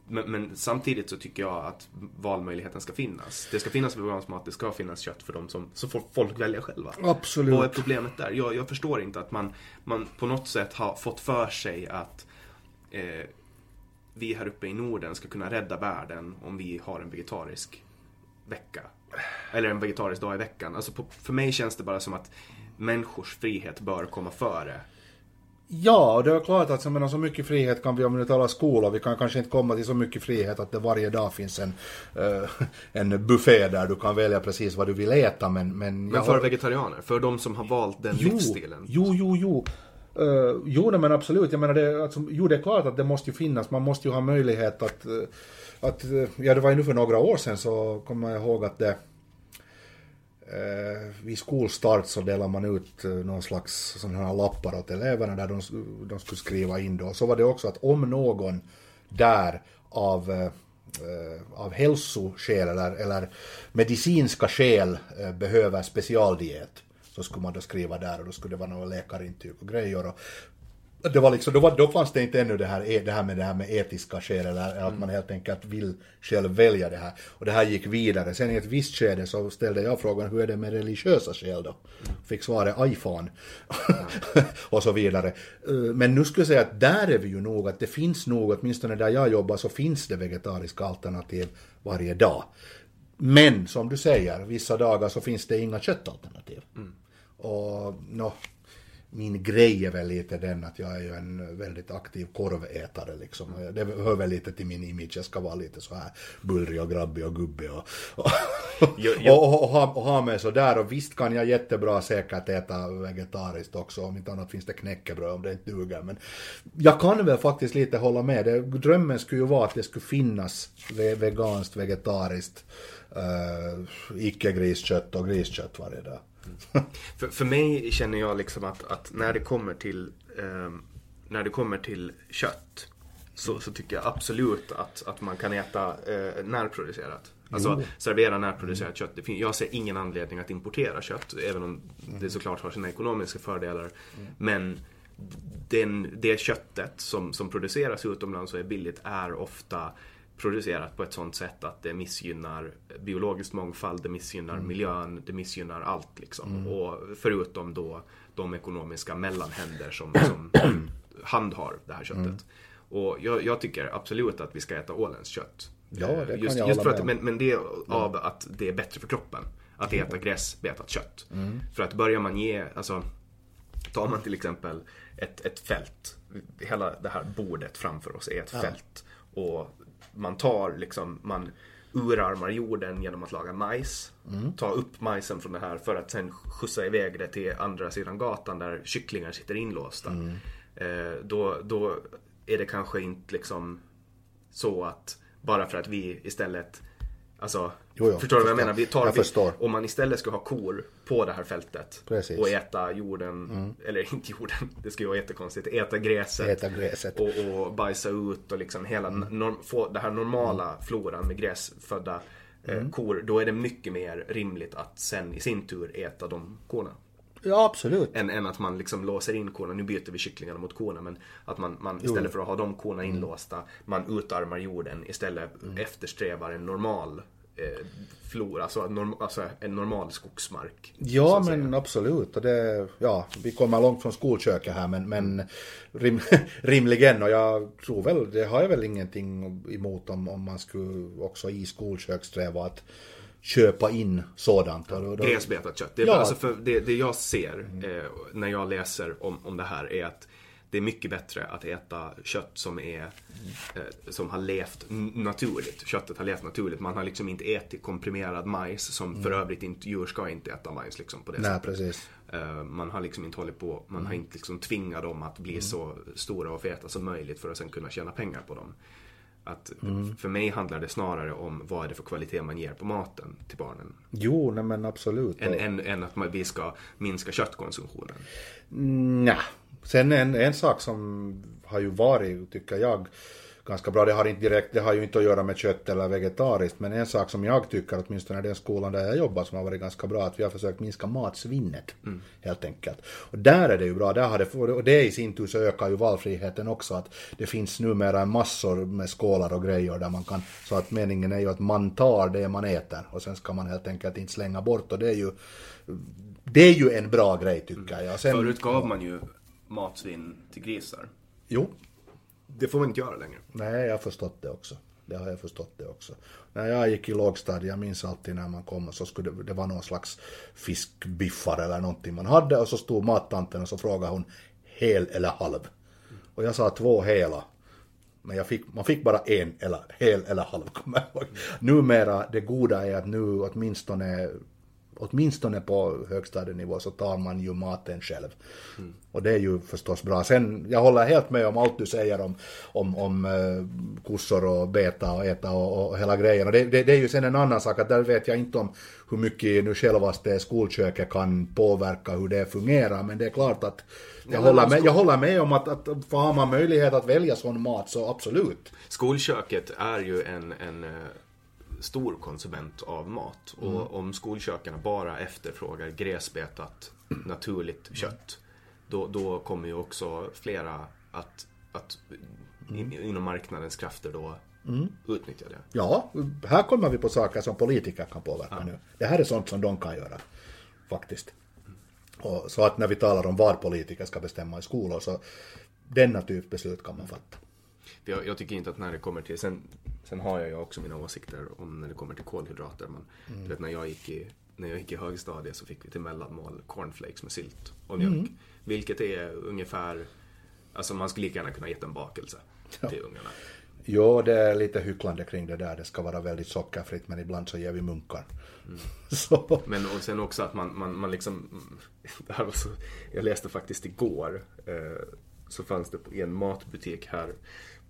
men, men samtidigt så tycker jag att valmöjligheten ska finnas. Det ska finnas vegansk mat, det ska finnas kött för dem som, så får folk välja själva. Absolut. Vad är problemet där? Jag, jag förstår inte att man, man på något sätt har fått för sig att eh, vi här uppe i Norden ska kunna rädda världen om vi har en vegetarisk vecka. Eller en vegetarisk dag i veckan. Alltså på, för mig känns det bara som att människors frihet bör komma före. Ja, och det är klart att menar, så mycket frihet kan vi, om vi talar skola, vi kan kanske inte komma till så mycket frihet att det varje dag finns en, eh, en buffé där du kan välja precis vad du vill äta, men... Men, Men för har- vegetarianer, för de som har valt den jo, livsstilen. Jo, jo, jo. Uh, jo, men absolut. Jag menar, det, alltså, jo, det är klart att det måste ju finnas. Man måste ju ha möjlighet att... eh, att eh, ja, det var ju nu för några år sedan så kommer jag ihåg att det... eh, vid skolstart så delar man ut eh, någon slags sådana här lappar åt eleverna där de, de skulle skriva in då. Så var det också att om någon där av eh, av hälsoskäl eller, eller medicinska skäl eh, behöver specialdiet så skulle man då skriva där och då skulle det vara några läkarintyg och grejer. Och det var liksom, då, var, då fanns det inte ännu det här, det här med det här med etiska skäl eller att man helt enkelt vill själv välja det här. Och det här gick vidare. Sen i ett visst skede så ställde jag frågan hur är det med religiösa skäl då? Fick svaret iPhone. och så vidare. Eh, Men nu skulle jag säga att där är vi ju nog att det finns nog, åtminstone där jag jobbar så finns det vegetariska alternativ varje dag. Men som du säger, vissa dagar så finns det inga köttalternativ. Och nå, min grej är väl lite den att jag är ju en väldigt aktiv korvätare liksom. Det hör väl lite till min image, jag ska vara lite så här bullrig och grabbig och gubbig och, och, Jag- jag- och, och, och, ha, ha mig sådär. Och visst kan jag jättebra säkert äta vegetariskt också, om inte annat finns det knäckebröd om det inte duger. Men jag kan väl faktiskt lite hålla med. Det, drömmen skulle ju vara att det skulle finnas ve, veganskt, vegetariskt, uh, icke-griskött och griskött varje dag. För, för mig känner jag liksom att, att när det kommer till ehm, när det kommer till kött så, så tycker jag absolut att, att man kan äta eh, närproducerat. Alltså servera närproducerat kött. Jag ser ingen anledning att importera kött, även om det såklart har sina ekonomiska fördelar. Men den, det köttet som, som produceras utomlands och är billigt är ofta producerat på ett sånt sätt att det missgynnar biologisk mångfald, det missgynnar Mm. miljön, det missgynnar allt liksom. Och förutom då de ekonomiska mellanhänder som, som handhar det här köttet. Mm. Och jag, jag tycker absolut att vi ska äta ålens kött. Ja, Eh, det kan just, jag just för att, men, men det är av att det är bättre för kroppen. Att äta gräsbetat kött. För att börjar man ge, alltså Tar man till exempel ett, ett fält, hela det här bordet framför oss är ett fält. Och man tar liksom, man urarmar jorden genom att laga majs. Ta upp majsen från det här för att sen skjutsa iväg det till andra sidan gatan där kycklingar sitter inlåsta. Eh, då, då är det kanske inte liksom så att bara för att vi istället Alltså, Jo, jo, förstår du vad jag menar? Vi tar, Jag förstår. Om man istället ska ha kor på det här fältet Precis. Mm. och äta jorden, eller inte jorden, det skulle vara jättekonstigt, äta gräset. Äta gräset. Och, och bajsa ut och liksom hela, norm, få det här normala floran med gräsfödda eh, kor. Då är det mycket mer rimligt att sen i sin tur äta de korna. Ja, absolut. Än, än att man liksom låser in korna, nu byter vi kycklingarna mot korna men att man, man istället för att ha de korna Mm. inlåsta, man utarmar jorden istället eftersträvar en normal eh, flora, alltså, norm, alltså en normal skogsmark. Ja, att säga. men absolut. Och det, ja, vi kommer långt från skolköket här, men, men rim, rimligen. Och jag tror väl, det har jag väl ingenting emot om, om man skulle också i skolkök sträva att köpa in sådant. Gräsbetat kött. Det, är Ja. alltså för det, det jag ser eh, när jag läser om, om det här är att det är mycket bättre att äta kött som är eh, som har levt naturligt. Köttet har levt naturligt. Man har liksom inte ätit komprimerad majs som för övrigt inte, djur ska inte äta majs liksom på det Nej, sättet. precis. Eh, Man har liksom inte hållit på, man har inte liksom tvingat dem att bli så stora och feta som möjligt för att sen kunna tjäna pengar på dem. Att För mig handlar det snarare om vad är det för kvalitet man ger på maten till barnen. Jo, nej men absolut. Än, än, än att man, vi ska minska köttkonsumtionen. Nja. Sen en, en sak som har ju varit, tycker jag, ganska bra. Det har, inte direkt, det har ju inte att göra med kött eller vegetariskt, men en sak som jag tycker, åtminstone i den skolan där jag jobbar, som har varit ganska bra, att vi har försökt minska matsvinnet. Helt enkelt. Och där är det ju bra, där har det, och det i sin tur så ökar ju valfriheten också, att det finns numera massor med skålar och grejer där man kan, så att meningen är ju att man tar det man äter och sen ska man helt enkelt inte slänga bort och det är ju, det är ju en bra grej tycker jag. Sen, Förut gav man ju matsvinn till grisar. Jo, det får man inte göra längre. Nej, jag har förstått det också. Det har jag förstått det också. När jag gick i lågstadiet, jag minns alltid när man kom och så skulle det, det någon slags fiskbiffar eller någonting man hade och så stod mattanten och så frågade hon hel eller halv. Och jag sa två hela. Men jag fick, man fick bara en eller hel eller halv, kommer jag ihåg. Numera, det goda är att nu åtminstone åtminstone på högstadienivå så tar man ju maten själv. Och det är ju förstås bra. Sen, jag håller helt med om allt du säger om, om, om eh, kossor och beta och äta och, och hela grejen. Och det, det, det är ju sen en annan sak att där vet jag inte om hur mycket nu självaste skolköket kan påverka hur det fungerar. Men det är klart att jag, håller, med, jag håller med om att, att, har man möjlighet att välja sån mat så absolut. Skolköket är ju en, en eh, stor konsument av mat. Mm. Och om skolkökarna bara efterfrågar gräsbetat naturligt kött. Då, då kommer ju också flera att, att in, inom marknadens krafter då utnyttja det. Ja, här kommer vi på saker som politiker kan påverka nu. Det här är sånt som de kan göra, faktiskt. Och, så att när vi talar om vad politiker ska bestämma i skolor så denna typ beslut kan man fatta. Jag, jag tycker inte att när det kommer till, sen, sen har jag ju också mina åsikter om när det kommer till kolhydrater. Men du vet när jag gick i, när jag gick i högstadiet så fick vi till mellanmål cornflakes med sylt och mjölk. Vilket är ungefär, alltså man skulle lika gärna kunna gett en bakelse till ungarna. Jo, det är lite hycklande kring det där. Det ska vara väldigt sockerfritt men ibland så ger vi munkar. Så, Men och sen också att man, man, man liksom, det här var så, jag läste faktiskt igår, eh, så fanns det i en matbutik här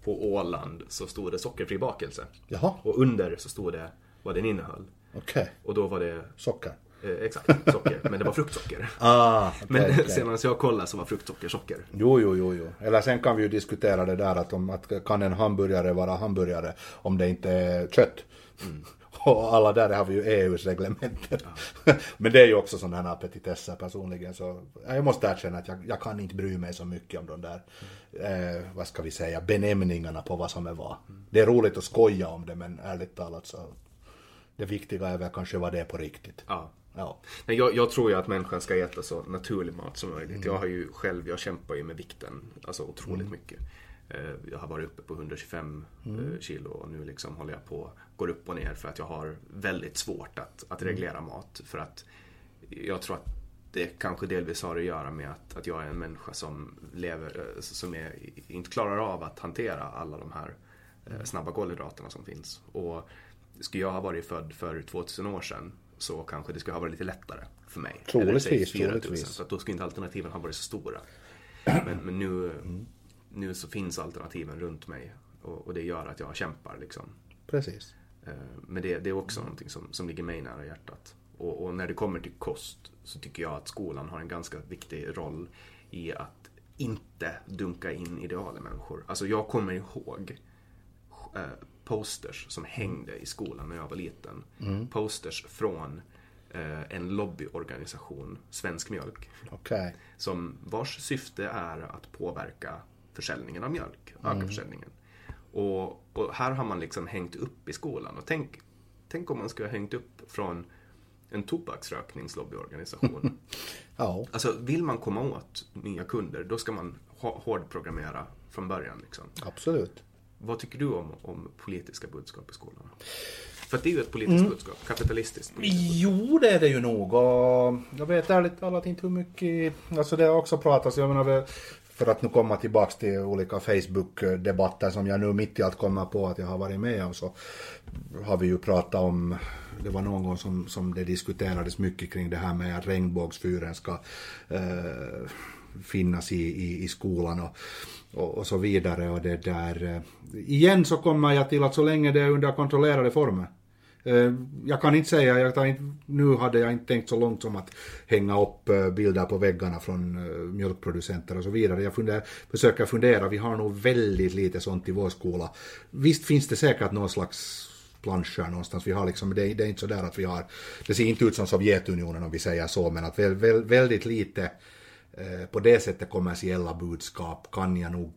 på Åland så stod det sockerfri bakelse. Jaha. Och under så stod det vad den innehöll. okej. Och då var det Socker. Eh, exakt, socker. Men det var fruktsocker. Ah, okej, Men okej. senast jag kollade så var fruktsocker socker. Jo, jo, jo, jo. Eller sen kan vi ju diskutera det där att, om, att kan en hamburgare vara hamburgare om det inte är kött. Och alla där har vi ju EUs reglementer. Men det är ju också sådana här petitesser personligen så jag måste erkänna att jag, jag kan inte bry mig så mycket om de där, eh, vad ska vi säga, benämningarna på vad som är vad. Det är roligt att skoja om det men ärligt talat så det viktiga är väl kanske vad det är på riktigt. Ja. Ja. Nej, jag, jag tror ju att människan ska äta så naturlig mat som möjligt. Jag har ju själv, jag kämpar ju med vikten alltså otroligt mycket. Eh, Jag har varit uppe på 125 eh, kilo och nu liksom håller jag på, går upp och ner för att jag har väldigt svårt att, att reglera mat. För att jag tror att det kanske delvis har att göra med att, att jag är en människa som lever, eh, som är, inte klarar av att hantera alla de här eh, snabba kolhydraterna som finns. Och skulle jag ha varit född för 2000 år sedan så kanske det skulle ha varit lite lättare för mig. Troligtvis, Eller säg 4000, troligtvis. Så då skulle inte alternativen ha varit så stora. Men, men nu, nu så finns alternativen runt mig och, och det gör att jag kämpar liksom. Precis. Eh, Men det, det är också någonting som, som ligger mig nära hjärtat. Och, och när det kommer till kost så tycker jag att skolan har en ganska viktig roll i att inte dunka in ideal i människor. Alltså jag kommer ihåg eh, posters som hängde i skolan när jag var liten. Posters från eh, en lobbyorganisation, Svensk Mjölk, Okej. som vars syfte är att påverka försäljningen av mjölk, öka Mm. försäljningen. Och, och här har man liksom hängt upp i skolan. Och tänk, tänk om man skulle ha hängt upp från en tobaksrökningslobbyorganisation. Ja. alltså vill man komma åt nya kunder, då ska man hårdprogrammera från början. Liksom. Absolut. Vad tycker du om, om politiska budskap i skolan? För att det är ju ett politiskt budskap, kapitalistiskt. politiskt Jo, det är det ju nog. Och jag vet ärligt talat inte hur mycket... Alltså det har också pratats, jag menar, för att nu komma tillbaks till olika Facebook-debatter som jag nu mitt i allt kommer på att jag har varit med om så har vi ju pratat om, det var någon gång som, som det diskuterades mycket kring det här med att regnbågsfyren ska eh, finnas i, i, i skolan och, och, och så vidare och det där. eh, Igen så kommer jag till att så länge det är under kontrollerade former Eh, jag kan inte säga, jag inte, nu hade jag inte tänkt så långt som att hänga upp eh, bilder på väggarna från eh, mjölkproducenter och så vidare. Jag funder, försöker fundera, vi har nog väldigt lite sånt i vår skola. Visst finns det säkert någon slags planscher någonstans. Vi har liksom, det, är- det är inte så där att vi har, det ser inte ut som Sovjetunionen om vi säger så, men att väl, väl, väldigt lite eh, på det sättet kommersiella budskap kan jag nog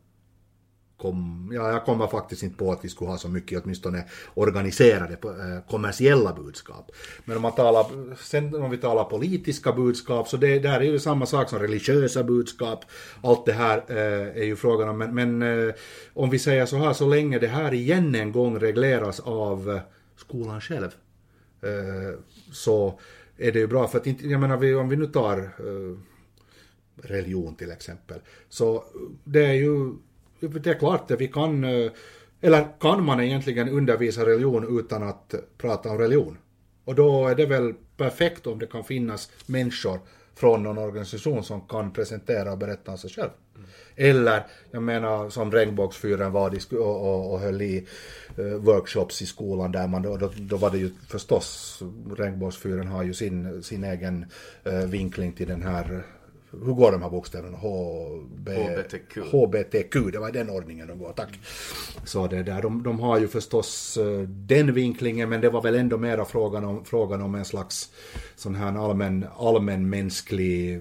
kom, ja, jag kommer faktiskt inte på att vi skulle ha så mycket åtminstone organiserade eh, kommersiella budskap. Men om man talar, sen om vi talar politiska budskap så det där är ju samma sak som religiösa budskap. Allt det här eh, är ju frågan om, men, men eh, om vi säger så här, så länge det här igen en gång regleras av eh, skolan själv eh, så är det ju bra för att inte, jag menar vi, om vi nu tar eh, religion till exempel. Så det är ju, det är klart att vi kan, eh, eller kan man egentligen undervisa religion utan att prata om religion? Och då är det väl perfekt om det kan finnas människor från någon organisation som kan presentera och berätta om sig själv. Eller, jag menar som Regnbågsfyren var och, och, och höll i eh, workshops i skolan där man, då, då, då var det ju förstås, Regnbågsfyren har ju sin, sin egen eh, vinkling till den här hur går de här bokstäverna? HB, HBTQ. HBTQ, det var den ordningen de går, tack. Så det där, de, de har ju förstås eh, den vinklingen, men det var väl ändå mera frågan om, frågan om en slags sån här allmän, allmänmänsklig, eh,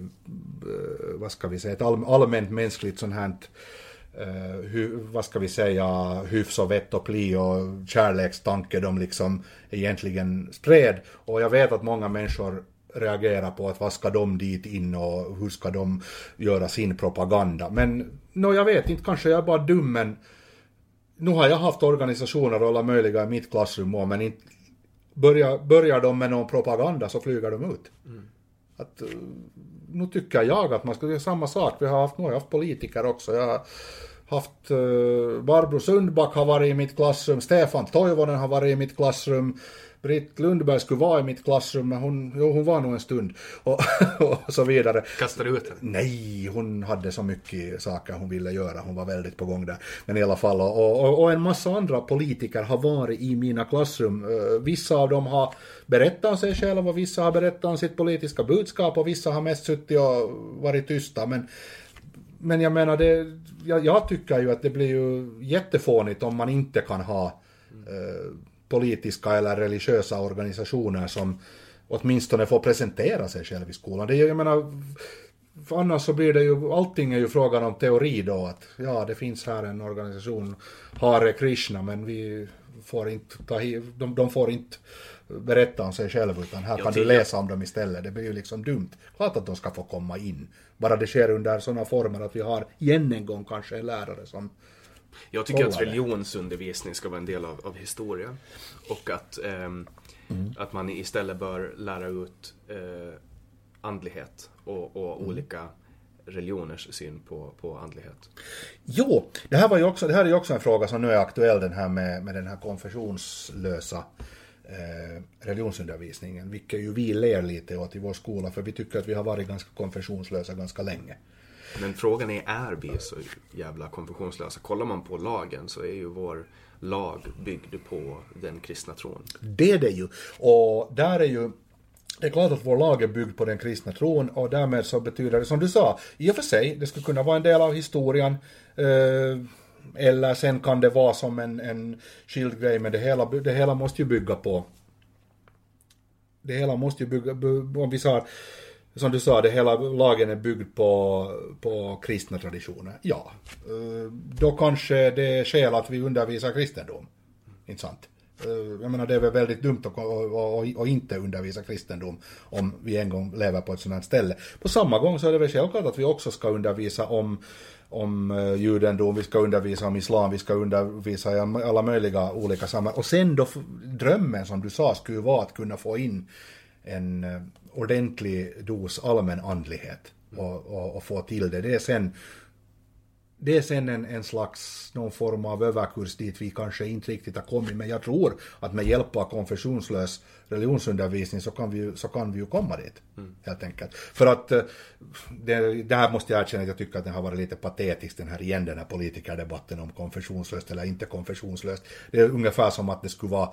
vad ska vi säga, ett all, allmänt mänskligt sånt här Uh, hu, vad ska vi säga, hyfs och vett och pli och kärlekstanke de liksom egentligen spred. Och jag vet att många människor reagerar på att vad ska de dit in och hur ska de göra sin propaganda. Men no, jag vet inte, kanske jag är bara dum men nu har jag haft organisationer och alla möjliga i mitt klassrum och, men inte börjar, börjar de med någon propaganda så flyger de ut. Att, eh, nu tycker jag att man ska göra samma sak. Vi har haft, nu har jag haft politiker också. Jag har haft uh, Barbro Sundback har varit i mitt klassrum, Stefan Toivonen har varit i mitt klassrum, Britt Lundberg skulle vara i mitt klassrum, men hon, jo, hon var nog en stund. Och, och så vidare. Kastar du ut henne? Nej, hon hade så mycket saker hon ville göra. Hon var väldigt på gång där. Men i alla fall, och, och, och en massa andra politiker har varit i mina klassrum. Eh, Vissa av dem har berättat om sig själva, och vissa har berättat om sitt politiska budskap och vissa har mest suttit och varit tysta. Men, men jag menar, det, jag, jag tycker ju att det blir ju jättefånigt om man inte kan ha eh, politiska eller religiösa organisationer som åtminstone får presentera sig själv i skolan. Det är, jag menar, för annars så blir det ju, allting är ju frågan om teori då, att ja, det finns här en organisation, Hare Krishna, men vi får inte ta de, de får inte berätta om sig själva, utan här kan du läsa om dem istället. Det blir ju liksom dumt. Klart att de ska få komma in. Bara det sker under sådana former att vi har igen en gång kanske en lärare som Jag tycker att religionsundervisning ska vara en del av, av historia. Och att, ehm, mm. att man istället bör lära ut eh, andlighet och, och mm. olika religioners syn på, på andlighet. Jo, det här, var ju också, det här är ju också en fråga som nu är aktuell den här med, med den här konfessionslösa eh, religionsundervisningen, vilket ju vi ler lite åt i vår skola, för vi tycker att vi har varit ganska konfessionslösa ganska länge. Men frågan är, är vi så jävla konfessionslösa? Kollar man på lagen så är ju vår lag byggd på den kristna tron. Det är det ju. Och där är ju det är klart att vår lag är byggd på den kristna tron och därmed så betyder det som du sa, i och för sig, det skulle kunna vara en del av historien. Eh, eller sen kan det vara som en, en skild grej, men det hela, det hela måste ju bygga på... Det hela måste ju bygga, om vi sa, som du sa, det hela lagen är byggd på, på kristna traditioner. Ja, eh, då kanske det är skäl att vi undervisar kristendom. Inte sant? Eh, jag menar det är väl väldigt dumt att, att, att, inte undervisa kristendom om vi en gång lever på ett sådant här ställe. På samma gång så är det väl självklart att vi också ska undervisa om om eh, judendom, vi ska undervisa om islam, vi ska undervisa i alla möjliga olika sammanhang. Och sen då drömmen som du sa skulle vara att kunna få in en ordentlig dos allmän andlighet och, och, och få till det. Det är sen det är sen en, en slags, någon form av överkurs dit vi kanske inte riktigt har kommit, men jag tror att med hjälp av konfessionslös religionsundervisning så kan vi ju, så kan vi ju komma dit, mm. helt enkelt. För att, eh, det, det här måste jag erkänna att jag tycker att det har varit lite patetiskt, den här igen, den här politikerdebatten om konfessionslöst eller inte konfessionslöst. Det är ungefär som att det skulle vara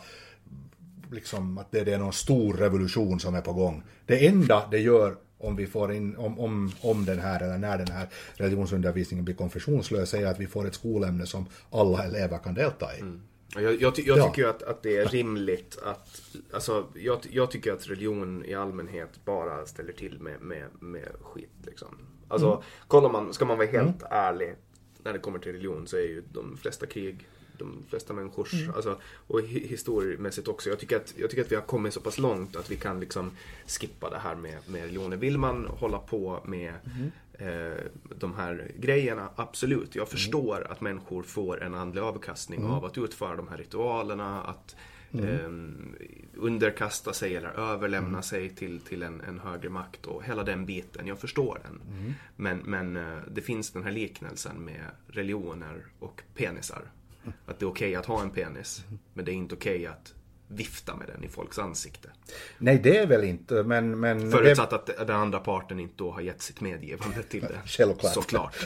liksom att det, det är någon stor revolution som är på gång. Det enda det gör om vi får in, om, om, om den här eller när den här religionsundervisningen blir konfessionslös är att vi får ett skolämne som alla elever kan delta i. Mm. Jag, jag, jag ja. tycker att, att det är rimligt att, alltså, jag, jag tycker att religion i allmänhet bara ställer till med, med, med skit liksom. Alltså, mm. kollar man, ska man vara helt mm. ärlig när det kommer till religion så är ju de flesta krig de flesta människors, mm. alltså, och historiemässigt också. Jag tycker, att, jag tycker att vi har kommit så pass långt att vi kan liksom skippa det här med, med religioner. Vill man hålla på med mm. eh, de här grejerna, absolut. Jag mm. förstår mm. att människor får en andlig avkastning mm. av att utföra de här ritualerna, att. Eh, underkasta sig eller överlämna sig till, till en, en högre makt och hela den biten. Jag förstår den. Men, men eh, det finns den här liknelsen med religioner och penisar. Att det är okej okay att ha en penis, men det är inte okej okay att vifta med den i folks ansikte. Nej, det är väl inte, men... men Förutsatt det... att den andra parten inte då har gett sitt medgivande till det. Självklart. Såklart.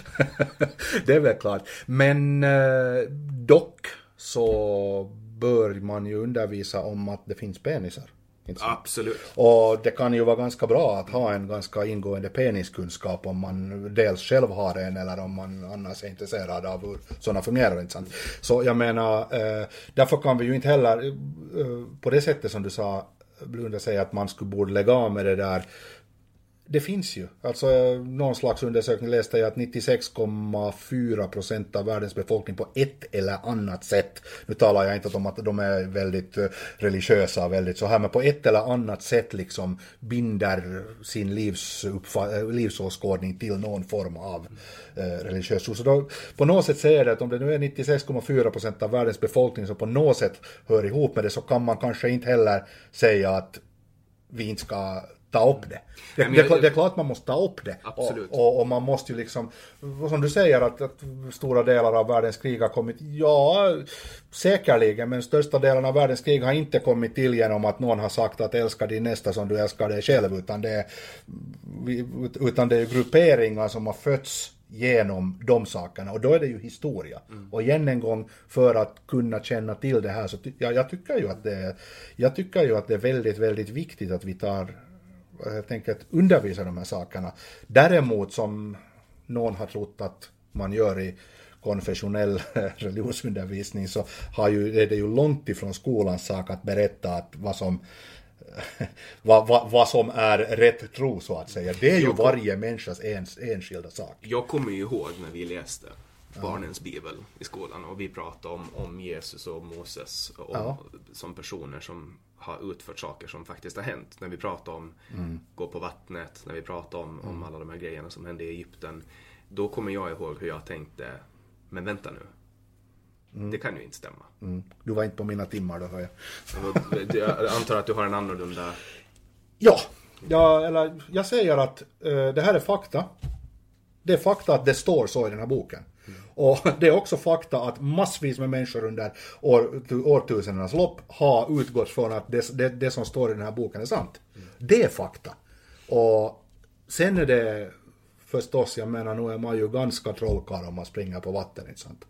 det är väl klart. Men eh, dock så bör man ju undervisa om att det finns penisar. Absolut. Och det kan ju vara ganska bra att ha en ganska ingående peniskunskap om man dels själv har en eller om man annars är intresserad av hur sådana fungerar. Inte sant? Så jag menar, eh, därför kan vi ju inte heller eh, på det sättet som du sa, Blunda säga att man skulle borde lägga av med det där det finns ju. Alltså någon slags undersökning läste jag att 96,4 procent av världens befolkning på ett eller annat sätt, nu talar jag inte om att de är väldigt eh, religiösa väldigt så här, men på ett eller annat sätt liksom binder sin eh, livsåskådning till någon form av eh, religiös tro. Så då, på något sätt säger det att om det nu är 96,4 procent av världens befolkning som på något sätt hör ihop med det så kan man kanske inte heller säga att vi inte ska ta upp det. Det, det, det, det är klart man måste ta upp det. Absolut. Och, och, och, man måste ju liksom, som du säger att, att, stora delar av världens krig har kommit, ja, säkerligen, men största delen av världens krig har inte kommit till genom att någon har sagt att älska din nästa som du älskar dig själv, utan det är, utan det är grupperingar som har fötts genom de sakerna och då är det ju historia. Mm. Och igen en gång för att kunna känna till det här så ty ja, jag tycker ju att det är, jag tycker ju att det är väldigt, väldigt viktigt att vi tar helt enkelt undervisa de här sakerna. Däremot som någon har trott att man gör i konfessionell religionsundervisning så har ju, är det ju långt ifrån skolans sak att berätta att vad som vad, vad, vad som är rätt tro så att säga. Det är ju varje människas ens, enskilda sak. Jag kommer ju ihåg när vi läste barnens bibel i skolan och vi pratade om, om Jesus och Moses och, Ja. som personer som har utfört saker som faktiskt har hänt. När vi pratar om Mm. gå på vattnet, när vi pratar om, om alla de här grejerna som hände i Egypten. Då kommer jag ihåg hur jag tänkte, men vänta nu. Det kan ju inte stämma. Mm. Du var inte på mina timmar då hör jag. Jag antar att du har en annorlunda... Ja, ja eller jag säger att eh, det här är fakta. Det är fakta att det står så i den här boken. Och det är också fakta att massvis med människor under år, årtusendenas lopp har utgått från att det, det, det som står i den här boken är sant. Det är fakta. Och sen är det förstås, jag menar nu är man ju ganska trollkarl om man springer på vatten, inte sant?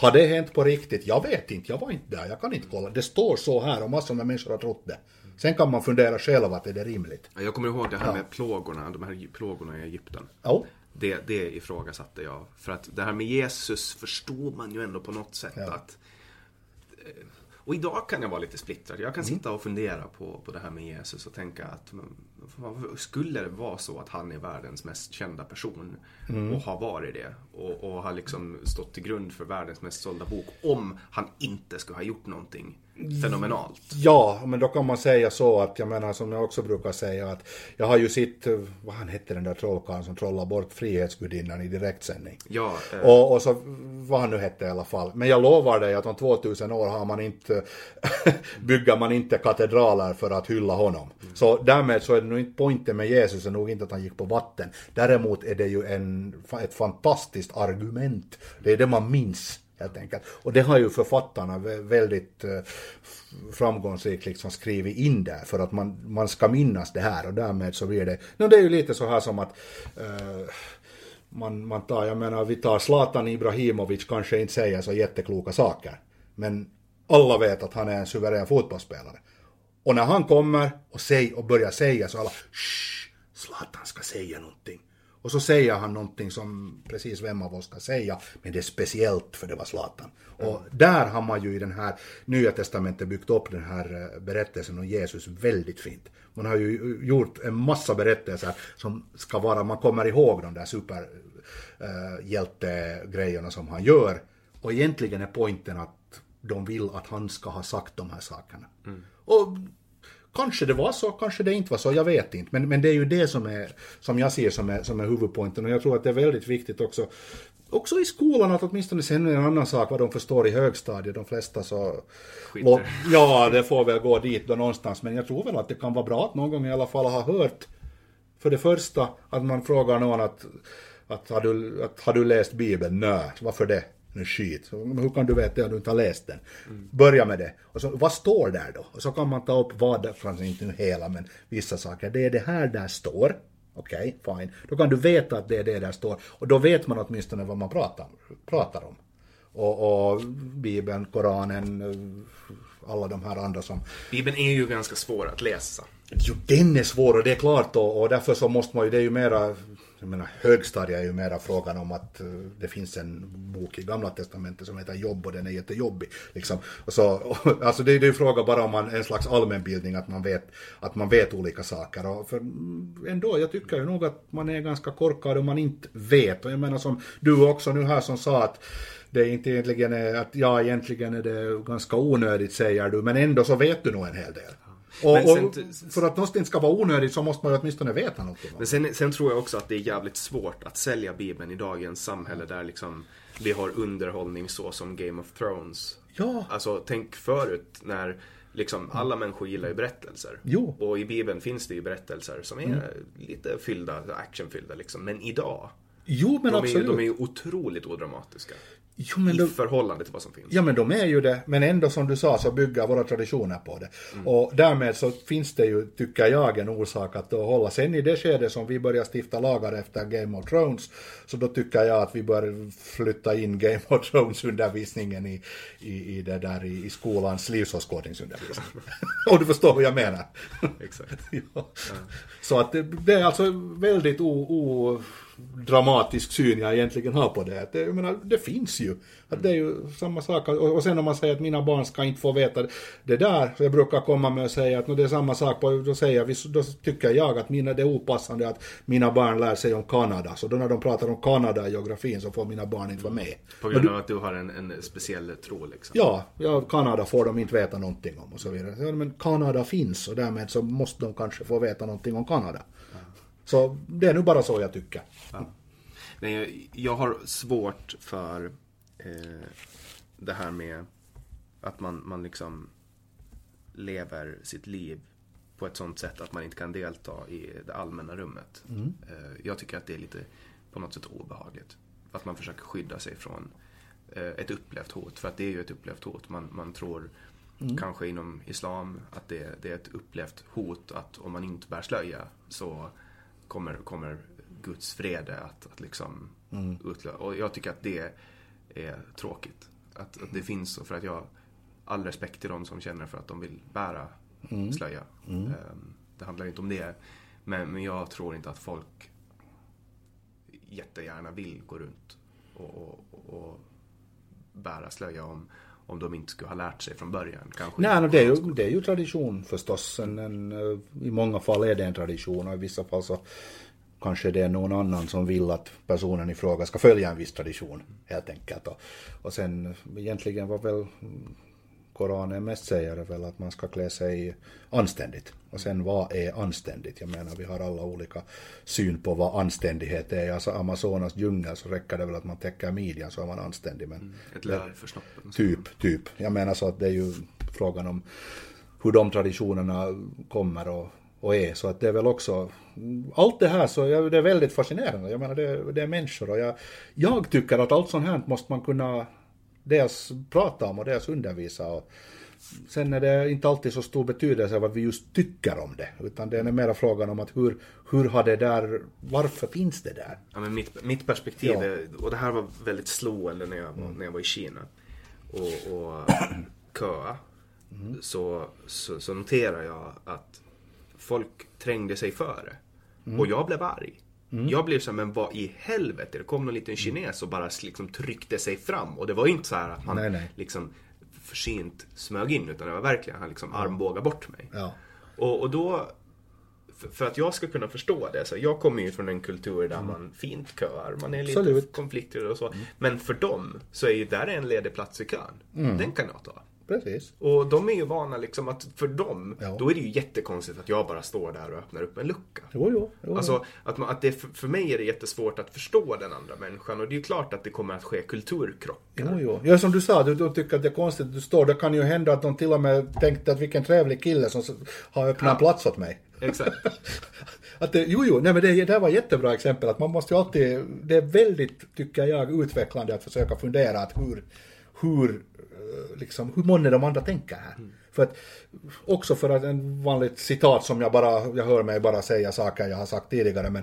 Har det hänt på riktigt? Jag vet inte, jag var inte där, jag kan inte kolla. Det står så här och massor med människor har trott det. Sen kan man fundera själv att är det rimligt. Jag kommer ihåg det här med plågorna, de här plågorna i Egypten. Ja. Det, det ifrågasatte jag. För att det här med Jesus förstår man ju ändå på något sätt Ja. att... eh, Och idag kan jag vara lite splittrad. Jag kan sitta och fundera på, på det här med Jesus och tänka att skulle det vara så att han är världens mest kända person och har varit det och, och har liksom stått till grund för världens mest sålda bok om han inte skulle ha gjort någonting fenomenalt. Ja, men då kan man säga så att jag menar som jag också brukar säga att jag har ju sett, eh, vad han hette den där trollkarlen som trollade bort Frihetsgudinnan i direktsändning. Ja, eh, Och, och så, vad han nu hette i alla fall. Men jag lovar dig att om 2000 år har man inte, bygger man inte katedraler för att hylla honom. Så därmed så är det nog inte poängen med Jesus är nog inte att han gick på vatten. Däremot är det ju en, ett fantastiskt argument. Det är det man minns. Helt enkelt. Och det har ju författarna väldigt eh, framgångsrikt liksom skrivit in där för att man, man ska minnas det här och därmed så blir det, no, det är ju lite så här som att uh, man, man tar, jag menar vi tar Zlatan Ibrahimovic kanske inte säger så jättekloka saker. Men alla vet att han är en suverän fotbollsspelare. Och när han kommer och, säg, och börjar säga så alla Shh, Zlatan ska säga någonting. Och så säger han någonting som precis vem av oss ska säga, men det är speciellt för det var Zlatan. Och där har man ju i den här Nya Testamentet byggt upp den här eh, berättelsen om Jesus väldigt fint. Man har ju gjort en massa berättelser som ska vara, man kommer ihåg de där superhjältegrejerna som han gör. Och egentligen är poängen att de vill att han ska ha sagt de här sakerna. Och Kanske det var så, kanske det inte var så, jag vet inte. Men, men det är ju det som, är, som jag ser som är, som är huvudpoängen. Och jag tror att det är väldigt viktigt också, också i skolan, att åtminstone sen en annan sak vad de förstår i högstadiet. De flesta så... Skiter. Ja, det får väl gå dit då någonstans. Men jag tror väl att det kan vara bra att någon gång i alla fall ha hört för det första att man frågar någon att, att, har, du, att har du läst Bibeln? Nej, varför det? Nu skit. Men hur kan du veta det om du inte har läst den? Börja med det. Och så, vad står där då? Och så kan man ta upp vad, kanske inte nu hela, men vissa saker. Det är det här där står. Okej, fine. Då kan du veta att det är det där står. Och då vet man åtminstone vad man pratar, pratar om. Och, och Bibeln, Koranen, alla de här andra som Bibeln är ju ganska svår att läsa. Jo, den är svår och det är klart och, och därför så måste man ju, det är ju mera, jag menar högstadiet är ju mera frågan om att eh, det finns en bok i gamla testamentet som heter jobb och den är jättejobbig. Liksom. Och så, och, alltså det, det är ju fråga bara om man, en slags allmänbildning, att man vet, att man vet olika saker. Och för mm, ändå, jag tycker ju nog att man är ganska korkad om man inte vet. Och jag menar som du också nu här som sa att det är inte egentligen att ja egentligen är det ganska onödigt säger du, men ändå så vet du nog en hel del. Och, sen- och för att något inte ska vara onödigt så måste man ju åtminstone veta någonting om Men sen, sen tror jag också att det är jävligt svårt att sälja Bibeln i dagens samhälle där liksom vi har underhållning så som Game of Thrones. Ja. Alltså tänk förut när liksom alla människor gillar ju berättelser. Jo. Och i Bibeln finns det ju berättelser som är lite fyllda, actionfyllda liksom. Men idag, Jo men de är, absolut. de är ju otroligt odramatiska. Jo, men I de, förhållande till vad som finns. ja men de är ju det, men ändå som du sa så bygger våra traditioner på det. Mm. Och därmed så finns det ju, tycker jag, en orsak att då hålla. Sen i det skede som vi börjar stifta lagar efter Game of Thrones, så då tycker jag att vi bör flytta in Game of Thrones-undervisningen i, i, i det där i, i skolans livsåskådningsundervisning. Och du förstår hur jag menar. Exakt. ja. Så att det, det är alltså väldigt o, o, dramatisk syn jag egentligen har på det. Att det, jag menar, det finns ju. Att det är ju samma sak. Och, och sen om man säger att mina barn ska inte få veta det där. Så jag brukar komma med och säga att no, det är samma sak. På, då, säger vi, då tycker jag att mina, det är opassande att mina barn lär sig om Kanada. Så då när de pratar om Kanada i geografin så får mina barn inte vara med. På grund av att du har en, en speciell tro liksom. Ja, ja, Kanada får de inte veta någonting om och så vidare. Men Kanada finns och därmed så måste de kanske få veta någonting om Kanada. Så det är nu bara så jag tycker. Ja. Nej, jag har svårt för eh, det här med att man, man liksom lever sitt liv på ett sånt sätt att man inte kan delta i det allmänna rummet. Mm. Eh, jag tycker att det är lite på något sätt obehagligt. Att man försöker skydda sig från eh, ett upplevt hot. För att det är ju ett upplevt hot. Man, man tror mm. kanske inom Islam att det, det, är ett upplevt hot att om man inte bär slöja så kommer, kommer Guds vrede att, att liksom mm. utlösa. Och jag tycker att det är tråkigt. Att, att det finns så, för att jag all respekt till de som känner för att de vill bära mm. slöja. Mm. Ehm, det handlar inte om det. Men, men jag tror inte att folk jättegärna vill gå runt och, och, och bära slöja om, om de inte skulle ha lärt sig från början. Kanske Nej, no, det, är ju, det är ju tradition förstås. En, en, I många fall är det en tradition och i vissa fall så kanske det är någon annan som vill att personen i fråga ska följa en viss tradition helt enkelt. Och, och sen egentligen var väl Koranen mest säger är väl att man ska klä sig anständigt. Och sen vad är anständigt? Jag menar vi har alla olika syn på vad anständighet är. Alltså Amazonas djungel så räcker det väl att man täcker midjan så är man anständig. Men, mm, ett lär för snoppen. Typ, typ. Jag menar så att det är ju frågan om hur de traditionerna kommer och, och är. Så att det är väl också, allt det här så ja, det är väldigt fascinerande. Jag menar det, det är människor och jag, jag tycker att allt sånt här måste man kunna dels prata om och dels undervisa. Och sen är det inte alltid så stor betydelse vad vi just tycker om det, utan det är mer frågan om att hur, hur har det där, varför finns det där? Ja, men mitt, mitt perspektiv, ja. är, och det här var väldigt slående när jag, mm. när jag var i Kina och, och köa, mm. så, så, så noterar jag att folk trängde sig före. Mm. Och jag blev arg. Mm. Jag blev så här, men vad i helvete? Det kom någon liten kines och bara liksom tryckte sig fram. Och det var inte så här att han nej, nej. liksom försynt smög in. Utan det var verkligen, han liksom armbågade bort mig. Ja. Och, och då, för att jag ska kunna förstå det. Så jag kommer ju från en kultur där mm. man fint köar. Man är lite Absolut. konflikter och så. Mm. Men för dem så är ju där en ledig plats i kön. Mm. Den kan jag ta. Precis. Och de är ju vana liksom att för dem, ja. då är det ju jättekonstigt att jag bara står där och öppnar upp en lucka. Jo, jo, jo, alltså, att, man, att det, för mig är det jättesvårt att förstå den andra människan och det är ju klart att det kommer att ske kulturkrockar. Jo, jo. Ja, som du sa, du, du tycker att det är konstigt att du står. Det kan ju hända att de till och med tänkte att vilken trevlig kille som har öppnat ja. plats åt mig. Exakt. att det, jo, jo, nej men det, det var ett jättebra exempel. Att man måste ju alltid, det är väldigt, tycker jag, utvecklande att försöka fundera att hur, hur liksom, hur många de andra tänker här. Mm. För att, också för att en vanligt citat som jag bara, jag hör mig bara säga saker jag har sagt tidigare, men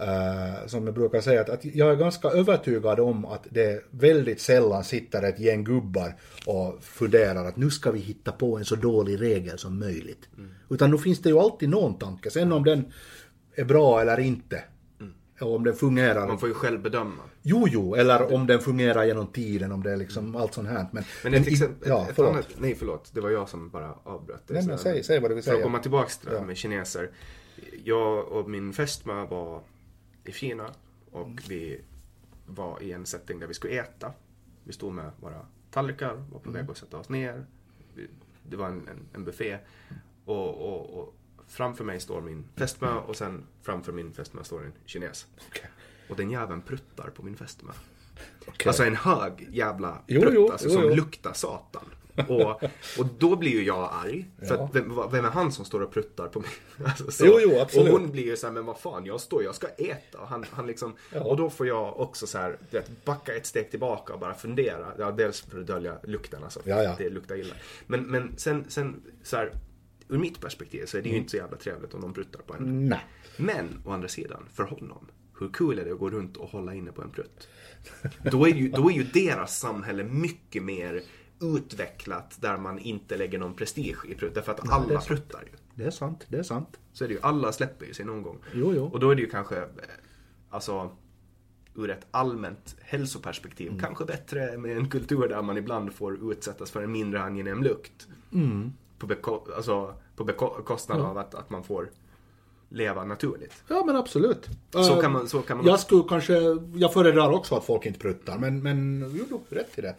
uh, som jag brukar säga, att, att, jag är ganska övertygad om att det väldigt sällan sitter ett gäng gubbar och funderar att nu ska vi hitta på en så dålig regel som möjligt. Mm. Utan nu finns det ju alltid någon tanke, sen om den är bra eller inte, och om den fungerar. Man får ju själv bedöma. Jo, jo, eller om den fungerar genom tiden, om det är liksom mm. allt sånt här. Men, men ett exempel, ja, ett annat, nej förlåt, det var jag som bara avbröt det. Nej, men säg, säg vad du vill säga. För att komma tillbaka till det ja. med kineser. Jag och min fästmö var i Kina och mm. vi var i en setting där vi skulle äta. Vi stod med våra tallrikar, var på mm. väg att sätta oss ner. Det var en, en, en buffé. Och, och, och framför mig står min fästmö och sen framför min fästmö står en kines. Okay. Och den jäveln pruttar på min fästmö. Okay. Alltså en hög jävla prutt jo, alltså, jo, som luktar satan. Och, och då blir ju jag arg. För ja. vem, vem, är han som står och pruttar på mig? Alltså, så. Jo, jo, absolut. Och hon blir ju såhär, men vad fan, jag står, jag ska äta. Och, han, han liksom, ja. och då får jag också så här, vet, backa ett steg tillbaka och bara fundera. Ja, dels för att dölja lukten, alltså. Ja, ja. Det luktar illa. Men, men sen, sen så här, ur mitt perspektiv så är det ju mm. inte så jävla trevligt om de pruttar på en. Nej. Men, å andra sidan, för honom, hur kul är det att gå runt och hålla inne på en prutt? Då är ju, då är ju deras samhälle mycket mer utvecklat där man inte lägger någon prestige i prutt. Därför att alla pruttar ju. Det är sant, det är sant. Så är det ju, alla släpper ju sig någon gång. Jo, jo. Och då är det ju kanske, eh, alltså, ur ett allmänt hälsoperspektiv kanske bättre med en kultur där man ibland får utsättas för en mindre angenäm lukt. På, beko- alltså, på bekostnad av att, att man får leva naturligt. Ja men absolut. Så Eh, kan man, så kan man Jag skulle kanske, jag föredrar också att folk inte pruttar, men, men jo, du rätt i det.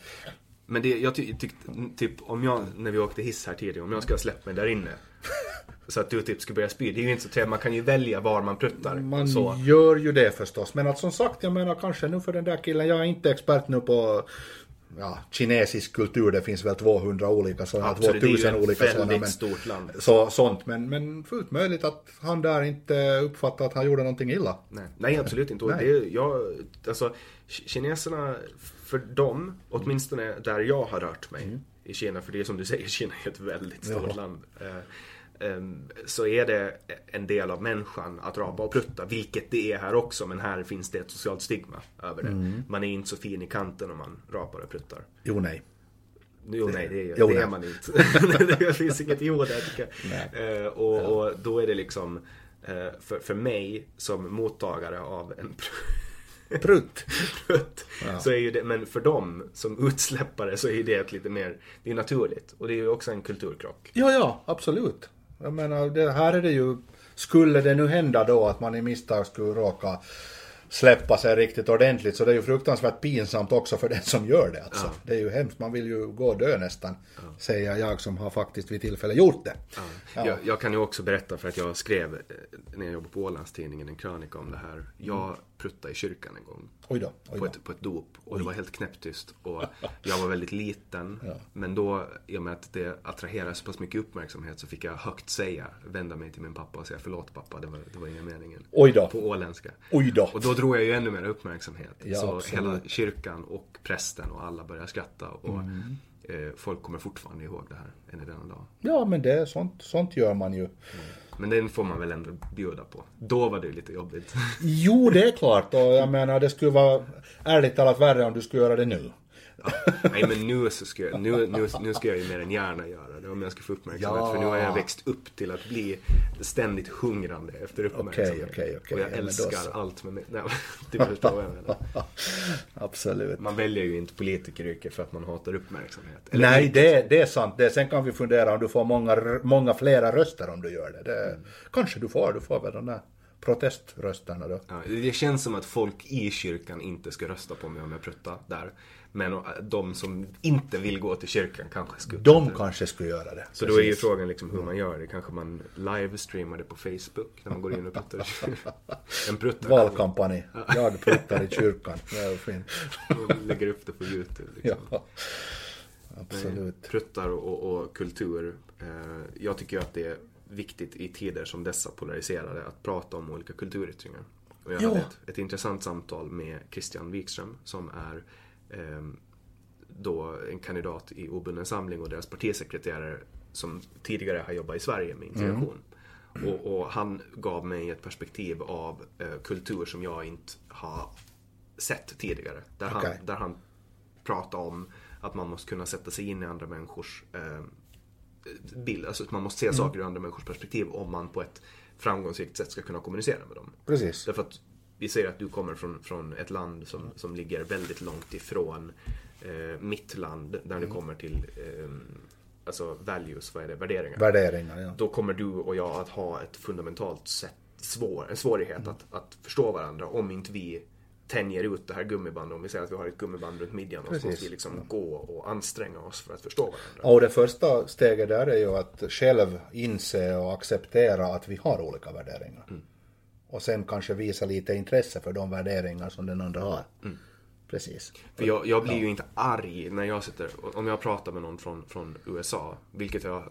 Men det, jag ty, tyckte, typ om jag, när vi åkte hiss här tidigare, om jag skulle ha släppt mig där inne. Så att du typ skulle börja spy. Det är ju inte så trevligt, man kan ju välja var man pruttar. Man så. gör ju det förstås, men att som sagt, jag menar kanske nu för den där killen, jag är inte expert nu på ja, kinesisk kultur, det finns väl 200 olika sådana, Absolut, det är ju 2000 ett olika sådana. Men, stort land. så, sånt, men, men fullt möjligt att han där inte uppfattar att han gjorde någonting illa. Nej, nej absolut inte. Nej. det, jag, alltså, ki- kineserna, för dem, åtminstone där jag har rört mig i Kina, för det är som du säger, Kina är ett väldigt stort Mm. Ja. land. Eh, så är det en del av människan att rapa och prutta, vilket det är här också, men här finns det ett socialt stigma över det. Mm. Man är inte så fin i kanten om man rapar och pruttar. Jo, nej. Jo, nej, det är, Jo, det nej. är man inte. det finns inget jo där tycker jag. Eh, och, och då är det liksom, eh, för, för mig som mottagare av en Prutt. prutt, så är ju det, men för dem som utsläppare så är ju det ett lite mer, det är naturligt. Och det är ju också en kulturkrock. Ja, ja, absolut. Jag menar, det här är det ju, skulle det nu hända då att man i misstag skulle råka släppa sig riktigt ordentligt så det är ju fruktansvärt pinsamt också för den som gör det alltså. Det är ju hemskt, man vill ju gå och dö nästan, säger jag som har faktiskt vid tillfälle gjort det. Ja. Jag, jag kan ju också berätta för att jag skrev, eh, när jag jobbade på Ålandstidningen, en krönika om det här. Jag pruttade i kyrkan en gång. Oj då, oj på då. ett, på ett dop och det var helt knäpptyst. Och jag var väldigt liten. Men då, i och med att det attraherade så pass mycket uppmärksamhet så fick jag högt säga, vända mig till min pappa och säga förlåt pappa, det var, det var ingen meningen. Oj då. På åländska. Oj då. Och då drog jag ju ännu mer uppmärksamhet. Ja, så absolut. hela kyrkan och prästen och alla började skratta. Och Mm. eh, folk kommer fortfarande ihåg det här än i denna dag. Ja, men det, sånt, sånt gör man ju. Men den får man väl ändå bjuda på. Då var det ju lite jobbigt. Jo, det är klart. Och jag menar, det skulle vara ärligt talat värre om du skulle göra det nu. Nej men nu så ska jag, nu, nu, nu ska jag ju mer än gärna göra det om jag ska få uppmärksamhet. Ja. För nu har jag växt upp till att bli ständigt hungrande efter uppmärksamhet. Okej, okej, okej. Och jag Ja, älskar allt med mig. Nej, du förstår vad jag menar. Absolut. Man väljer ju inte politikeryrke för att man hatar uppmärksamhet. Eller Nej, det, det är sant. Det, sen kan vi fundera om du får många, många flera röster om du gör det. det Kanske du får. Du får väl de där proteströsterna då. Ja, det känns som att folk i kyrkan inte ska rösta på mig om jag pruttar där. Men de som inte vill gå till kyrkan kanske skulle De kanske skulle göra det. Så då är ju Precis. frågan liksom hur man gör det. Kanske man livestreamar det på Facebook när man går in och pruttar i kyrkan. En pruttar Valkampanj. Jag pruttar i kyrkan. Det är fint. och lägger upp det på YouTube. Liksom. Ja. Absolut. Pruttar och, och kultur. Eh, jag tycker att det är viktigt i tider som dessa polariserade att prata om olika kulturyttringar. Och jag Ja. hade ett, ett intressant samtal med Christian Wikström som är då en kandidat i obunden samling och deras partisekreterare som tidigare har jobbat i Sverige med integration. Och, och han gav mig ett perspektiv av eh, kultur som jag inte har sett tidigare. Där, Okej. han, där han pratar om att man måste kunna sätta sig in i andra människors eh, bild. Alltså att man måste se Mm. saker ur andra människors perspektiv om man på ett framgångsrikt sätt ska kunna kommunicera med dem. Precis. Därför att vi säger att du kommer från, från ett land som, som ligger väldigt långt ifrån eh, mitt land när Mm. det kommer till eh, alltså values, vad är det, värderingar. Värderingar, ja. Då kommer du och jag att ha ett fundamentalt sätt, svår, en svårighet Mm. att, att förstå varandra om inte vi tänjer ut det här gummibandet. Om vi säger att vi har ett gummiband runt midjan och så måste vi liksom gå och anstränga oss för att förstå varandra. Och det första steget där är ju att själv inse och acceptera att vi har olika värderingar. Och sen kanske visa lite intresse för de värderingar som den andra har. Precis. För jag, jag blir ju inte arg när jag sitter, om jag pratar med någon från, från USA, vilket jag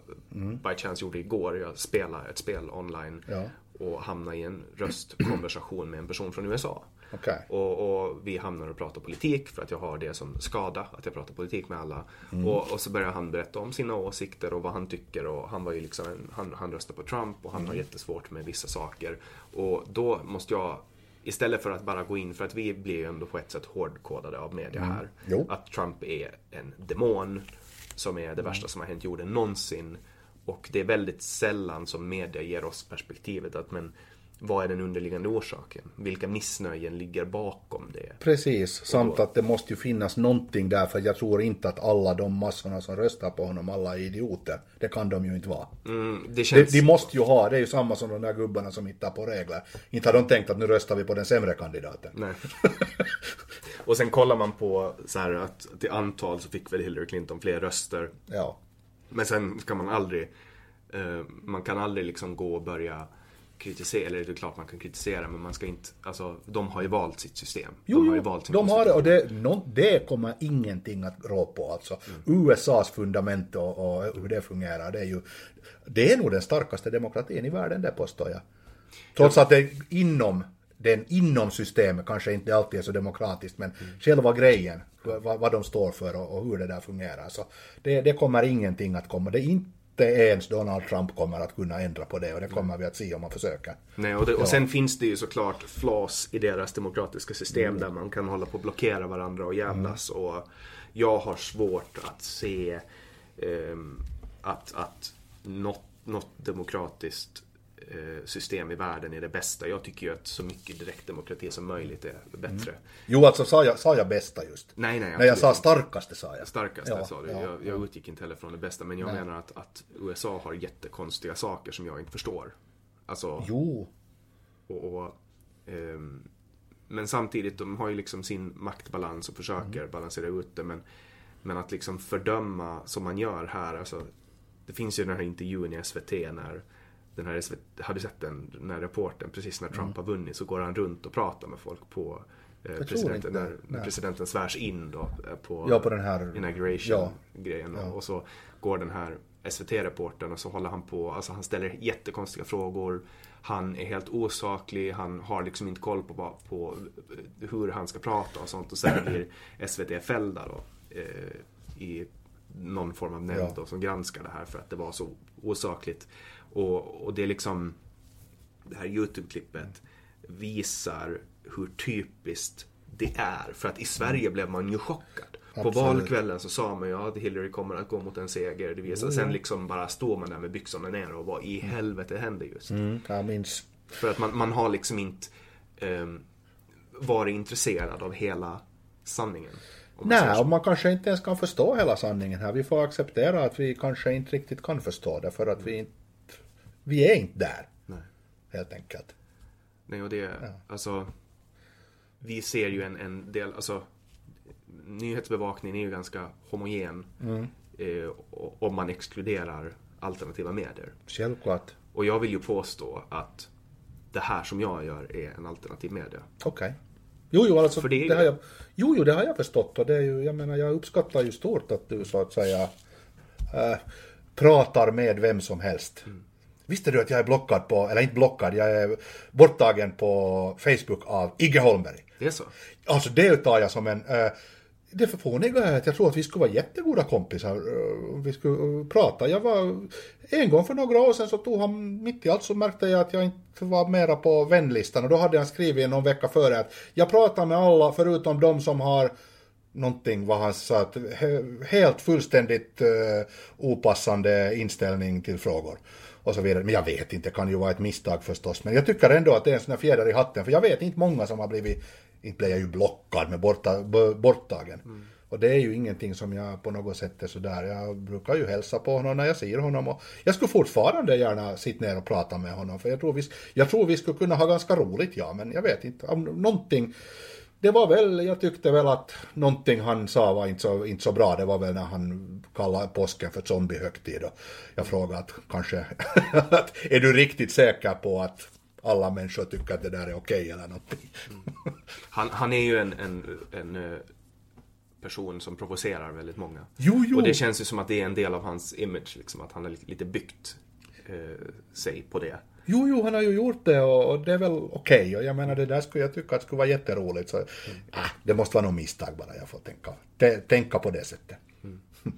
by chance gjorde igår. Jag spelade ett spel online Ja. och hamnade i en röstkonversation med en person från USA. Okej. Och, och vi hamnar och pratar politik för att jag har det som skada, att jag pratar politik med alla. Och, och så börjar han berätta om sina åsikter och vad han tycker och han var ju liksom en, han, han röstar på Trump och han har jättesvårt med vissa saker. Och då måste jag Istället för att bara gå in, för att vi blir ju ändå på ett sätt hårdkodade av media här. Jo. Att Trump är en demon som är det värsta som har hänt jorden någonsin. Och det är väldigt sällan som media ger oss perspektivet att men vad är den underliggande orsaken? Vilka missnöjen ligger bakom det? Precis, samt att det måste ju finnas någonting där för jag tror inte att alla de massorna som röstar på honom, alla är idioter. Det kan de ju inte vara. Mm, det De, känns... de måste ju ha, det är ju samma som de där gubbarna som hittar på regler. Inte har de tänkt att nu röstar vi på den sämre kandidaten. Nej. och sen kollar man på så här att till antal så fick väl Hillary Clinton fler röster. Ja. Men sen kan man aldrig, eh, man kan aldrig liksom gå och börja kritisera, eller det är klart man kan kritisera men man ska inte, alltså de har ju valt sitt system. Jo, de har ju valt sin de har det och det, no, det kommer ingenting att rå på alltså. USAs fundament och, och hur det fungerar, det är ju, det är nog den starkaste demokratin i världen det påstår jag. Trots att det inom, den inom systemet kanske inte alltid är så demokratiskt, men själva grejen, vad, vad de står för och, och hur det där fungerar. Så det, det kommer ingenting att komma, det är inte ens Donald Trump kommer att kunna ändra på det och det kommer vi att se om man försöker. Nej, och, det, och sen finns det ju såklart flaws i deras demokratiska system Mm. där man kan hålla på och blockera varandra och jävlas. Och jag har svårt att se ehm, att, att något, något demokratiskt system i världen är det bästa. Jag tycker ju att så mycket direktdemokrati som möjligt är bättre. Jo, alltså sa jag, sa jag bästa just? Nej, nej, Nej, jag sa starkaste sa jag. Starkaste Ja, sa du. ja, jag, jag utgick inte heller från det bästa. Men jag menar att, att USA har jättekonstiga saker som jag inte förstår. Alltså, Jo, och, och, ehm, men samtidigt, de har ju liksom sin maktbalans och försöker Mm. balansera ut det. Men, men att liksom fördöma som man gör här. Alltså, det finns ju den här intervjun i SVT när den här du sett den, den här reporten precis när Trump har vunnit så går han runt och pratar med folk på eh, presidenten, när, när presidenten svärs in då eh, på, Ja, på den här- inauguration ja. grejen. Och så går den här SVT-reportern och så håller han på, alltså han ställer jättekonstiga frågor. Han är helt osaklig, han har liksom inte koll på, på hur han ska prata och sånt. Och sen blir SVT fällda då eh, i någon form av nämnd Ja. då, som granskar det här för att det var så osakligt. Och, och det är liksom, det här YouTube-klippet visar hur typiskt det är. För att i Sverige blev man ju chockad. På Absolut. valkvällen så sa man ju att Hillary kommer att gå mot en seger. Det visar. Sen liksom bara står man där med byxorna ner och vad i helvete händer just? mm, jag minns. För att man, man har liksom inte um, varit intresserad av hela sanningen. om Nej, och man kanske inte ens kan förstå hela sanningen här. Vi får acceptera att vi kanske inte riktigt kan förstå det för att vi inte, vi är inte där. Nej. Helt enkelt. Nej, och det, alltså, vi ser ju en, en del, alltså, nyhetsbevakningen är ju ganska homogen. Eh, o- om man exkluderar alternativa medier. Självklart. Och jag vill ju påstå att det här som jag gör är en alternativ media. Okej. Jo, jo, alltså, För det, det är har jag, jo, jo, det har jag förstått och det är ju, jag menar, jag uppskattar ju stort att du så att säga äh, pratar med vem som helst. Visste du att jag är blockad på, eller inte blockad, jag är borttagen på Facebook av Igge Holmberg? Det är så? Alltså det tar jag som en... eh, det förvåniga är att jag tror att vi skulle vara jättegoda kompisar eh, vi skulle eh, prata. Jag var... En gång för några år sedan så tog han mitt i allt så märkte jag att jag inte var mera på vänlistan och då hade han skrivit någon vecka före att jag pratar med alla förutom de som har någonting vad han sa, att he- helt fullständigt eh, opassande inställning till frågor. Och så vidare. Men jag vet inte, det kan ju vara ett misstag förstås. Men jag tycker ändå att det är en sån här fjäder i hatten. För jag vet inte många som har blivit, inte blev jag ju blockad, men borta, borttagen. Och det är ju ingenting som jag på något sätt är sådär. Jag brukar ju hälsa på honom när jag ser honom. Och jag skulle fortfarande gärna sitta ner och prata med honom. För jag tror vi, jag tror vi skulle kunna ha ganska roligt, ja. Men jag vet inte, om någonting det var väl, jag tyckte väl att någonting han sa var inte så, inte så bra. Det var väl när han kallade påsken för zombiehögtid. Och jag frågade att kanske, att, är du riktigt säker på att alla människor tycker att det där är okej eller någonting? Han, han är ju en, en, en eh, person som provocerar väldigt många. Jo, jo. Och det känns ju som att det är en del av hans image, liksom, att han har lite, lite byggt eh, sig på det. Jo, jo, han har ju gjort det och, det är väl okej. Och jag menar, det där skulle jag tycka att skulle vara jätteroligt. Så, äh, det måste vara något misstag bara, jag får tänka, tä- tänka på det sättet.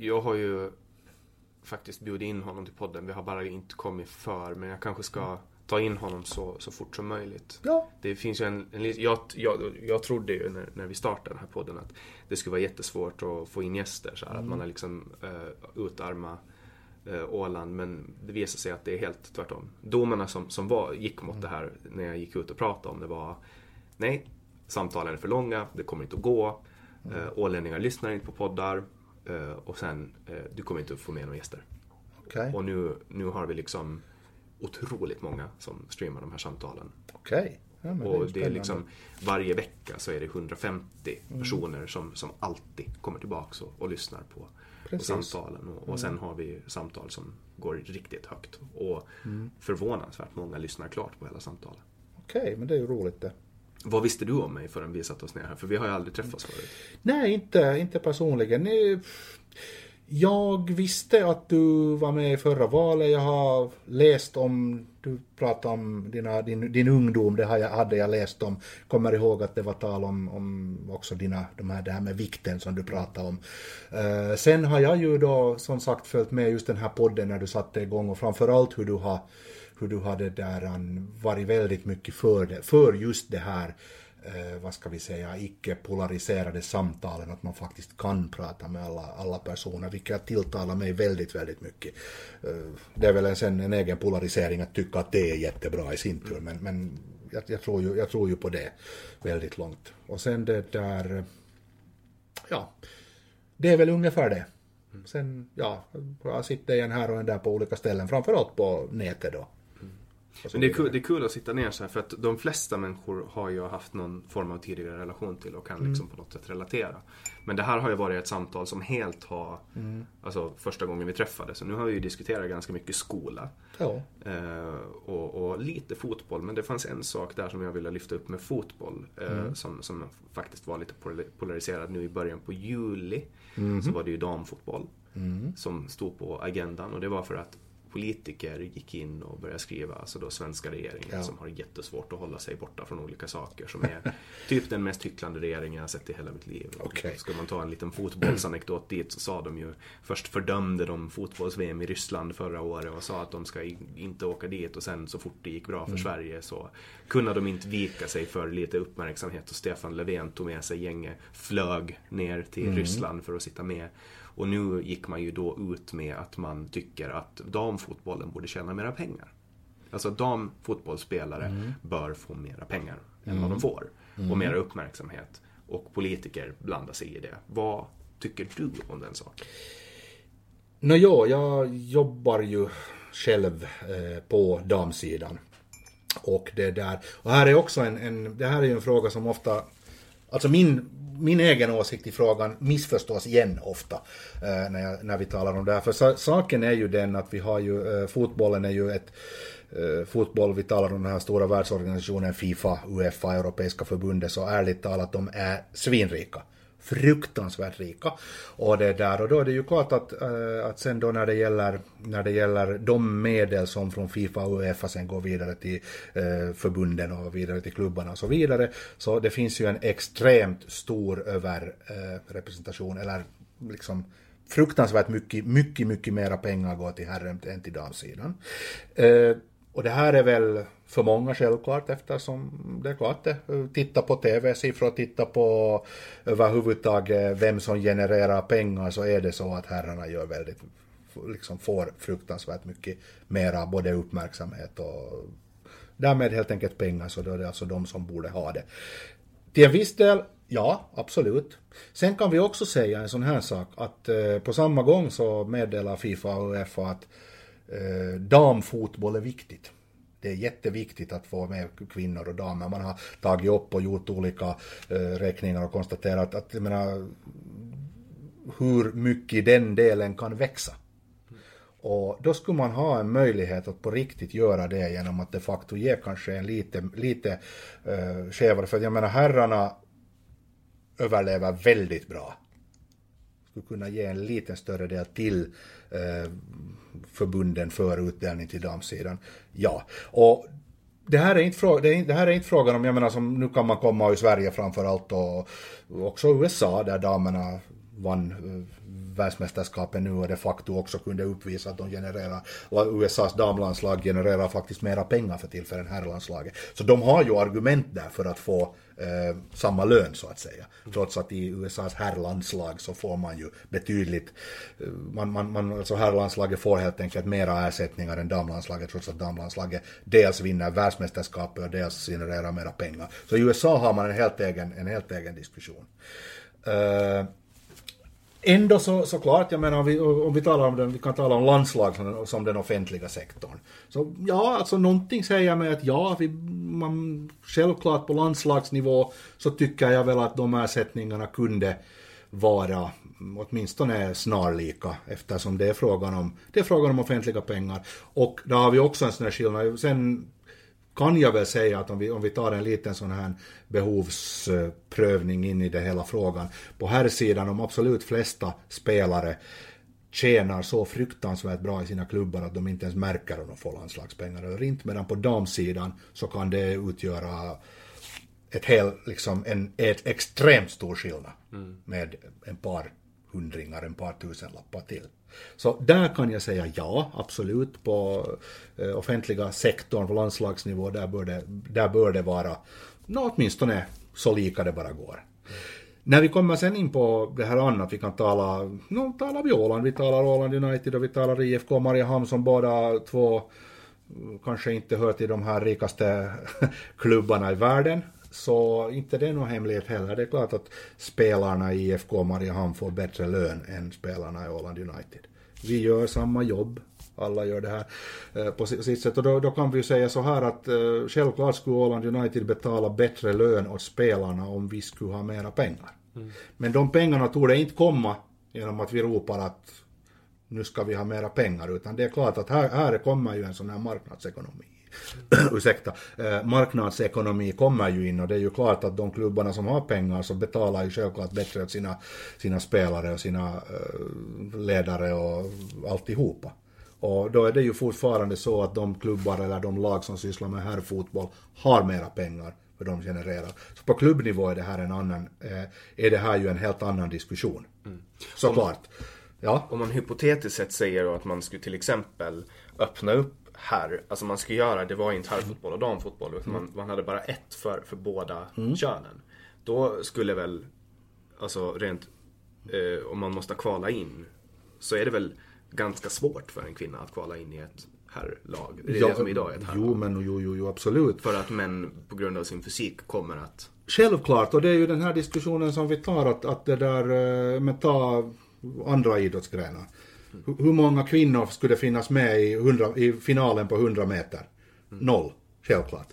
Jag har ju faktiskt bjudit in honom till podden. Vi har bara inte kommit för. Men jag kanske ska ta in honom så, så fort som möjligt. Ja. Det finns ju en, en jag, jag, jag trodde ju när, när vi startade den här podden att det skulle vara jättesvårt att få in gäster. Så här, Att man har liksom uh, utarma eh, Åland men det visar sig att det är helt tvärtom. Domarna som, som var, gick mot det här när jag gick ut och pratade om det var nej, samtalen är för långa, det kommer inte att gå. Mm. Ålänningar lyssnar inte på poddar eh, och sen, eh, du kommer inte att få med några gäster. Okej. Och nu, nu har vi liksom otroligt många som streamar de här samtalen. Okej. Ja, och det är spännande. liksom varje vecka så är det 150 personer som, som alltid kommer tillbaks och, och lyssnar på, Precis. samtalen. Och, och sen har vi samtal som går riktigt högt. Och förvånansvärt många lyssnar klart på hela samtalen. Okej, men det är ju roligt det. Vad visste du om mig förrän vi satte oss ner här? För vi har ju aldrig träffats förut. Nej, inte, inte personligen. Jag visste att du var med i förra valet. Jag har läst om, du pratade om dina, din, din ungdom, det jag, hade jag läst om. Kommer ihåg att det var tal om, om också dina, de här, det här med vikten som du pratade om. Eh, sen har jag ju då som sagt följt med just den här podden när du satte igång och framförallt hur du har hur du hade där varit väldigt mycket för, det, för just det här eh, vad ska vi säga, icke polariserade samtalen, att man faktiskt kan prata med alla, alla personer, vilket tilltalar mig väldigt, väldigt mycket. Eh, det är väl en, sen en egen polarisering att tycka att det är jättebra i sin tur, men, men jag, jag, tror ju, jag tror ju på det väldigt långt. Och sen det där, ja, det är väl ungefär det. Sen, ja, jag sitter en här och en där på olika ställen, framförallt på nätet då. Men det är, kul, det är kul att sitta ner så här för att de flesta människor har jag haft någon form av tidigare relation till och kan Mm. liksom på något sätt relatera. Men det här har ju varit ett samtal som helt har, Mm. alltså första gången vi träffades. Så nu har vi ju diskuterat ganska mycket skola. Ja. Eh, och, och lite fotboll, men det fanns en sak där som jag ville lyfta upp med fotboll. Eh, Mm. som, som faktiskt var lite pol- polariserad nu i början på juli. Mm-hmm. Så var det ju damfotboll som stod på agendan. Och det var för att politiker gick in och började skriva, alltså då svenska regeringen Ja. som har jättesvårt att hålla sig borta från olika saker. Som är typ den mest hycklande regeringen jag har sett i hela mitt liv. Okej. Ska man ta en liten fotbollsanekdot dit så sa de ju Först fördömde de fotbolls-VM i Ryssland förra året och sa att de ska inte åka dit och sen så fort det gick bra för Sverige så kunde de inte vika sig för lite uppmärksamhet och Stefan Löfven tog med sig gänget, flög ner till Ryssland för att sitta med. Och nu gick man ju då ut med att man tycker att damfotbollen borde tjäna mera pengar. Alltså damfotbollsspelare bör få mera pengar än vad de får. Och mera uppmärksamhet. Och politiker blandar sig i det. Vad tycker du om den saken? Nå jo, jag jobbar ju själv eh, på damsidan. Och det där, och här är också en, en, det här är ju en fråga som ofta, alltså min, min egen åsikt i frågan missförstås igen ofta eh, när, jag, när vi talar om det här. För sa, saken är ju den att vi har ju, eh, fotbollen är ju ett, eh, fotboll, vi talar om den här stora världsorganisationen Fifa, Uefa, Europeiska förbundet, så ärligt talat, de är svinrika fruktansvärt rika. Och det där, och då är det ju klart att, eh, att sen då när det gäller, när det gäller de medel som från Fifa och Uefa sen går vidare till eh, förbunden och vidare till klubbarna och så vidare, så det finns ju en extremt stor överrepresentation, eh, eller liksom fruktansvärt mycket, mycket, mycket mera pengar går till herren än till damsidan. Och det här är väl för många självklart eftersom det är klart det. Titta på tv-siffror, titta på eh, överhuvudtaget eh, vem som genererar pengar så är det så att herrarna gör väldigt, liksom får fruktansvärt mycket mera både uppmärksamhet och därmed helt enkelt pengar så då är det alltså de som borde ha det. Till en viss del, ja, absolut. Sen kan vi också säga en sån här sak att eh, på samma gång så meddelar Fifa och Uefa att eh, damfotboll är viktigt. Det är jätteviktigt att få med kvinnor och damer. Man har tagit upp och gjort olika eh, räkningar och konstaterat att jag menar, hur mycket den delen kan växa. Och då skulle man ha en möjlighet att på riktigt göra det genom att de facto ge kanske en lite, lite uh, skevare, för jag menar herrarna överlever väldigt bra. Skulle kunna ge en liten större del till Eh, förbunden för utdelning till damsidan. Ja, och det här, är inte fråga, det, är, det här är inte frågan om, jag menar som nu kan man komma i Sverige framförallt och också USA där damerna vann eh, världsmästerskapen nu och de facto också kunde uppvisa att de genererar, USAs damlandslag genererar faktiskt mera pengar för tillfället än herrlandslaget. Så de har ju argument där för att få eh, samma lön så att säga. Trots att i USAs herrlandslag så får man ju betydligt, eh, man, man, man, alltså herrlandslaget får helt enkelt mera ersättningar än damlandslaget trots att damlandslaget dels vinner världsmästerskapet och dels genererar mera pengar. Så i USA har man en helt egen, en helt egen diskussion. Uh, Ändå så, såklart, jag menar om vi, om vi talar om den, vi kan tala om landslag som, som den offentliga sektorn. Så ja, alltså någonting säger mig att ja, vi, man, självklart på landslagsnivå så tycker jag väl att de ersättningarna kunde vara åtminstone snarlika eftersom det är frågan om, det är frågan om offentliga pengar. Och då har vi också en sån här skillnad. Sen kan jag väl säga att om vi, om vi tar en liten sån här behovsprövning in i det hela frågan. På här sidan de absolut flesta spelare tjänar så fruktansvärt bra i sina klubbar att de inte ens märker om de får landslagspengar eller inte. Medan på damsidan så kan det utgöra ett hel, liksom en ett extremt stor skillnad mm. med en par hundringar, en par tusenlappar till. Så där kan jag säga ja, absolut. På eh, offentliga sektorn, på landslagsnivå, där bör det, där bör det vara no, åtminstone så lika det bara går. När vi kommer sen in på det här annat, vi kan tala, no, talar vi Åland, vi talar Åland United och vi talar IFK Mariehamn som båda två eh, kanske inte hör till de här rikaste klubbarna i världen. Så inte det är någon hemlighet heller. Det är klart att spelarna i IFK Mariehamn får bättre lön än spelarna i Åland United. Vi gör samma jobb, alla gör det här eh, på sitt sätt. Och då, då, kan vi ju säga så här att eh, självklart skulle Åland United betala bättre lön åt spelarna om vi skulle ha mera pengar. Mm. Men de pengarna tog det inte komma genom att vi ropar att nu ska vi ha mera pengar, utan det är klart att här, här kommer ju en sån här marknadsekonomi. ursäkta, eh, marknadsekonomi kommer ju in och det är ju klart att de klubbarna som har pengar så betalar ju självklart bättre åt sina, sina spelare och sina eh, ledare och alltihopa. Och då är det ju fortfarande så att de klubbar eller de lag som sysslar med herrfotboll har mera pengar för de genererar. Så på klubbnivå är det här en annan, eh, är det här ju en helt annan diskussion. Mm. Såklart. Ja. Om man hypotetiskt sett säger att man skulle till exempel öppna upp herr, alltså man ska göra, det var inte herrfotboll och damfotboll utan man, man hade bara ett för, för båda mm. könen. Då skulle väl, alltså rent, eh, om man måste kvala in, så är det väl ganska svårt för en kvinna att kvala in i ett herrlag. Det är ja, det som idag är ett herrlag. Jo, men jo, jo, jo, absolut. För att män på grund av sin fysik kommer att... Självklart, och det är ju den här diskussionen som vi tar att, att det där, eh, men ta andra idrottsgrenar. Hur många kvinnor skulle finnas med i, 100, i finalen på 100 meter? Noll, självklart.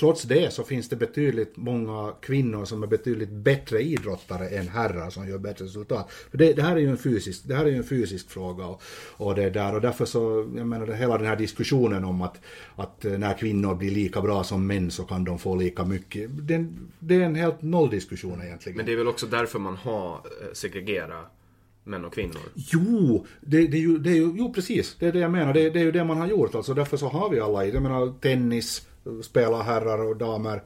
Trots det så finns det betydligt många kvinnor som är betydligt bättre idrottare än herrar som gör bättre resultat. För det, det här är ju en fysisk, det här är en fysisk fråga och, och det där och därför så, jag menar hela den här diskussionen om att, att när kvinnor blir lika bra som män så kan de få lika mycket. Det, det är en helt nolldiskussion egentligen. Men det är väl också därför man har eh, segregerat män och kvinnor. Jo, det, det, är ju, det är ju, jo precis, det är det jag menar. Det, det är ju det man har gjort. Alltså därför så har vi alla Jag menar tennis, spelar herrar och damer.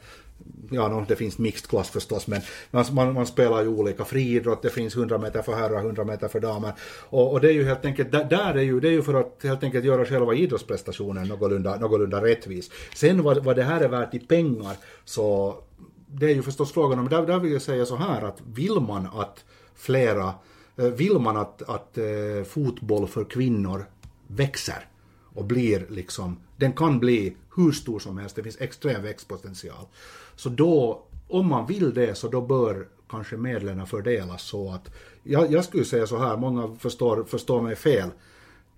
Ja, no, det finns mixed klass förstås, men man, man, man, spelar ju olika friidrott. Det finns 100 meter för herrar, 100 meter för damer. Och, och, det är ju helt enkelt, där, där är ju, det är ju för att helt enkelt göra själva idrottsprestationen någorlunda, någorlunda rättvis. Sen vad, vad det här är värt i pengar, så det är ju förstås frågan om, där, där vill jag säga så här att vill man att flera vill man att, att eh, fotboll för kvinnor växer och blir liksom, den kan bli hur stor som helst, det finns extrem växtpotential. Så då, om man vill det, så då bör kanske medlen fördelas så att, jag, jag skulle säga så här, många förstår, förstår mig fel,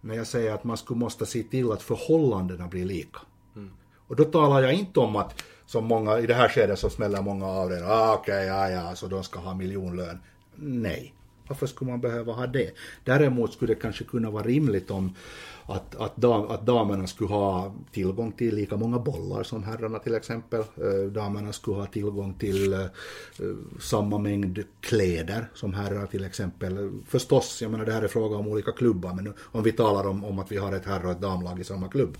när jag säger att man skulle måste se till att förhållandena blir lika. Mm. Och då talar jag inte om att, som många, i det här skedet så smäller många av det, ah, okej, okay, ja, ja, så de ska ha miljonlön. Nej. Varför skulle man behöva ha det? Däremot skulle det kanske kunna vara rimligt om att, att, dam, att damerna skulle ha tillgång till lika många bollar som herrarna till exempel. Eh, damerna skulle ha tillgång till eh, samma mängd kläder som herrar till exempel. Förstås, jag menar det här är fråga om olika klubbar, men om vi talar om, om att vi har ett herr och ett damlag i samma klubb.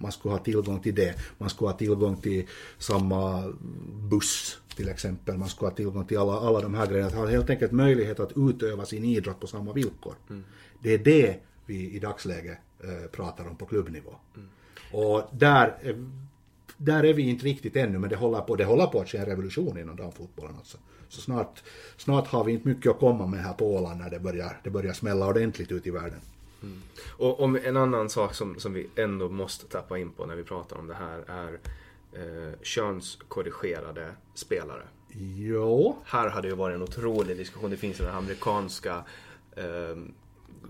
Man skulle ha tillgång till det. Man skulle ha tillgång till samma buss till exempel. Man ska ha tillgång till alla, alla de här grejerna. Att ha helt enkelt möjlighet att utöva sin idrott på samma villkor. Det är det vi i dagsläget eh, pratar om på klubbnivå. Och där, är- där är vi inte riktigt ännu, men det håller på, det håller på att ske en revolution inom damfotbollen. Alltså. Så snart, snart har vi inte mycket att komma med här på Åland när det börjar, det börjar smälla ordentligt ut i världen. Och om en annan sak som, som vi ändå måste tappa in på när vi pratar om det här är eh, könskorrigerade spelare. Jo, Här hade ju varit en otrolig diskussion. Det finns den amerikanska eh,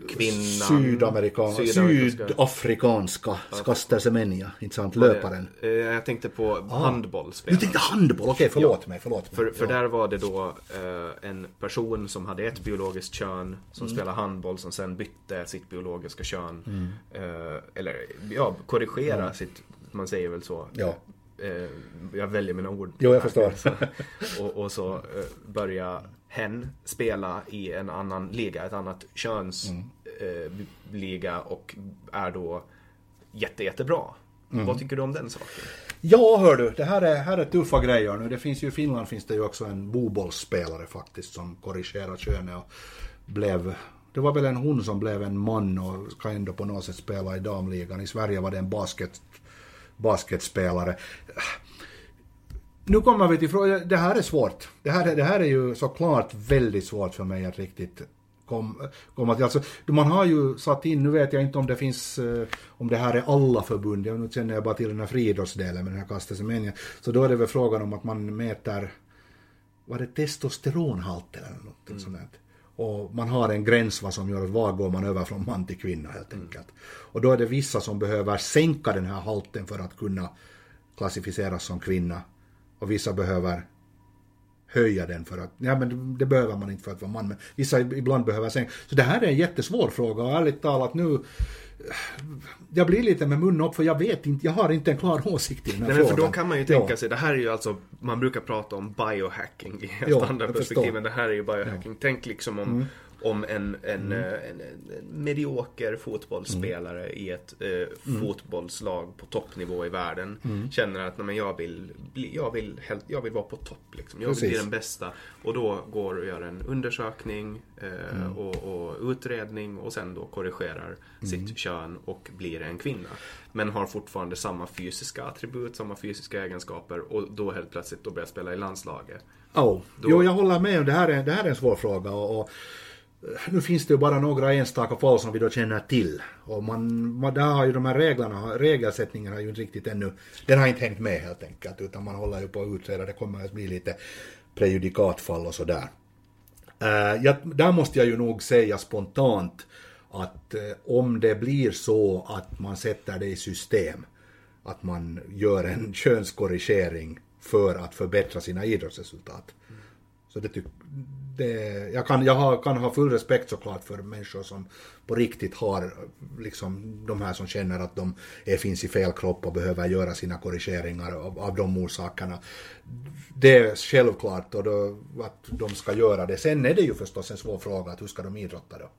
kvinnan. Sydamerikan, Sydamerikanska- sydafrikanska Skaster Semenya, inte sant? Löparen. Eh, Jag tänkte på Du handbollsspelare. tänkte handboll, okej förlåt mig, förlåt mig. För, för Ja. där var det då eh, en person som hade ett biologiskt kön som Mm. spelade handboll som sen bytte sitt biologiska kön. Mm. Eh, eller ja, korrigera sitt, man säger väl så. Ja. Eh, jag väljer mina ord. Jo, jag förstår. Så, och, och så eh, börja hen spela i en annan liga, ett annat köns Mm. eh, och är då jätte, jättebra. Mm. Vad tycker du om den saken? Ja, hör du, det här är, här är tuffa grejer nu. Det finns ju, I Finland finns det ju också en bobollsspelare faktiskt som korrigerar könet och blev... Det var väl en hon som blev en man och ska ändå på något sätt spela i damligan. I Sverige var det en basket, basketspelare. Nu kommer vi till frågan, det här är svårt. Det här, är- det här är ju såklart väldigt svårt för mig att riktigt kom, komma till. Alltså, man har ju satt in, nu vet jag inte om det finns, eh, om det här är alla förbund, nu känner jag bara till den här friidrottsdelen med den här kastesemenien. Så då är det väl frågan om att man mäter, var det testosteronhalten eller något sånt där. Och man har en gräns vad som gör att var går man över från man till kvinna helt enkelt. Och då är det vissa som behöver sänka den här halten för att kunna klassificeras som kvinna. Och vissa behöver höja den för att, ja men det, det behöver man inte för att vara man, men vissa ibland behöver sänka. Så det här är en jättesvår fråga och ärligt talat nu, jag blir lite med munnen upp för jag vet inte, jag har inte en klar åsikt i den här Nej, frågan. för då kan man ju tänka Ja. sig, det här är ju alltså, man brukar prata om biohacking i helt Ja, andra perspektiv, men det här är ju biohacking. Tänk liksom om, Mm. Om en, en, eh, en, en medioker fotbollsspelare Mm. i ett eh, fotbollslag på toppnivå i världen Mm. känner att nej, men jag, vill bli, jag, vill, jag vill vara på topp. Liksom. Jag vill Precis. bli den bästa. Och då går och gör en undersökning eh, Mm. och, och utredning och sen då korrigerar sitt kön och blir en kvinna. Men har fortfarande samma fysiska attribut, samma fysiska egenskaper och då helt plötsligt då börjar spela i landslaget. Ja, Då- jo jag håller med. Det här är, det här är en svår fråga. Och, och, nu finns det ju bara några enstaka fall som vi då känner till. Och man, man, där har ju de här reglerna, regelsättningen har ju inte riktigt ännu, den har inte hängt med helt enkelt. Utan man håller ju på att utreda, det kommer att bli lite prejudikatfall och sådär. Uh, jag, där måste jag ju nog säga spontant att uh, om det blir så att man sätter det i system, att man gör en könskorrigering för att förbättra sina idrottsresultat. Så det tyck, det, jag kan, jag har, kan ha full respekt såklart för människor som på riktigt har, liksom de här som känner att de är, finns i fel kropp och behöver göra sina korrigeringar av, av de orsakerna. Det är självklart och då, att de ska göra det. Sen är det ju förstås en svår fråga att hur ska de idrotta då?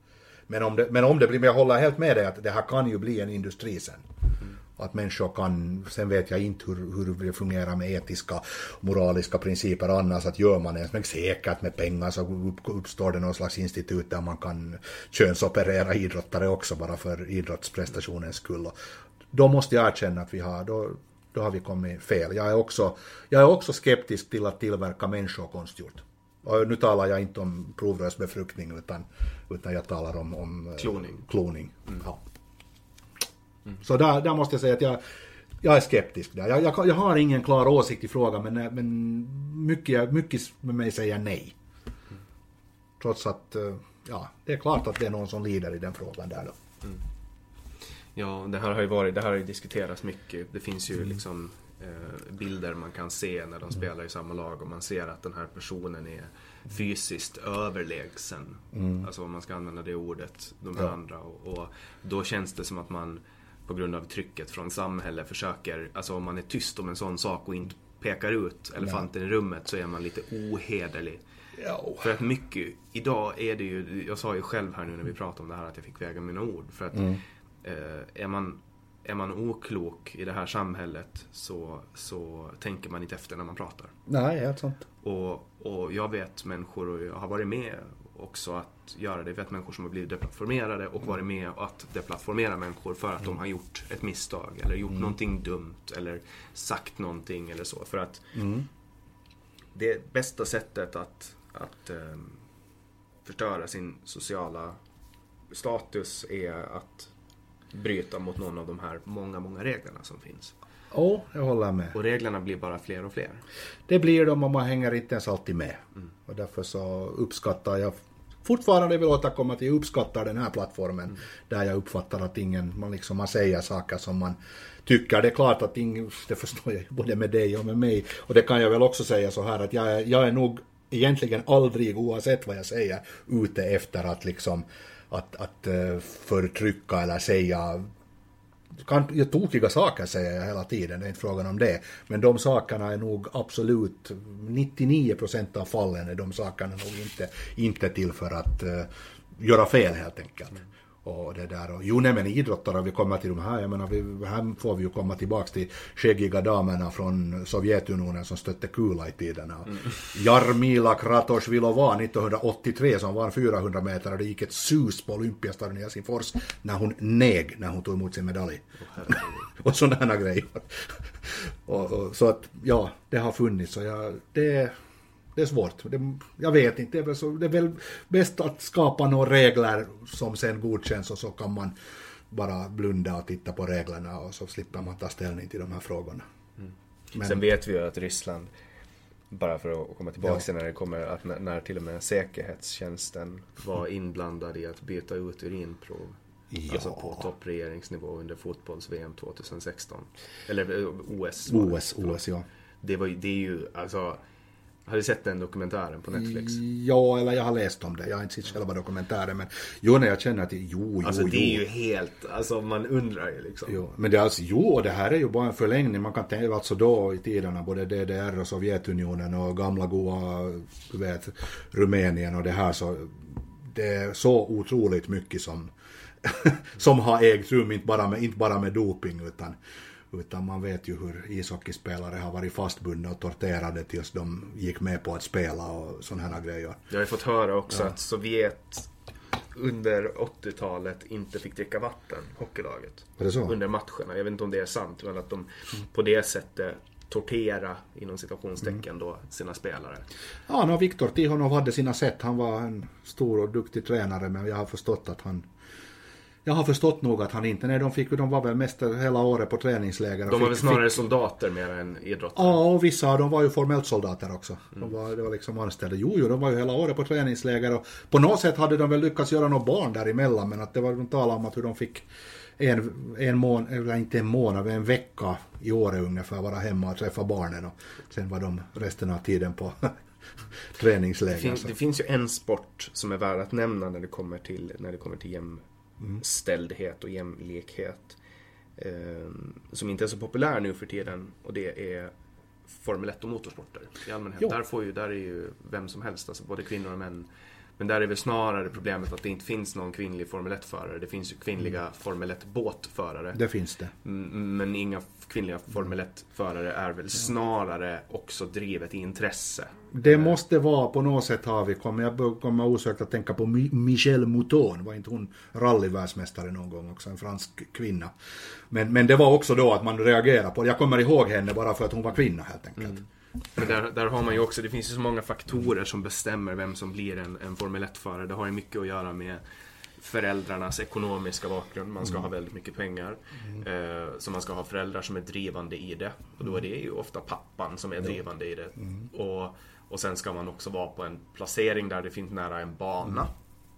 Men om det, men om det blir, men jag håller helt med dig att det här kan ju bli en industri sen. Mm att människor kan, sen vet jag inte hur, hur det fungerar med etiska, moraliska principer annars, att gör man det men säkert med pengar så upp, uppstår det någon slags institut där man kan könsoperera idrottare också bara för idrottsprestationens skull. Då måste jag erkänna att vi har, då, då har vi kommit fel. Jag är, också, jag är också skeptisk till att tillverka människor konstgjort. Och nu talar jag inte om provrörsbefruktning utan, utan jag talar om, om eh, Kloning. kloning. Ja. Så där, där måste jag säga att jag, jag är skeptisk där. Jag, jag, jag har ingen klar åsikt i frågan men, men mycket, mycket med mig säger nej. Trots att, eh, ja, det är klart att det är någon som lider i den frågan där då. Ja, det här har ju varit, det här har ju diskuterats mycket. Det finns ju liksom eh, bilder man kan se när de spelar i samma lag och man ser att den här personen är fysiskt överlägsen. Alltså om man ska använda det ordet, de här Ja. andra. Och, och då känns det som att man på grund av trycket från samhället försöker, alltså om man är tyst om en sån sak och inte pekar ut elefanten i rummet så är man lite ohederlig. Ja. För att mycket, idag är det ju, jag sa ju själv här nu när vi pratade om det här att jag fick väga mina ord. För att eh, är, man, är man oklok i det här samhället så, så tänker man inte efter när man pratar. Nej, helt sant. Och, och jag vet människor, och jag har varit med också att göra det. Jag vet människor som har blivit deplattformerade och varit med att deplattformera människor för att de har gjort ett misstag eller gjort någonting dumt eller sagt någonting eller så. För att det bästa sättet att, att ehm, förstöra sin sociala status är att bryta mot någon av de här många, många reglerna som finns. Ja, jag håller med. Och reglerna blir bara fler och fler. Det blir de och man hänger inte ens alltid med. Mm. Och därför så uppskattar jag fortfarande vill återkomma till, jag uppskattar den här plattformen Mm. där jag uppfattar att ingen, man liksom, man säger saker som man tycker. Det är klart att ingen, det förstår jag ju både med dig och med mig. Och det kan jag väl också säga så här att jag är, jag är nog egentligen aldrig, oavsett vad jag säger, ute efter att liksom att, att eh, förtrycka eller säga kan, ju tokiga saker säger jag hela tiden, det är inte frågan om det. Men de sakerna är nog absolut, 99% av fallen är de sakerna nog inte, inte till för att uh, göra fel helt enkelt. Och det där och, jo nej men idrottare, vi kommer till de här, jag menar vi, här får vi ju komma tillbaks till skäggiga damerna från Sovjetunionen som stötte kula i tiderna. Jarmila Kratochvilova 1983 som var 400 meter och det gick ett sus på Olympiastadion i Helsingfors när hon neg när hon tog emot sin medalj. och sådana grejer. och, och, så att ja, det har funnits och jag, det, det är svårt. Det, jag vet inte, det är, väl så, det är väl bäst att skapa några regler som sen godkänns och så kan man bara blunda och titta på reglerna och så slipper man ta ställning till de här frågorna. Men- Sen vet vi ju att Ryssland, bara för att komma tillbaka Ja. till när det kommer, att när, till och med säkerhetstjänsten var inblandad i att byta ut urinprov. Ja. Alltså på toppregeringsnivå under fotbolls-VM 2016. Eller OS. OS, OS ja. Det, var, det är ju, alltså, har du sett den dokumentären på Netflix? Ja, eller jag har läst om det. Jag har inte sett själva dokumentären men jo, när jag känner att jo, jo, Alltså jo. det är ju helt, alltså man undrar ju liksom. Jo, men det är alltså, jo, det här är ju bara en förlängning. Man kan tänka, alltså då i tiderna, både DDR och Sovjetunionen och gamla goa, du vet, Rumänien och det här så, det är så otroligt mycket som, som har ägt rum, inte bara med, inte bara med doping utan, utan man vet ju hur ishockeyspelare har varit fastbundna och torterade tills de gick med på att spela och sådana här grejer. Jag har fått höra också att Sovjet under 80-talet inte fick dricka vatten, hockeylaget. Var det så? Under matcherna. Jag vet inte om det är sant, men att de på det sättet tortera inom citationstecken då sina spelare. Ja, no, Viktor Tihonov hade sina sätt. Han var en stor och duktig tränare, men jag har förstått att han... Jag har förstått nog att han inte... Nej, de, fick, de var väl mest hela året på träningsläger. De var väl snarare fick- soldater mer än idrottare. Ja, och vissa av dem var ju formellt soldater också. De var, det var liksom anställda. Jo, jo, de var ju hela året på träningsläger och på något sätt hade de väl lyckats göra något barn däremellan, men att det var de talade om att hur de fick en, en månad, eller inte en månad, en vecka i året ungefär vara hemma och träffa barnen och sen var de resten av tiden på träningsläger. Det, finns, så. det finns ju en sport som är värd att nämna när det kommer till, när det kommer till jämställdhet och jämlikhet. Eh, som inte är så populär nu för tiden och det är Formel 1 och motorsporter i allmänhet. Jo. Där, får ju, där är ju vem som helst, alltså både kvinnor och män. Men där är väl snarare problemet att det inte finns någon kvinnlig Formel 1-förare. Det finns ju kvinnliga Formel 1-båtförare. Det finns det. Mm, Men inga kvinnliga Formel 1-förare är väl snarare också drivet i intresse. Det måste vara på något sätt har vi kommit, jag kommer osökt att tänka på Mi- Michelle Mouton, var inte hon rallyvärldsmästare någon gång också, en fransk kvinna. Men, men det var också då att man reagerade på det, jag kommer ihåg henne bara för att hon var kvinna helt enkelt. Men där, där har man ju också, det finns ju så många faktorer som bestämmer vem som blir en, en Formel 1-förare. Det har ju mycket att göra med föräldrarnas ekonomiska bakgrund. Man ska ha väldigt mycket pengar. Eh, så man ska ha föräldrar som är drivande i det. Och då är det ju ofta pappan som är drivande i det. Och, och sen ska man också vara på en placering där det finns nära en bana.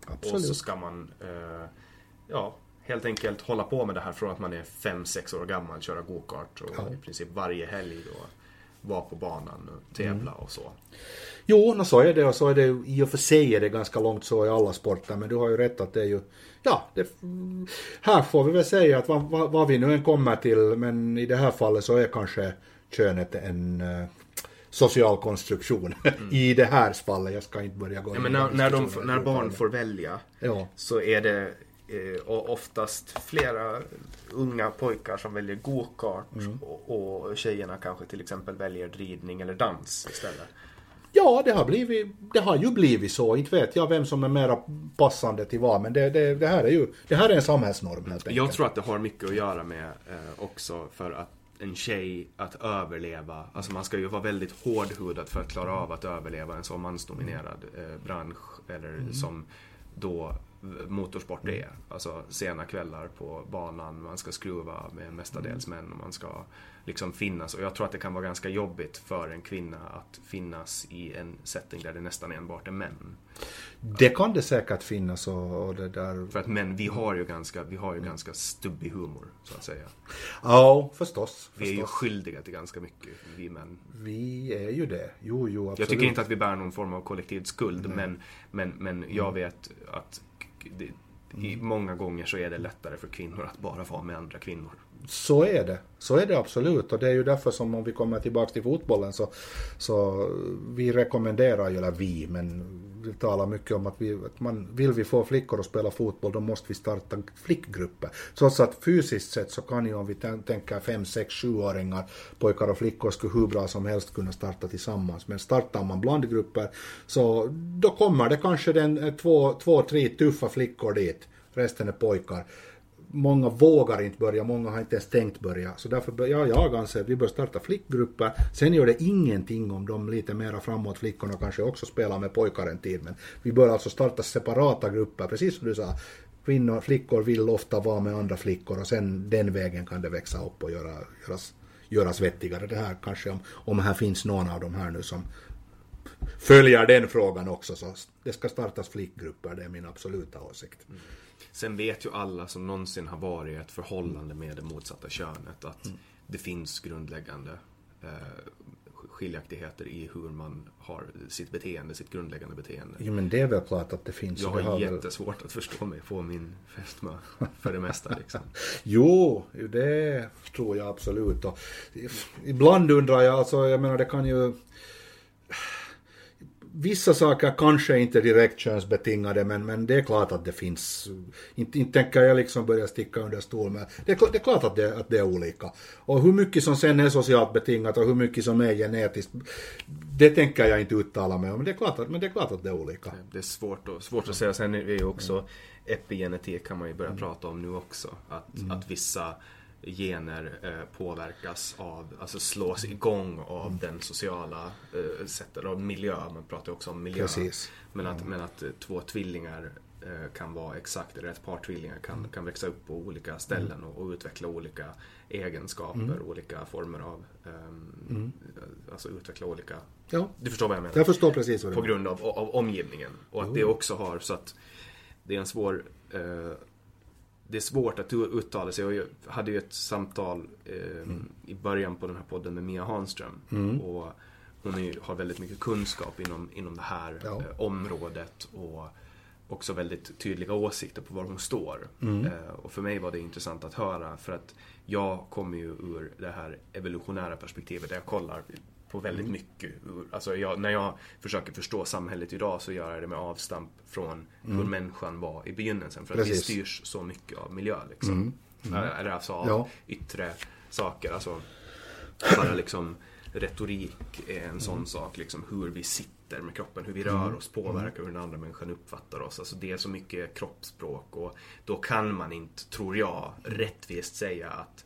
Och Absolut. så ska man eh, ja, helt enkelt hålla på med det här från att man är 5-6 år gammal, köra go-kart och Ja. i princip varje helg då vara på banan och tävla och så. Jo, no, så är det och så är det i och för sig är det ganska långt så i alla sporter, men du har ju rätt att det är ju, ja, det, här får vi väl säga att vad, vad, vad vi nu än kommer till, men i det här fallet så är kanske könet en eh, social konstruktion. I det här fallet, jag ska inte börja gå Ja, in men i när, när, de, när barn får välja Ja. så är det och oftast flera unga pojkar som väljer go-kart och, och tjejerna kanske till exempel väljer ridning eller dans istället. Ja, det har, blivit, det har ju blivit så. Inte vet jag vem som är mera passande till vad, men det, det, det här är ju det här är en samhällsnorm helt enkelt. Jag tror att det har mycket att göra med eh, också för att en tjej att överleva, alltså man ska ju vara väldigt hårdhudad för att klara av att överleva en så mansdominerad eh, bransch eller som då motorsport är. Alltså sena kvällar på banan, man ska skruva med mestadels män och man ska liksom finnas. Och jag tror att det kan vara ganska jobbigt för en kvinna att finnas i en setting där det nästan enbart är män. Det kan det säkert finnas och, och det där... För att män, vi har ju ganska, vi har ju ganska stubbig humor, så att säga. Ja, förstås. Vi är ju skyldiga till ganska mycket, vi män. Vi är ju det. Jo, jo, absolut. Jag tycker inte att vi bär någon form av kollektiv skuld, men, men, men jag vet att det, mm. många gånger så är det lättare för kvinnor att bara vara med andra kvinnor. Så är det. Så är det absolut. Och det är ju därför som om vi kommer tillbaka till fotbollen så, så vi rekommenderar ju, eller vi, men vi talar mycket om att, vi, att man, vill vi få flickor att spela fotboll då måste vi starta flickgrupper. Trots att fysiskt sett så kan ju om vi tänker 5, 6, 7-åringar, pojkar och flickor skulle hur bra som helst kunna starta tillsammans. Men startar man blandgrupper så då kommer det kanske den, eh, två, två, tre tuffa flickor dit. Resten är pojkar många vågar inte börja, många har inte ens tänkt börja. Så därför bör, ja, jag anser att vi bör starta flickgrupper. Sen gör det ingenting om de lite mera framåt flickorna kanske också spelar med pojkar en tid. Men vi bör alltså starta separata grupper, precis som du sa. Kvinnor, flickor vill ofta vara med andra flickor och sen den vägen kan det växa upp och göra, göras, göras vettigare. Det här kanske om, om här finns någon av de här nu som följer den frågan också så det ska startas flickgrupper, det är min absoluta åsikt. Sen vet ju alla som någonsin har varit i ett förhållande med det motsatta könet att det finns grundläggande eh, skiljaktigheter i hur man har sitt beteende, sitt grundläggande beteende. Jo men det är väl klart att det finns. Jag det har väl- jättesvårt att förstå mig på min fästmö för det mesta liksom. Jo, det tror jag absolut. Och ibland undrar jag, alltså jag menar det kan ju... Vissa saker kanske inte direkt könsbetingade men, men det är klart att det finns. Inte, inte tänker jag liksom börja sticka under stol men det är, klart- det är klart att det, att det är olika. Och hur mycket som sen är socialt betingat och hur mycket som är genetiskt, det tänker jag inte uttala mig om. Men det är klart att, men det, är klart att det är olika. Det är svårt, att- svårt att säga. Sen är det ju också epigenetik kan man ju börja prata om nu också. Att, att vissa gener eh, påverkas av, alltså slås igång av den sociala eh, sättet, av miljö. Man pratar också om miljö. Precis. Men att, men att eh, två tvillingar eh, kan vara exakt, eller ett par tvillingar kan, kan växa upp på olika ställen och, och utveckla olika egenskaper, olika former av, ehm, alltså utveckla olika, Ja, du förstår vad jag menar? jag förstår precis vad du på menar. grund av, av omgivningen. Och att det också har så att det är en svår eh, det är svårt att uttala sig jag hade ju ett samtal eh, i början på den här podden med Mia Hanström. Och hon ju- har väldigt mycket kunskap inom, inom det här Ja. eh, området och också väldigt tydliga åsikter på var hon står. Eh, och för mig var det intressant att höra för att jag kommer ju ur det här evolutionära perspektivet där jag kollar på väldigt Mm. mycket. Alltså jag, när jag försöker förstå samhället idag så gör jag det med avstamp från hur människan var i begynnelsen. För att vi Mm. Precis. Mm. styrs så mycket av miljö liksom. Eller alltså av Ja. yttre saker. Alltså bara liksom retorik är en sån sak. Liksom hur vi sitter med kroppen, hur vi rör oss påverkar hur den andra människan uppfattar oss. Alltså det är så mycket kroppsspråk och då kan man inte, tror jag, rättvist säga att,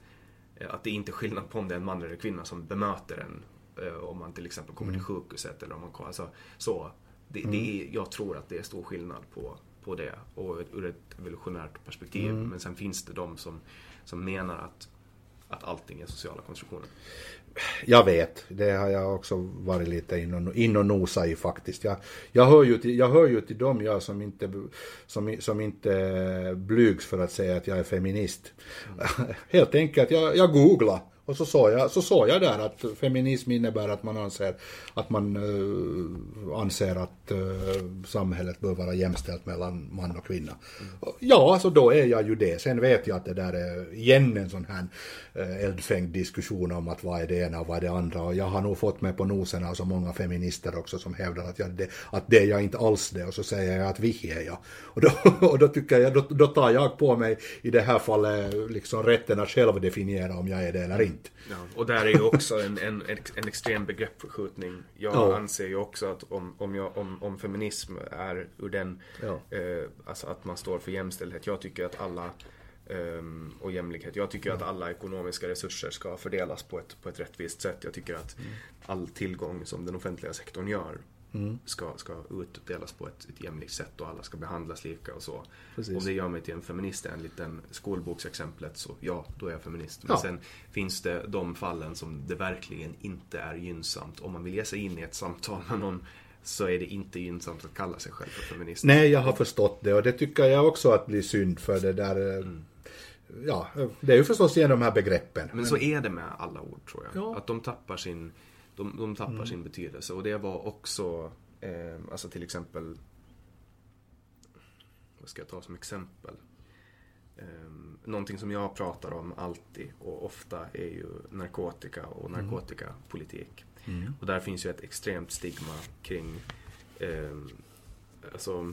att det är inte är skillnad på om det är en man eller kvinna som bemöter en. Eh, Om man till exempel kommer till sjukhuset eller om man kommer, alltså, så. Det, det är, jag tror att det är stor skillnad på, på det och ur ett evolutionärt perspektiv. Men sen finns det de som, som menar att, att allting är sociala konstruktioner. Jag vet, det har jag också varit lite in och, in och nosa i faktiskt. Jag, jag, hör ju till, jag hör ju till dem jag som inte, som, som inte blygs för att säga att jag är feminist. Helt enkelt, jag, jag googlar och så såg jag, så sa jag där att feminism innebär att man anser att man uh, anser att uh, samhället bör vara jämställt mellan man och kvinna. Mm. Ja, alltså då är jag ju det. Sen vet jag att det där är igen en sån här uh, eldfängd diskussion om att vad är det ena och vad är det andra. Och jag har nog fått mig på nosen av så många feminister också som hävdar att, jag, det, att det är jag inte alls det. Och så säger jag att vi är jag. Och då, och då tycker jag, då, då tar jag på mig i det här fallet liksom rätten att själv definiera om jag är det eller inte inte. Ja, och där är ju också en, en, en extrem begreppsförskjutning. Jag ja. anser ju också att om, om, jag, om, om feminism är ur den, ja. eh, alltså att man står för jämställdhet. Jag tycker att alla Um, och jämlikhet. Jag tycker att alla ekonomiska resurser ska fördelas på ett, på ett rättvist sätt. Jag tycker att mm. all tillgång som den offentliga sektorn gör mm. ska, ska utdelas på ett, ett jämlikt sätt och alla ska behandlas lika och så. Precis. Om det gör mig till en feminist enligt den skolboksexemplet så ja, då är jag feminist. Men ja. sen finns det de fallen som det verkligen inte är gynnsamt. Om man vill ge sig in i ett samtal med någon så är det inte gynnsamt att kalla sig själv för feminist. Nej, jag har förstått det och det tycker jag också att blir synd för det där eh, mm. Ja, det är ju förstås genom de här begreppen. Men, men så är det med alla ord tror jag. Ja. Att de tappar sin de, de tappar mm. sin betydelse. Och det var också, eh, alltså till exempel, vad ska jag ta som exempel? Eh, någonting som jag pratar om alltid och ofta är ju narkotika och mm. narkotikapolitik. Mm. Och där finns ju ett extremt stigma kring eh, alltså,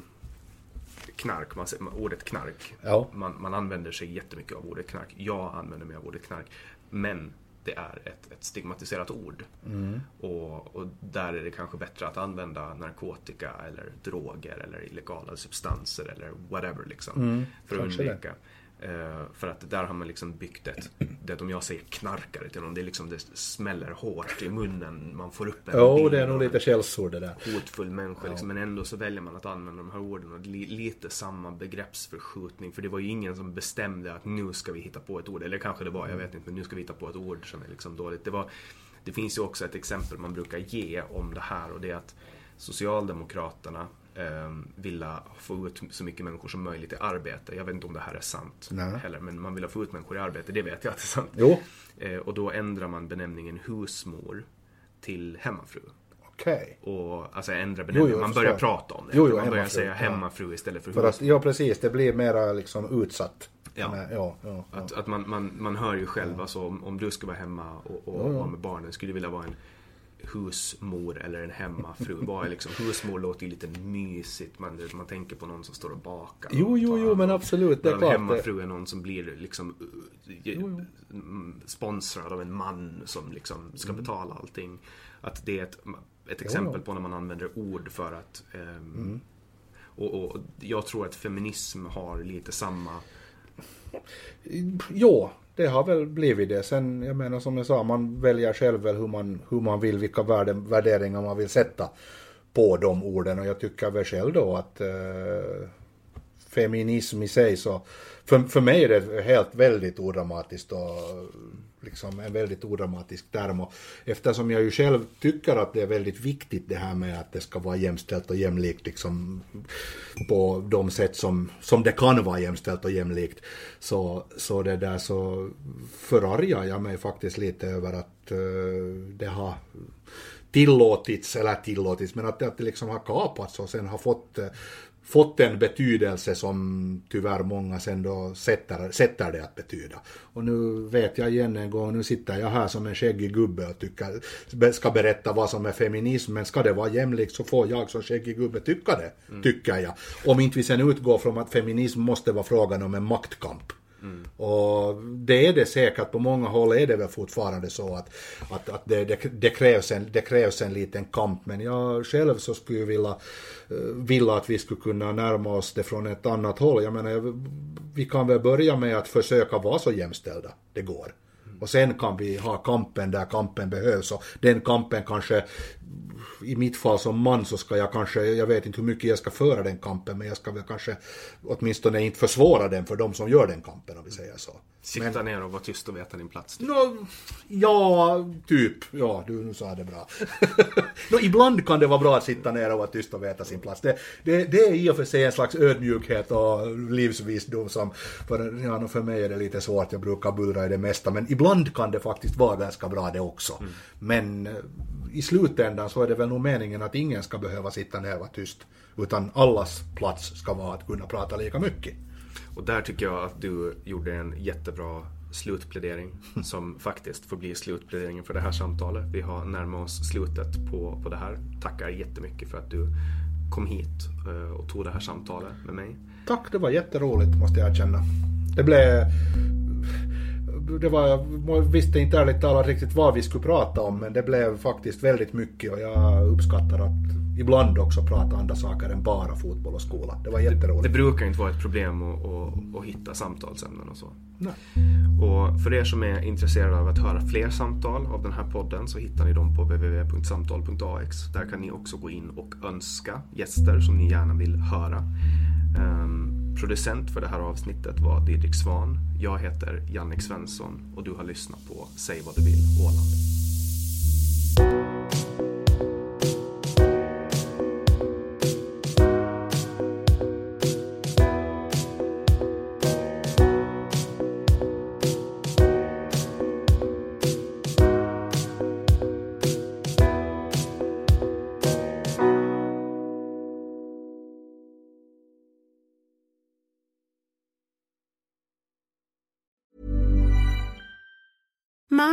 knark, man, ordet knark. Ja. Man, man använder sig jättemycket av ordet knark. Jag använder mig av ordet knark. Men det är ett, ett stigmatiserat ord. Mm. Och, och, där är det kanske bättre att använda narkotika eller droger eller illegala substanser eller whatever liksom. Mm, för att undvika. Det. Uh, för att där har man liksom byggt ett, det om jag säger knarkare till någon, det, är liksom, det smäller hårt i munnen, man får upp en Jo, oh, det är nog lite källsord det där. Hotfull människa ja. liksom, men ändå så väljer man att använda de här orden och li, lite samma begreppsförskjutning, för det var ju ingen som bestämde att nu ska vi hitta på ett ord, eller kanske det var, jag vet inte, men nu ska vi hitta på ett ord som är liksom dåligt. Det, var, det finns ju också ett exempel man brukar ge om det här. Och det är att Socialdemokraterna eh, vilja få ut så mycket människor som möjligt i arbete. Jag vet inte om det här är sant Nej. heller, men man vill få ut människor i arbete, det vet jag att det är sant. Jo. Eh, och då ändrar man benämningen husmor till hemmafru. Okay. Och alltså ändra benämningen, man börjar prata om det. Jo, jo, man börjar säga hemmafru istället för, för husmor. Att, ja precis, det blir mera liksom utsatt. Ja. ja, ja, ja. Att, att man, man, man hör ju själv, ja. alltså, om, om du ska vara hemma och, och vara med barnen, skulle du vilja vara en husmor eller en hemmafru. Vad är liksom, husmor låter ju lite mysigt. Man, man tänker på någon som står och bakar. Jo, jo, jo, men absolut. Det är klart. Hemmafru är någon som blir liksom jo, jo. sponsrad av en man som liksom ska mm. betala allting. Att det är ett, ett exempel på när man använder ord för att um, mm. och, och jag tror att feminism har lite samma Ja, det har väl blivit det. Sen, jag menar som jag sa, man väljer själv väl hur man, hur man vill, vilka värden, värderingar man vill sätta på de orden. Och jag tycker väl själv då att eh, feminism i sig så, för, för mig är det helt väldigt odramatiskt och liksom en väldigt odramatisk term. Och eftersom jag ju själv tycker att det är väldigt viktigt det här med att det ska vara jämställt och jämlikt liksom på de sätt som, som det kan vara jämställt och jämlikt så, så det där så förargar jag mig faktiskt lite över att uh, det har tillåtits, eller tillåtits, men att det liksom har kapats och sen har fått eh, fått en betydelse som tyvärr många sen då sätter, sätter det att betyda. Och nu vet jag igen en gång, nu sitter jag här som en skäggig gubbe och tycker, ska berätta vad som är feminism, men ska det vara jämlikt så får jag som skäggig gubbe tycka det, mm. tycker jag. Om inte vi sen utgår från att feminism måste vara frågan om en maktkamp. Mm. Och det är det säkert, på många håll är det väl fortfarande så att, att, att det, det, det, krävs en, det krävs en liten kamp. Men jag själv så skulle vilja, eh, vilja att vi skulle kunna närma oss det från ett annat håll. Jag menar, vi kan väl börja med att försöka vara så jämställda det går. Och sen kan vi ha kampen där kampen behövs och den kampen kanske i mitt fall som man så ska jag kanske, jag vet inte hur mycket jag ska föra den kampen, men jag ska väl kanske åtminstone inte försvåra den för de som gör den kampen om vi säger så. Sikta men, ner och vara tyst och veta din plats. Typ. No, ja, typ. Ja, du nu sa det bra. no, ibland kan det vara bra att sitta ner och vara tyst och veta sin plats. Det, det, det är i och för sig en slags ödmjukhet och livsvisdom som, för, ja, för mig är det lite svårt, jag brukar bullra i det mesta, men ibland ibland kan det faktiskt vara ganska bra det också. Mm. Men eh, i slutändan så är det väl nog meningen att ingen ska behöva sitta ner och vara tyst. Utan allas plats ska vara att kunna prata lika mycket. Och där tycker jag att du gjorde en jättebra slutplädering som faktiskt får bli slutpläderingen för det här samtalet. Vi har närmat oss slutet på, på det här. Tackar jättemycket för att du kom hit eh, och tog det här samtalet med mig. Tack, det var jätteroligt måste jag erkänna. Det blev... Det var, jag visste inte ärligt talat riktigt vad vi skulle prata om men det blev faktiskt väldigt mycket och jag uppskattar att ibland också prata andra saker än bara fotboll och skola. Det var jätteroligt. Det brukar inte vara ett problem att, att, att hitta samtalsämnen och så. Nej. Och för er som är intresserade av att höra fler samtal av den här podden så hittar ni dem på www.samtal.ax. Där kan ni också gå in och önska gäster som ni gärna vill höra. Um, producent för det här avsnittet var Didrik Svan. Jag heter Jannik Svensson och du har lyssnat på Säg vad du vill Åland.